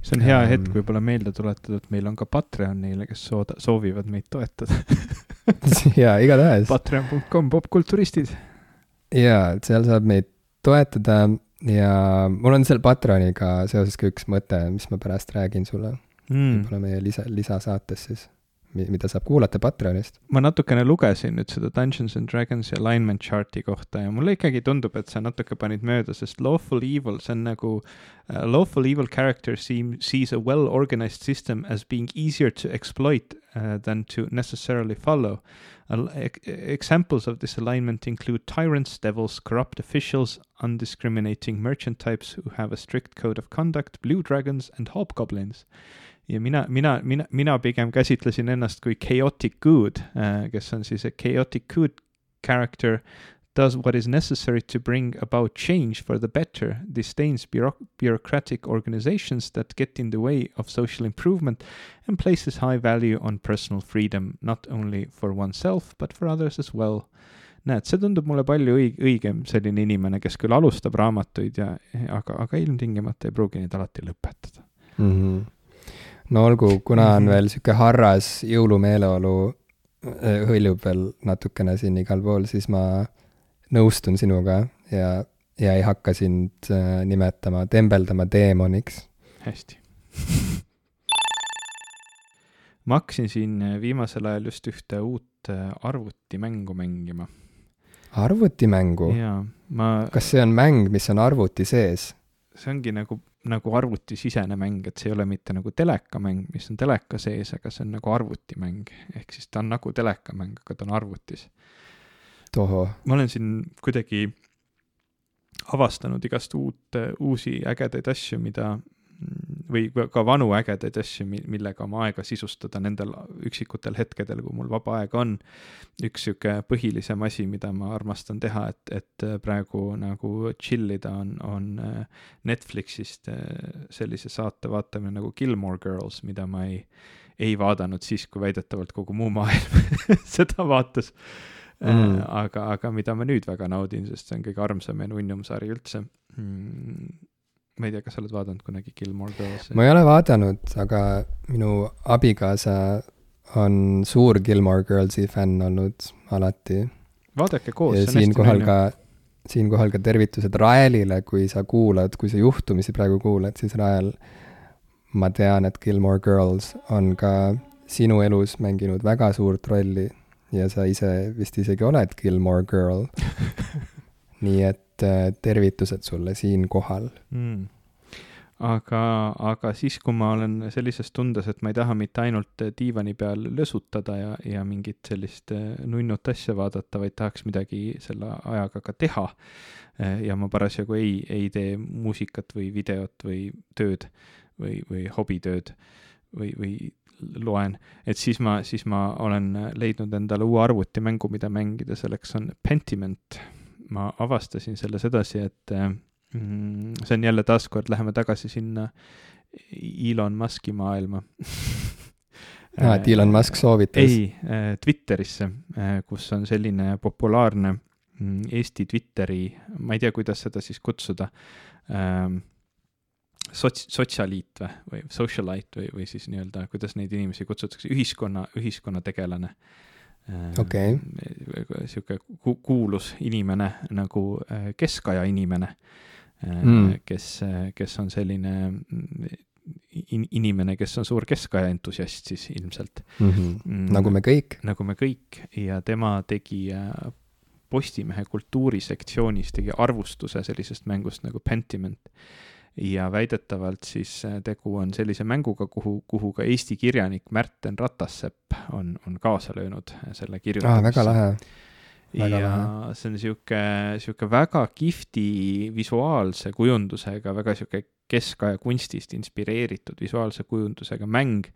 B: See on hea um, hetk võib-olla meelde tuletada, et meil on ka Patreon neile, kes sooda, soovivad meid toetada. <laughs>
A: Jaa, igatahes.
B: Patreon.com, popkulturistid.
A: jaa, et seal saab meid toetada ja mul on seal Patreoniga seoses ka üks mõte, mis ma pärast räägin sulle. Mm.. võib-olla meie lisa, lisasaates siis mida saab kuulata Patreonist.
B: ma natukene lugesin nüüd seda Dungeons and Dragons'i alignment chart'i kohta ja mulle ikkagi tundub, et sa natuke panid mööda, sest lawful evil, see on nagu uh, lawful evil character seem, sees a well organized system as being easier to exploit uh, than to necessarily follow. Examples of this alignment include tyrants, devils, corrupt officials, undiscriminating merchant types who have a strict code of conduct, blue dragons and hobgoblins. Ja mina, mina, mina, mina pigem käsitlesin ennast kui chaotic good, äh, kes on siis a chaotic good character does what is necessary to bring about change for the better, disdains bureau- bureaucratic organizations that get in the way of social improvement, and places high value on personal freedom, not only for oneself, but for others as well. näed, see tundub mulle palju õig-, õigem selline inimene, kes küll alustab raamatuid ja, aga, aga ilmtingimata ei pruugi neid alati lõpetada
A: mm. -hmm no olgu, kuna on mhm. veel sihuke harras jõulumeeleolu äh, hõljub veel natukene siin igal pool, siis ma nõustun sinuga ja, ja ei hakka sind äh, nimetama, tembeldama teemoniks.
B: hästi ma hakkasin siin äh, viimasel ajal just ühte uut arvutimängu mängima.
A: arvutimängu?
B: jaa, ma.
A: kas see on mäng, mis on arvuti sees?
B: see ongi nagu nagu arvutisisene mäng, et see ei ole mitte nagu telekamäng, mis on teleka sees, aga see on nagu arvutimäng. ehk siis ta on nagu telekamäng, aga ta on arvutis. Ma olen siin kuidagi avastanud igast uut, uusi ägedaid asju, mida või ka vanu ägedaid asju, millega oma aega sisustada nendel üksikutel hetkedel, kui mul vaba aega on. üks sihuke põhilisem asi, mida ma armastan teha, et, et praegu nagu chill ida, on, on äh, Netflixist äh, sellise saate vaatamine nagu Gilmore Girls, mida ma ei, ei vaadanud siis, kui väidetavalt kogu muu maailm <laughs> seda vaatas mm.. aga, aga mida ma nüüd väga naudin, sest see on kõige armsam ja nunnum sari üldse mm ma ei tea, kas sa oled vaadanud kunagi Gilmore Girlsi?
A: ma ei ole vaadanud, aga minu abikaasa on suur Gilmore Girlsi fänn olnud alati.
B: vaadake koos,
A: see on siinkohal ka, siinkohal ka tervitused Raelile, kui sa kuulad, kui sa juhtumisi praegu kuulad, siis Rael, ma tean, et Gilmore Girls on ka sinu elus mänginud väga suurt rolli ja sa ise vist isegi oled Gilmore Girl <laughs> nii et Äh, tervitused sulle siinkohal
B: mm aga, aga siis, kui ma olen sellises tundes, et ma ei taha mitte ainult diivani peal lösutada ja, ja mingit sellist äh, nunnut asja vaadata, vaid tahaks midagi selle ajaga ka teha. Äh, ja ma parasjagu ei, ei tee muusikat või videot või tööd või, või hobitööd või, või loen, et siis ma, siis ma olen leidnud endale uue arvutimängu, mida mängida, selleks on Pentiment. Ma avastasin selle sedasi, et mm, see on jälle taaskord, läheme tagasi sinna Elon Musk'i maailma.
A: Aa, <laughs> et Elon Musk soovitas?
B: ei, äh, Twitterisse, äh, kus on selline populaarne mm, Eesti Twitteri, ma ei tea, kuidas seda siis kutsuda ähm,, sots-, sotsialiit või, või socialite või, või siis nii-öelda, kuidas neid inimesi kutsutakse, ühiskonna, ühiskonnategelane
A: Okei.
B: sihuke ku- kuulus inimene nagu äh, keskaja inimene
A: Mm.
B: kes, kes on selline mm, in, inimene, kes on suur keskaja entusiast siis ilmselt
A: mm. -hmm. nagu me kõik.
B: nagu me kõik ja tema tegi äh, Postimehe kultuurisektsioonis tegi arvustuse sellisest mängust nagu Pentiment. Ja väidetavalt siis äh, tegu on sellise mänguga, kuhu, kuhu ka Eesti kirjanik Märten Ratassepp on, on kaasa löönud selle kirjutamisse
A: ah,. väga lahe
B: Väga ja lahe. see on sihuke, sihuke väga kihvti visuaalse kujundusega, väga sihuke keskaja kunstist inspireeritud visuaalse kujundusega mäng,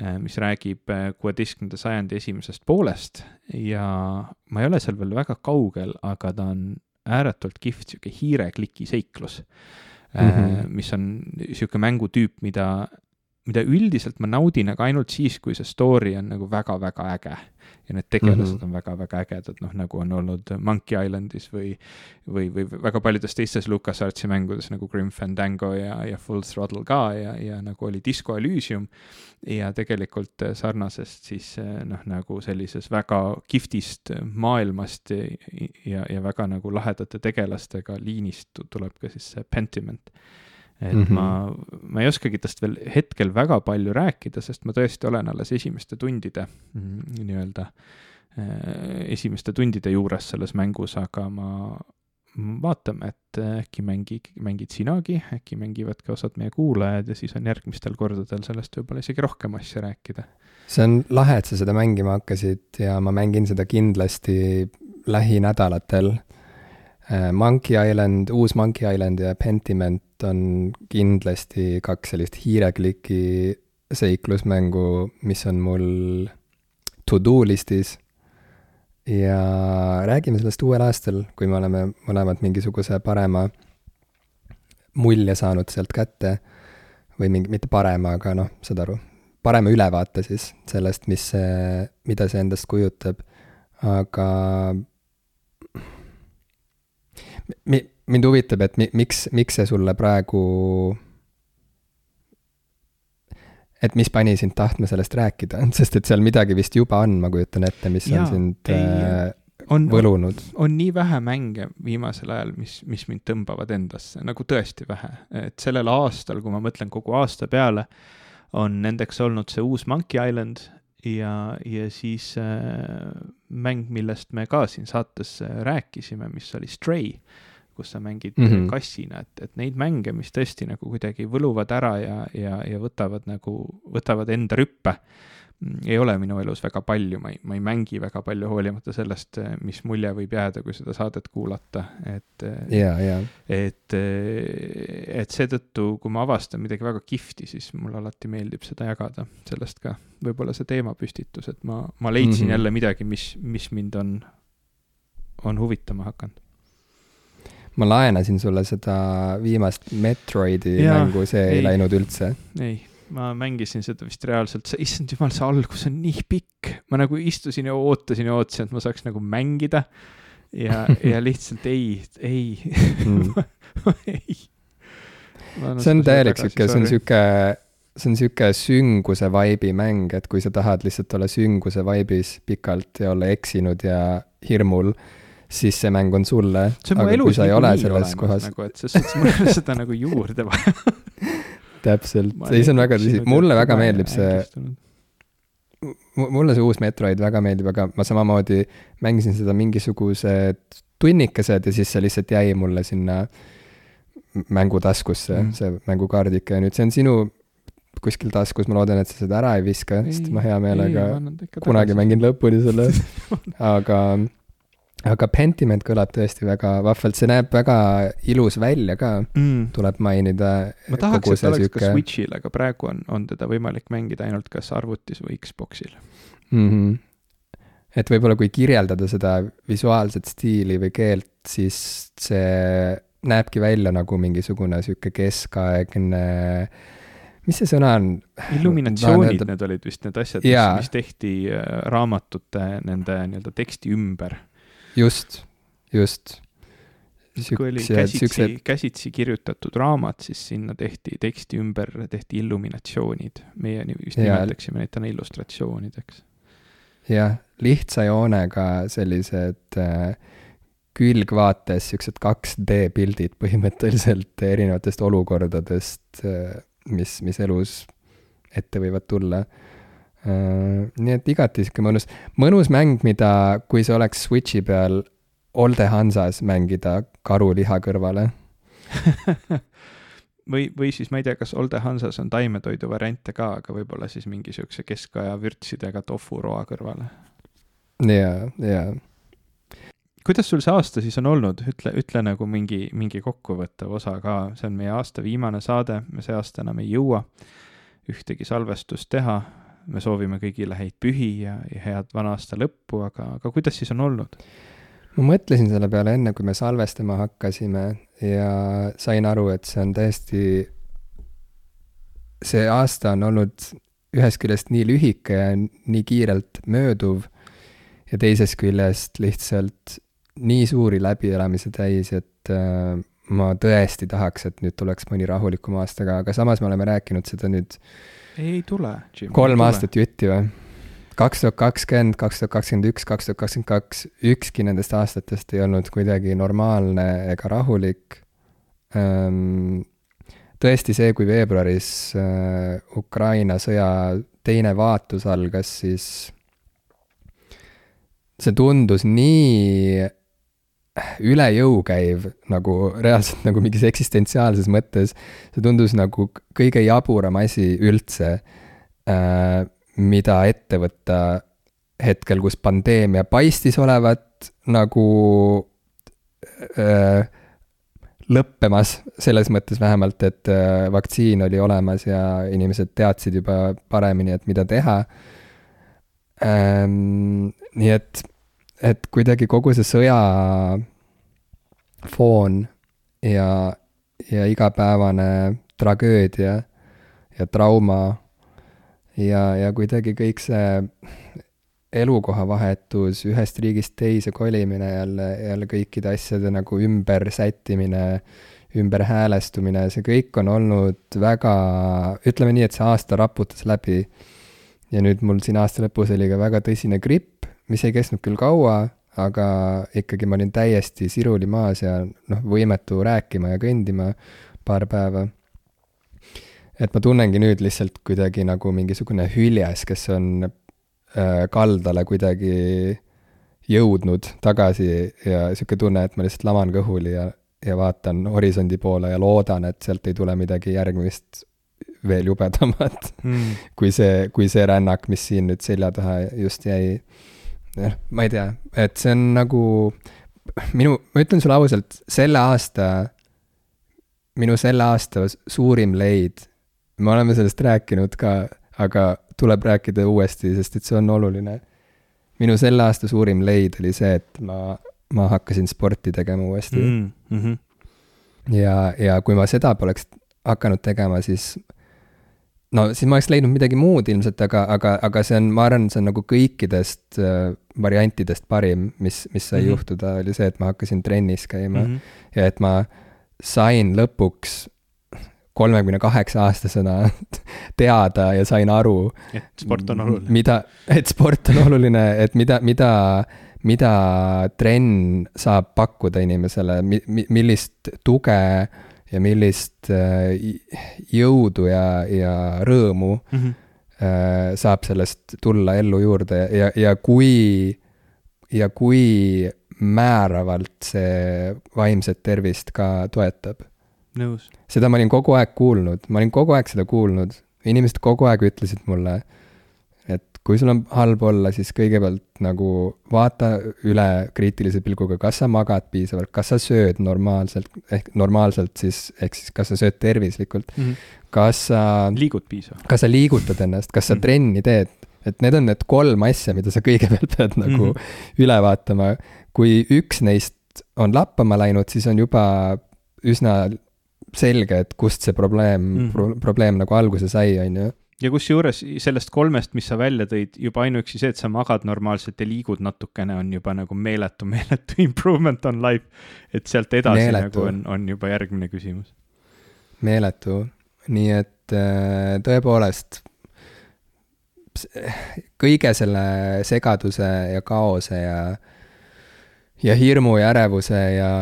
B: äh, mis räägib äh, kuueteistkümnenda sajandi esimesest poolest ja ma ei ole seal veel väga kaugel, aga ta on ääretult kihvt sihuke hiirekliki seiklus mm, -hmm. mis on sihuke mängutüüp, mida mida üldiselt ma naudin, aga ainult siis, kui see story on nagu väga-väga äge ja need tegelased mm -hmm. on väga-väga ägedad, noh nagu on olnud Monkey Islandis või, või, või väga paljudes teistes LucasArtsi mängudes nagu Grim Fandango ja, ja Full Throttle ka ja, ja nagu oli Disco Elysium. ja tegelikult sarnasest siis noh, nagu sellises väga kihvtist maailmast ja, ja, ja väga nagu lahedate tegelastega liinist tuleb ka siis see Pentiment et mm -hmm. ma, ma ei oskagi tast veel hetkel väga palju rääkida, sest ma tõesti olen alles esimeste tundide mm, nii-öelda, äh, esimeste tundide juures selles mängus, aga ma, vaatame, et äkki mängi, mängid sinagi, äkki mängivad ka osad meie kuulajad ja siis on järgmistel kordadel sellest võib-olla isegi rohkem asja rääkida.
A: see on lahe, et sa seda mängima hakkasid ja ma mängin seda kindlasti lähinädalatel Äh, Monkey Island, uus Monkey Island ja Pentiment on kindlasti kaks sellist hiirekliki seiklusmängu, mis on mul to-do listis. ja räägime sellest uuel aastal, kui me oleme mõlemad mingisuguse parema mulje saanud sealt kätte. või mingi, mitte parema, aga noh, saad aru, parema ülevaate siis sellest, mis see, mida see endast kujutab. aga mi-, mind huvitab, et mi-, miks, miks see sulle praegu, et mis pani sind tahtma sellest rääkida, <laughs> sest et seal midagi vist juba on, ma kujutan ette, mis Jaa, on sind ei, äh, on, võlunud.
B: on nii vähe mänge viimasel ajal, mis, mis mind tõmbavad endasse, nagu tõesti vähe. et sellel aastal, kui ma mõtlen kogu aasta peale, on nendeks olnud see uus Monkey Island ja, ja siis äh, mäng, millest me ka siin saates äh, rääkisime, mis oli Stray, kus sa mängid mm -hmm. kassina, et, et neid mänge, mis tõesti nagu kuidagi võluvad ära ja, ja, ja võtavad nagu, võtavad enda rüppe ei ole minu elus väga palju, ma ei, ma ei mängi väga palju, hoolimata sellest, mis mulje võib jääda, kui seda saadet kuulata, et
A: yeah,. Yeah.
B: et, et seetõttu, kui ma avastan midagi väga kihvti, siis mulle alati meeldib seda jagada, sellest ka võib-olla see teemapüstitus, et ma, ma leidsin mm -hmm. jälle midagi, mis, mis mind on, on huvitama hakanud
A: ma laenasin sulle seda viimast Metroidi ja, mängu, see ei, ei läinud üldse.
B: ei, ma mängisin seda vist reaalselt, see, issand jumal, see algus on nii pikk. ma nagu istusin ja ootasin ja ootasin, et ma saaks nagu mängida. ja, ja <laughs> lihtsalt ei, ei mm. <laughs> ei.
A: see on täielik sihuke, see on sihuke, see on sihuke sünguse vibe'i mäng, et kui sa tahad lihtsalt olla sünguse vibe'is pikalt ja olla eksinud ja hirmul siis see mäng on sulle.
B: see on mu elus niikuinii olemas kohas. nagu, et selles suhtes mul ei ole seda nagu juurde vaja <laughs>
A: täpselt, ei see on väga tõsi, mulle väga meeldib see, mulle see uus Metroid väga meeldib, aga ma samamoodi mängisin seda mingisugused tunnikesed ja siis see lihtsalt jäi mulle sinna mängutaskusse mm., see mängukaardike. Ja nüüd see on sinu kuskil taskus, ma loodan, et sa seda ära ei viska, sest ma hea meelega kunagi mängin lõpuni selle, <laughs> aga aga Pentiment kõlab tõesti väga vahvalt, see näeb väga ilus välja ka mm., tuleb mainida.
B: ma tahaks, et ta oleks süke... ka Switch'il, aga praegu on, on teda võimalik mängida ainult kas arvutis või Xbox'il
A: mm. -hmm. et võib-olla kui kirjeldada seda visuaalset stiili või keelt, siis see näebki välja nagu mingisugune sihuke keskaegne mis see sõna on?
B: illuminatsioonid, need olid vist need asjad, mis, mis tehti äh, raamatute nende nii-öelda teksti ümber
A: just, just.
B: kui oli käsitsi siuksed..., käsitsi kirjutatud raamat, siis sinna tehti teksti ümber, tehti illuminatsioonid. meie vist nimetaksime neid täna illustratsioonideks.
A: jah, lihtsa joonega sellised äh, külgvaates siuksed 2D pildid põhimõtteliselt erinevatest olukordadest, äh, mis, mis elus ette võivad tulla. Nii et igati sihuke mõnus, mõnus mäng, mida, kui see oleks Switchi peal Olde Hansas mängida karuliha kõrvale <laughs>
B: või, või siis ma ei tea, kas Olde Hansas on taimetoidu variante ka, aga võib-olla siis mingi siukse keskaja vürtsidega tofuroa kõrvale.
A: jaa, jaa.
B: kuidas sul see aasta siis on olnud, ütle, ütle nagu mingi, mingi kokkuvõttev osa ka, see on meie aasta viimane saade, me see aasta enam ei jõua ühtegi salvestust teha, me soovime kõigile häid pühi ja, ja head vana aasta lõppu, aga, aga kuidas siis on olnud?
A: ma mõtlesin selle peale enne, kui me salvestama hakkasime ja sain aru, et see on tõesti, see aasta on olnud ühest küljest nii lühike ja nii kiirelt mööduv ja teisest küljest lihtsalt nii suuri läbielamisi täis, et äh, ma tõesti tahaks, et nüüd tuleks mõni rahulikum aasta ka, aga samas me oleme rääkinud seda nüüd
B: ei tule,
A: kolm aastat jutti või? kaks tuhat kakskümmend, kaks tuhat kakskümmend üks, kaks tuhat kakskümmend kaks, ükski nendest aastatest ei olnud kuidagi normaalne ega rahulik. Ehm, tõesti see, kui veebruaris äh, Ukraina sõja teine vaatus algas, siis see tundus nii üle jõu käiv nagu reaalselt nagu mingis eksistentsiaalses mõttes. see tundus nagu kõige jaburam asi üldse äh, mida ette võtta hetkel, kus pandeemia paistis olevat nagu öö, lõppemas, selles mõttes vähemalt, et öö, vaktsiin oli olemas ja inimesed teadsid juba paremini, et mida teha ähm,. nii et, et kuidagi kogu see sõja foon ja, ja igapäevane tragöödia ja trauma ja, ja kuidagi kõik see elukohavahetus, ühest riigist teise kolimine jälle, jälle kõikide asjade nagu ümbersättimine, ümberhäälestumine, see kõik on olnud väga, ütleme nii, et see aasta raputas läbi. ja nüüd mul siin aasta lõpus oli ka väga tõsine gripp, mis ei kestnud küll kaua, aga ikkagi ma olin täiesti siruli maas ja noh, võimetu rääkima ja kõndima paar päeva et ma tunnengi nüüd lihtsalt kuidagi nagu mingisugune hüljes, kes on äh, kaldale kuidagi jõudnud tagasi ja sihuke tunne, et ma lihtsalt laman kõhuli ja, ja vaatan horisondi poole ja loodan, et sealt ei tule midagi järgmist veel jubedamat mm. <laughs> kui see, kui see rännak, mis siin nüüd selja taha just jäi. Noh, ma ei tea, et see on nagu minu, ma ütlen sulle ausalt, selle aasta, minu selle aasta suurim leid me oleme sellest rääkinud ka, aga tuleb rääkida uuesti, sest et see on oluline. minu selle aasta suurim leid oli see, et ma, ma hakkasin sporti tegema uuesti mm. -hmm. ja, ja kui ma seda poleks hakanud tegema, siis no siis ma oleks leidnud midagi muud ilmselt, aga, aga, aga see on, ma arvan, see on nagu kõikidest äh, variantidest parim, mis, mis sai mm -hmm. juhtuda, oli see, et ma hakkasin trennis käima mm -hmm. ja et ma sain lõpuks kolmekümne kaheksa aastasena <laughs> teada ja sain aru.
B: et sport on oluline.
A: mida, et sport on oluline, et mida, mida, mida trenn saab pakkuda inimesele, mi-, millist tuge ja millist äh, jõudu ja, ja rõõmu mm -hmm. saab sellest tulla ellu juurde ja, ja kui, ja kui määravalt see vaimset tervist ka toetab
B: nõus.
A: seda ma olin kogu aeg kuulnud, ma olin kogu aeg seda kuulnud, inimesed kogu aeg ütlesid mulle, kui sul on halb olla, siis kõigepealt nagu vaata üle kriitilise pilguga, kas sa magad piisavalt, kas sa sööd normaalselt, ehk normaalselt siis, ehk siis kas sa sööd tervislikult mm, -hmm. kas sa
B: liigud piisavalt,
A: kas sa liigutad ennast, kas sa mm -hmm. trenni teed, et need on need kolm asja, mida sa kõigepealt pead nagu mm -hmm. üle vaatama. kui üks neist on lappama läinud, siis on juba üsna selge, et kust see probleem mm, -hmm. pro probleem nagu alguse sai, on ju
B: ja kusjuures sellest kolmest, mis sa välja tõid, juba ainuüksi see, et sa magad normaalselt ja liigud natukene, on juba nagu meeletu, <laughs> meeletu improvement on life. et sealt edasi meeletu. nagu on, on juba järgmine küsimus.
A: meeletu, nii et äh, tõepoolest, kõige selle segaduse ja kaose ja, ja hirmu ja ärevuse ja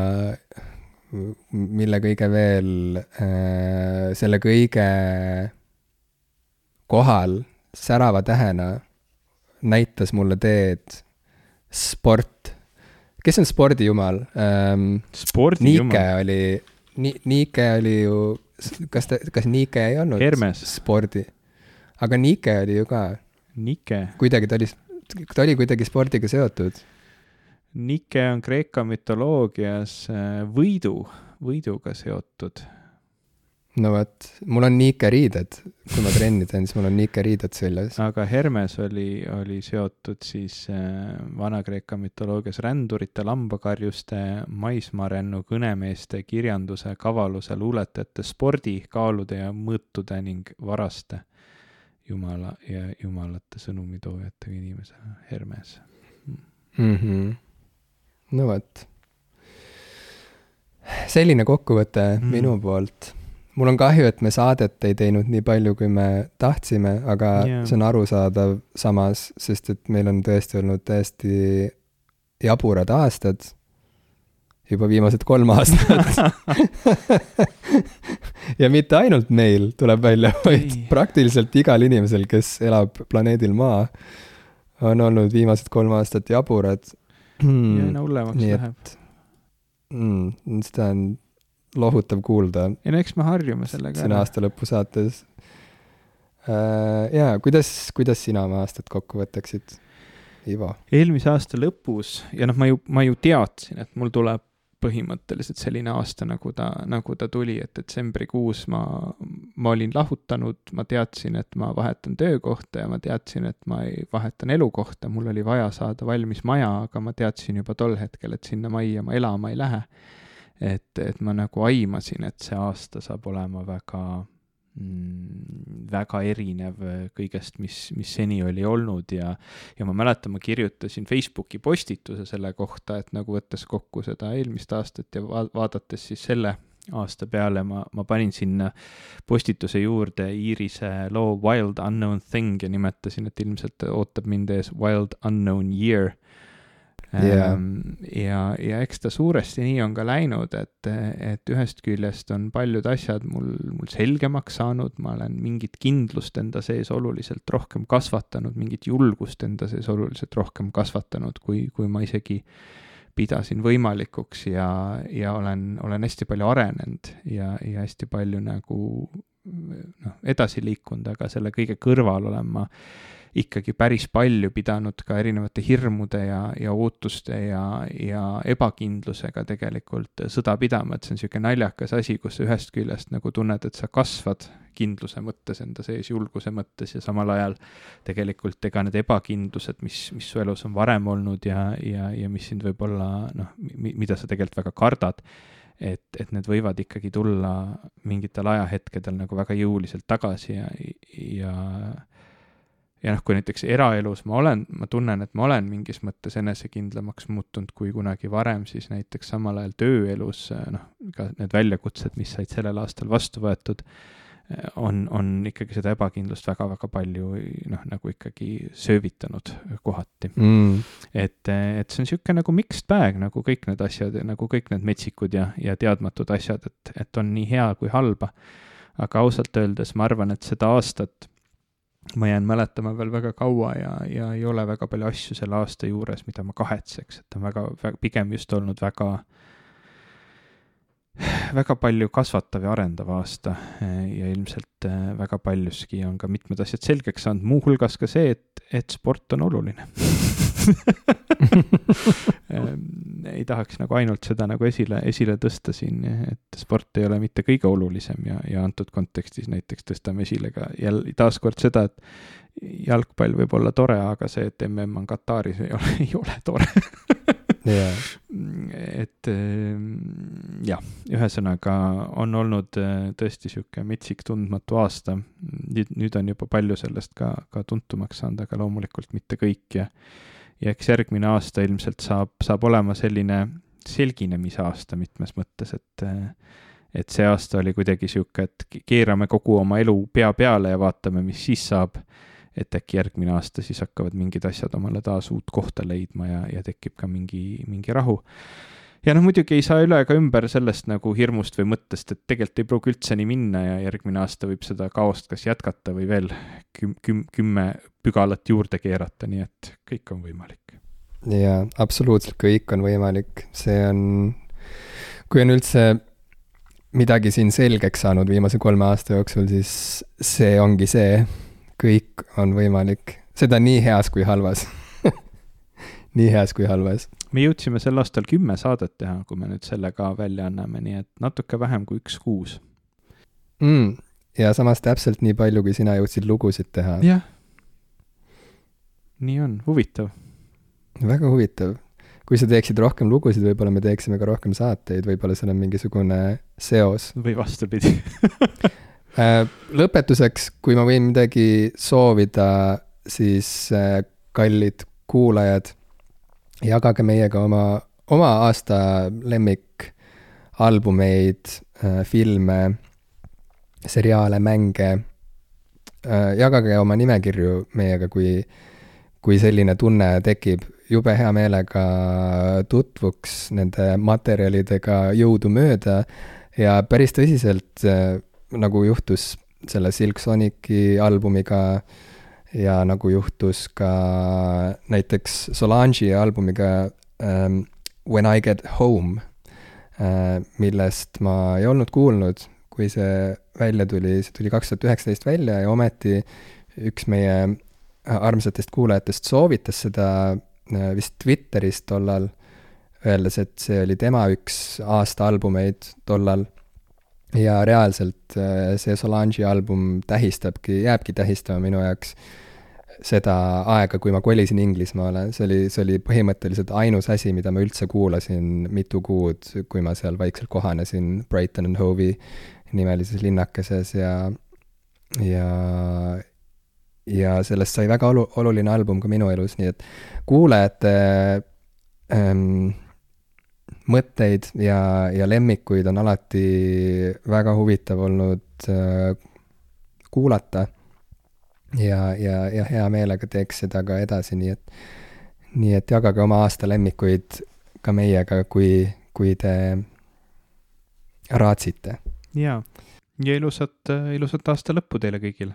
A: mille kõige veel, äh, selle kõige kohal särava tähena näitas mulle teed sport. kes on spordijumal ähm,? Nike oli, Nike oli ju, kas ta, kas Nike ei olnud?
B: Hermes.
A: spordi. aga Nike oli ju ka.
B: Nike?
A: kuidagi ta oli, ta oli kuidagi spordiga seotud
B: Nike on Kreeka mütoloogias äh, võidu, võiduga seotud.
A: No vot, mul on Nike riided, kui ma trenni teen, siis mul on Nike riided seljas.
B: aga Hermes oli, oli seotud siis äh, Vana-Kreeka mütoloogias rändurite, lambakarjuste, maismaarännu, kõnemeeste, kirjanduse, kavaluse, luuletajate, spordi, kaalude ja mõõtude ning varaste jumala ja jumalate sõnumitoojatega inimesena, Hermes
A: mm. -hmm no vot. selline kokkuvõte mm. minu poolt. Mul on kahju, et me saadet ei teinud nii palju, kui me tahtsime, aga yeah. see on arusaadav samas, sest et meil on tõesti olnud täiesti jaburad aastad, juba viimased kolm <laughs> aastat ja mitte ainult meil, tuleb välja, vaid praktiliselt igal inimesel, kes elab planeedil Maa, on olnud viimased kolm aastat jaburad
B: mm,. ja aina hullemaks läheb.
A: Mm, seda on lohutav kuulda.
B: ei no eks me harjume sellega.
A: siin aasta lõpu saates äh,. jaa, kuidas, kuidas sina oma aastat kokku võtaksid, Ivo?
B: eelmise aasta lõpus ja noh, ma ju, ma ju teadsin, et mul tuleb põhimõtteliselt selline aasta, nagu ta, nagu ta tuli, et detsembrikuus ma, ma olin lahutanud, ma teadsin, et ma vahetan töökohta ja ma teadsin, et ma ei vahetan elukohta, mul oli vaja saada valmis maja, aga ma teadsin juba tol hetkel, et sinna majja ma elama ei lähe. Et, et ma nagu aimasin, et see aasta saab olema väga Mm, väga erinev kõigest, mis, mis seni oli olnud ja, ja ma mäletan, ma kirjutasin Facebooki postituse selle kohta, et nagu võttes kokku seda eelmist aastat ja va vaadates siis selle aasta peale ma, ma panin sinna postituse juurde Iirise loo Wild Unknown Thing ja nimetasin, et ilmselt ootab mind ees Wild Unknown Year
A: yeah..
B: Ja, ja eks ta suuresti nii on ka läinud, et, et ühest küljest on paljud asjad mul, mul selgemaks saanud, ma olen mingit kindlust enda sees oluliselt rohkem kasvatanud, mingit julgust enda sees oluliselt rohkem kasvatanud, kui, kui ma isegi pidasin võimalikuks ja, ja olen, olen hästi palju arenenud ja, ja hästi palju nagu noh, edasi liikunud, aga selle kõige kõrval olen ma ikkagi päris palju pidanud ka erinevate hirmude ja, ja ootuste ja, ja ebakindlusega tegelikult sõda pidama, et see on niisugune naljakas asi, kus sa ühest küljest nagu tunned, et sa kasvad kindluse mõttes enda sees, julguse mõttes ja samal ajal tegelikult ega need ebakindlused, mis, mis su elus on varem olnud ja, ja, ja mis sind võib-olla noh, mida sa tegelikult väga kardad, et, et need võivad ikkagi tulla mingitel ajahetkedel nagu väga jõuliselt tagasi ja, ja ja noh, kui näiteks eraelus ma olen, ma tunnen, et ma olen mingis mõttes enesekindlamaks muutunud kui kunagi varem, siis näiteks samal ajal tööelus noh, ka need väljakutsed, mis said sellel aastal vastu võetud, on, on ikkagi seda ebakindlust väga-väga palju noh, nagu ikkagi söövitanud kohati
A: mm..
B: et, et see on niisugune nagu mixed bag, nagu kõik need asjad, nagu kõik need metsikud ja, ja teadmatud asjad, et, et on nii hea kui halba. aga ausalt öeldes ma arvan, et seda aastat ma jään mäletama veel väga kaua ja, ja ei ole väga palju asju selle aasta juures, mida ma kahetseks, et on väga, väga, pigem just olnud väga, väga palju kasvatav ja arendav aasta. Ja ilmselt äh, väga paljuski on ka mitmed asjad selgeks saanud, muuhulgas ka see, et, et sport on oluline <laughs> <laughs> ei tahaks nagu ainult seda nagu esile, esile tõsta siin, et sport ei ole mitte kõige olulisem ja, ja antud kontekstis näiteks tõstame esile ka jälle taaskord seda, et jalgpall võib olla tore, aga see, et mm on Kataris, ei ole, ei ole tore
A: yeah.
B: et jah, ühesõnaga on olnud äh, tõesti niisugune metsik tundmatu aasta. nüüd, nüüd on juba palju sellest ka, ka tuntumaks saanud, aga loomulikult mitte kõik ja ja eks järgmine aasta ilmselt saab, saab olema selline selginemisaasta mitmes mõttes, et et see aasta oli kuidagi niisugune, et keerame kogu oma elu pea peale ja vaatame, mis siis saab. et äkki järgmine aasta siis hakkavad mingid asjad omale taas uut kohta leidma ja, ja tekib ka mingi, mingi rahu. Ja noh, muidugi ei saa üle ega ümber sellest nagu hirmust või mõttest, et tegelikult ei pruugi üldse nii minna ja järgmine aasta võib seda kaost kas jätkata või veel küm-, küm-, kümme pügalat juurde keerata, nii et kõik on võimalik.
A: jaa, absoluutselt kõik on võimalik, see on, kui on üldse midagi siin selgeks saanud viimase kolme aasta jooksul, siis see ongi see, kõik on võimalik, seda nii heas kui halvas <laughs> nii heas kui halvas.
B: Me jõudsime sel aastal kümme saadet teha, kui me nüüd selle ka välja anname, nii et natuke vähem kui üks kuus
A: mm,. ja samas täpselt nii palju, kui sina jõudsid lugusid teha.
B: jah. nii on, huvitav.
A: väga huvitav kui sa teeksid rohkem lugusid, võib-olla me teeksime ka rohkem saateid, võib-olla seal on mingisugune seos.
B: või vastupidi <laughs>
A: äh, lõpetuseks, kui ma võin midagi soovida, siis äh, kallid kuulajad, jagage meiega oma, oma aasta lemmikalbumeid, äh, filme, seriaale, mänge. jagage oma nimekirju meiega, kui, kui selline tunne tekib jube hea meelega tutvuks nende materjalidega jõudumööda ja päris tõsiselt, äh, nagu juhtus selle Silk Sonici albumiga ja nagu juhtus ka näiteks Solange'i albumiga um, When I Get Home uh,, millest ma ei olnud kuulnud, kui see välja tuli, see tuli kaks tuhat üheksateist välja ja ometi üks meie armsatest kuulajatest soovitas seda Äh, vist Twitteris tollal, öeldes, et see oli tema üks aasta albumeid tollal. Ja reaalselt äh, see Solange'i album tähistabki, jääbki tähistama minu jaoks seda aega, kui ma kolisin Inglismaale, see oli, see oli põhimõtteliselt ainus asi, mida ma üldse kuulasin mitu kuud, kui ma seal vaikselt kohanesin Brighton and Hove'i nimelises linnakeses ja, ja, ja sellest sai väga olu-, oluline album ka minu elus, nii et kuulajate ähm, mõtteid ja, ja lemmikuid on alati väga huvitav olnud äh, kuulata. ja, ja, ja hea meelega teeks seda ka edasi, nii et, nii et jagage oma aasta lemmikuid ka meiega, kui, kui te raatsite.
B: jaa, ja ilusat, ilusat aasta lõppu teile kõigile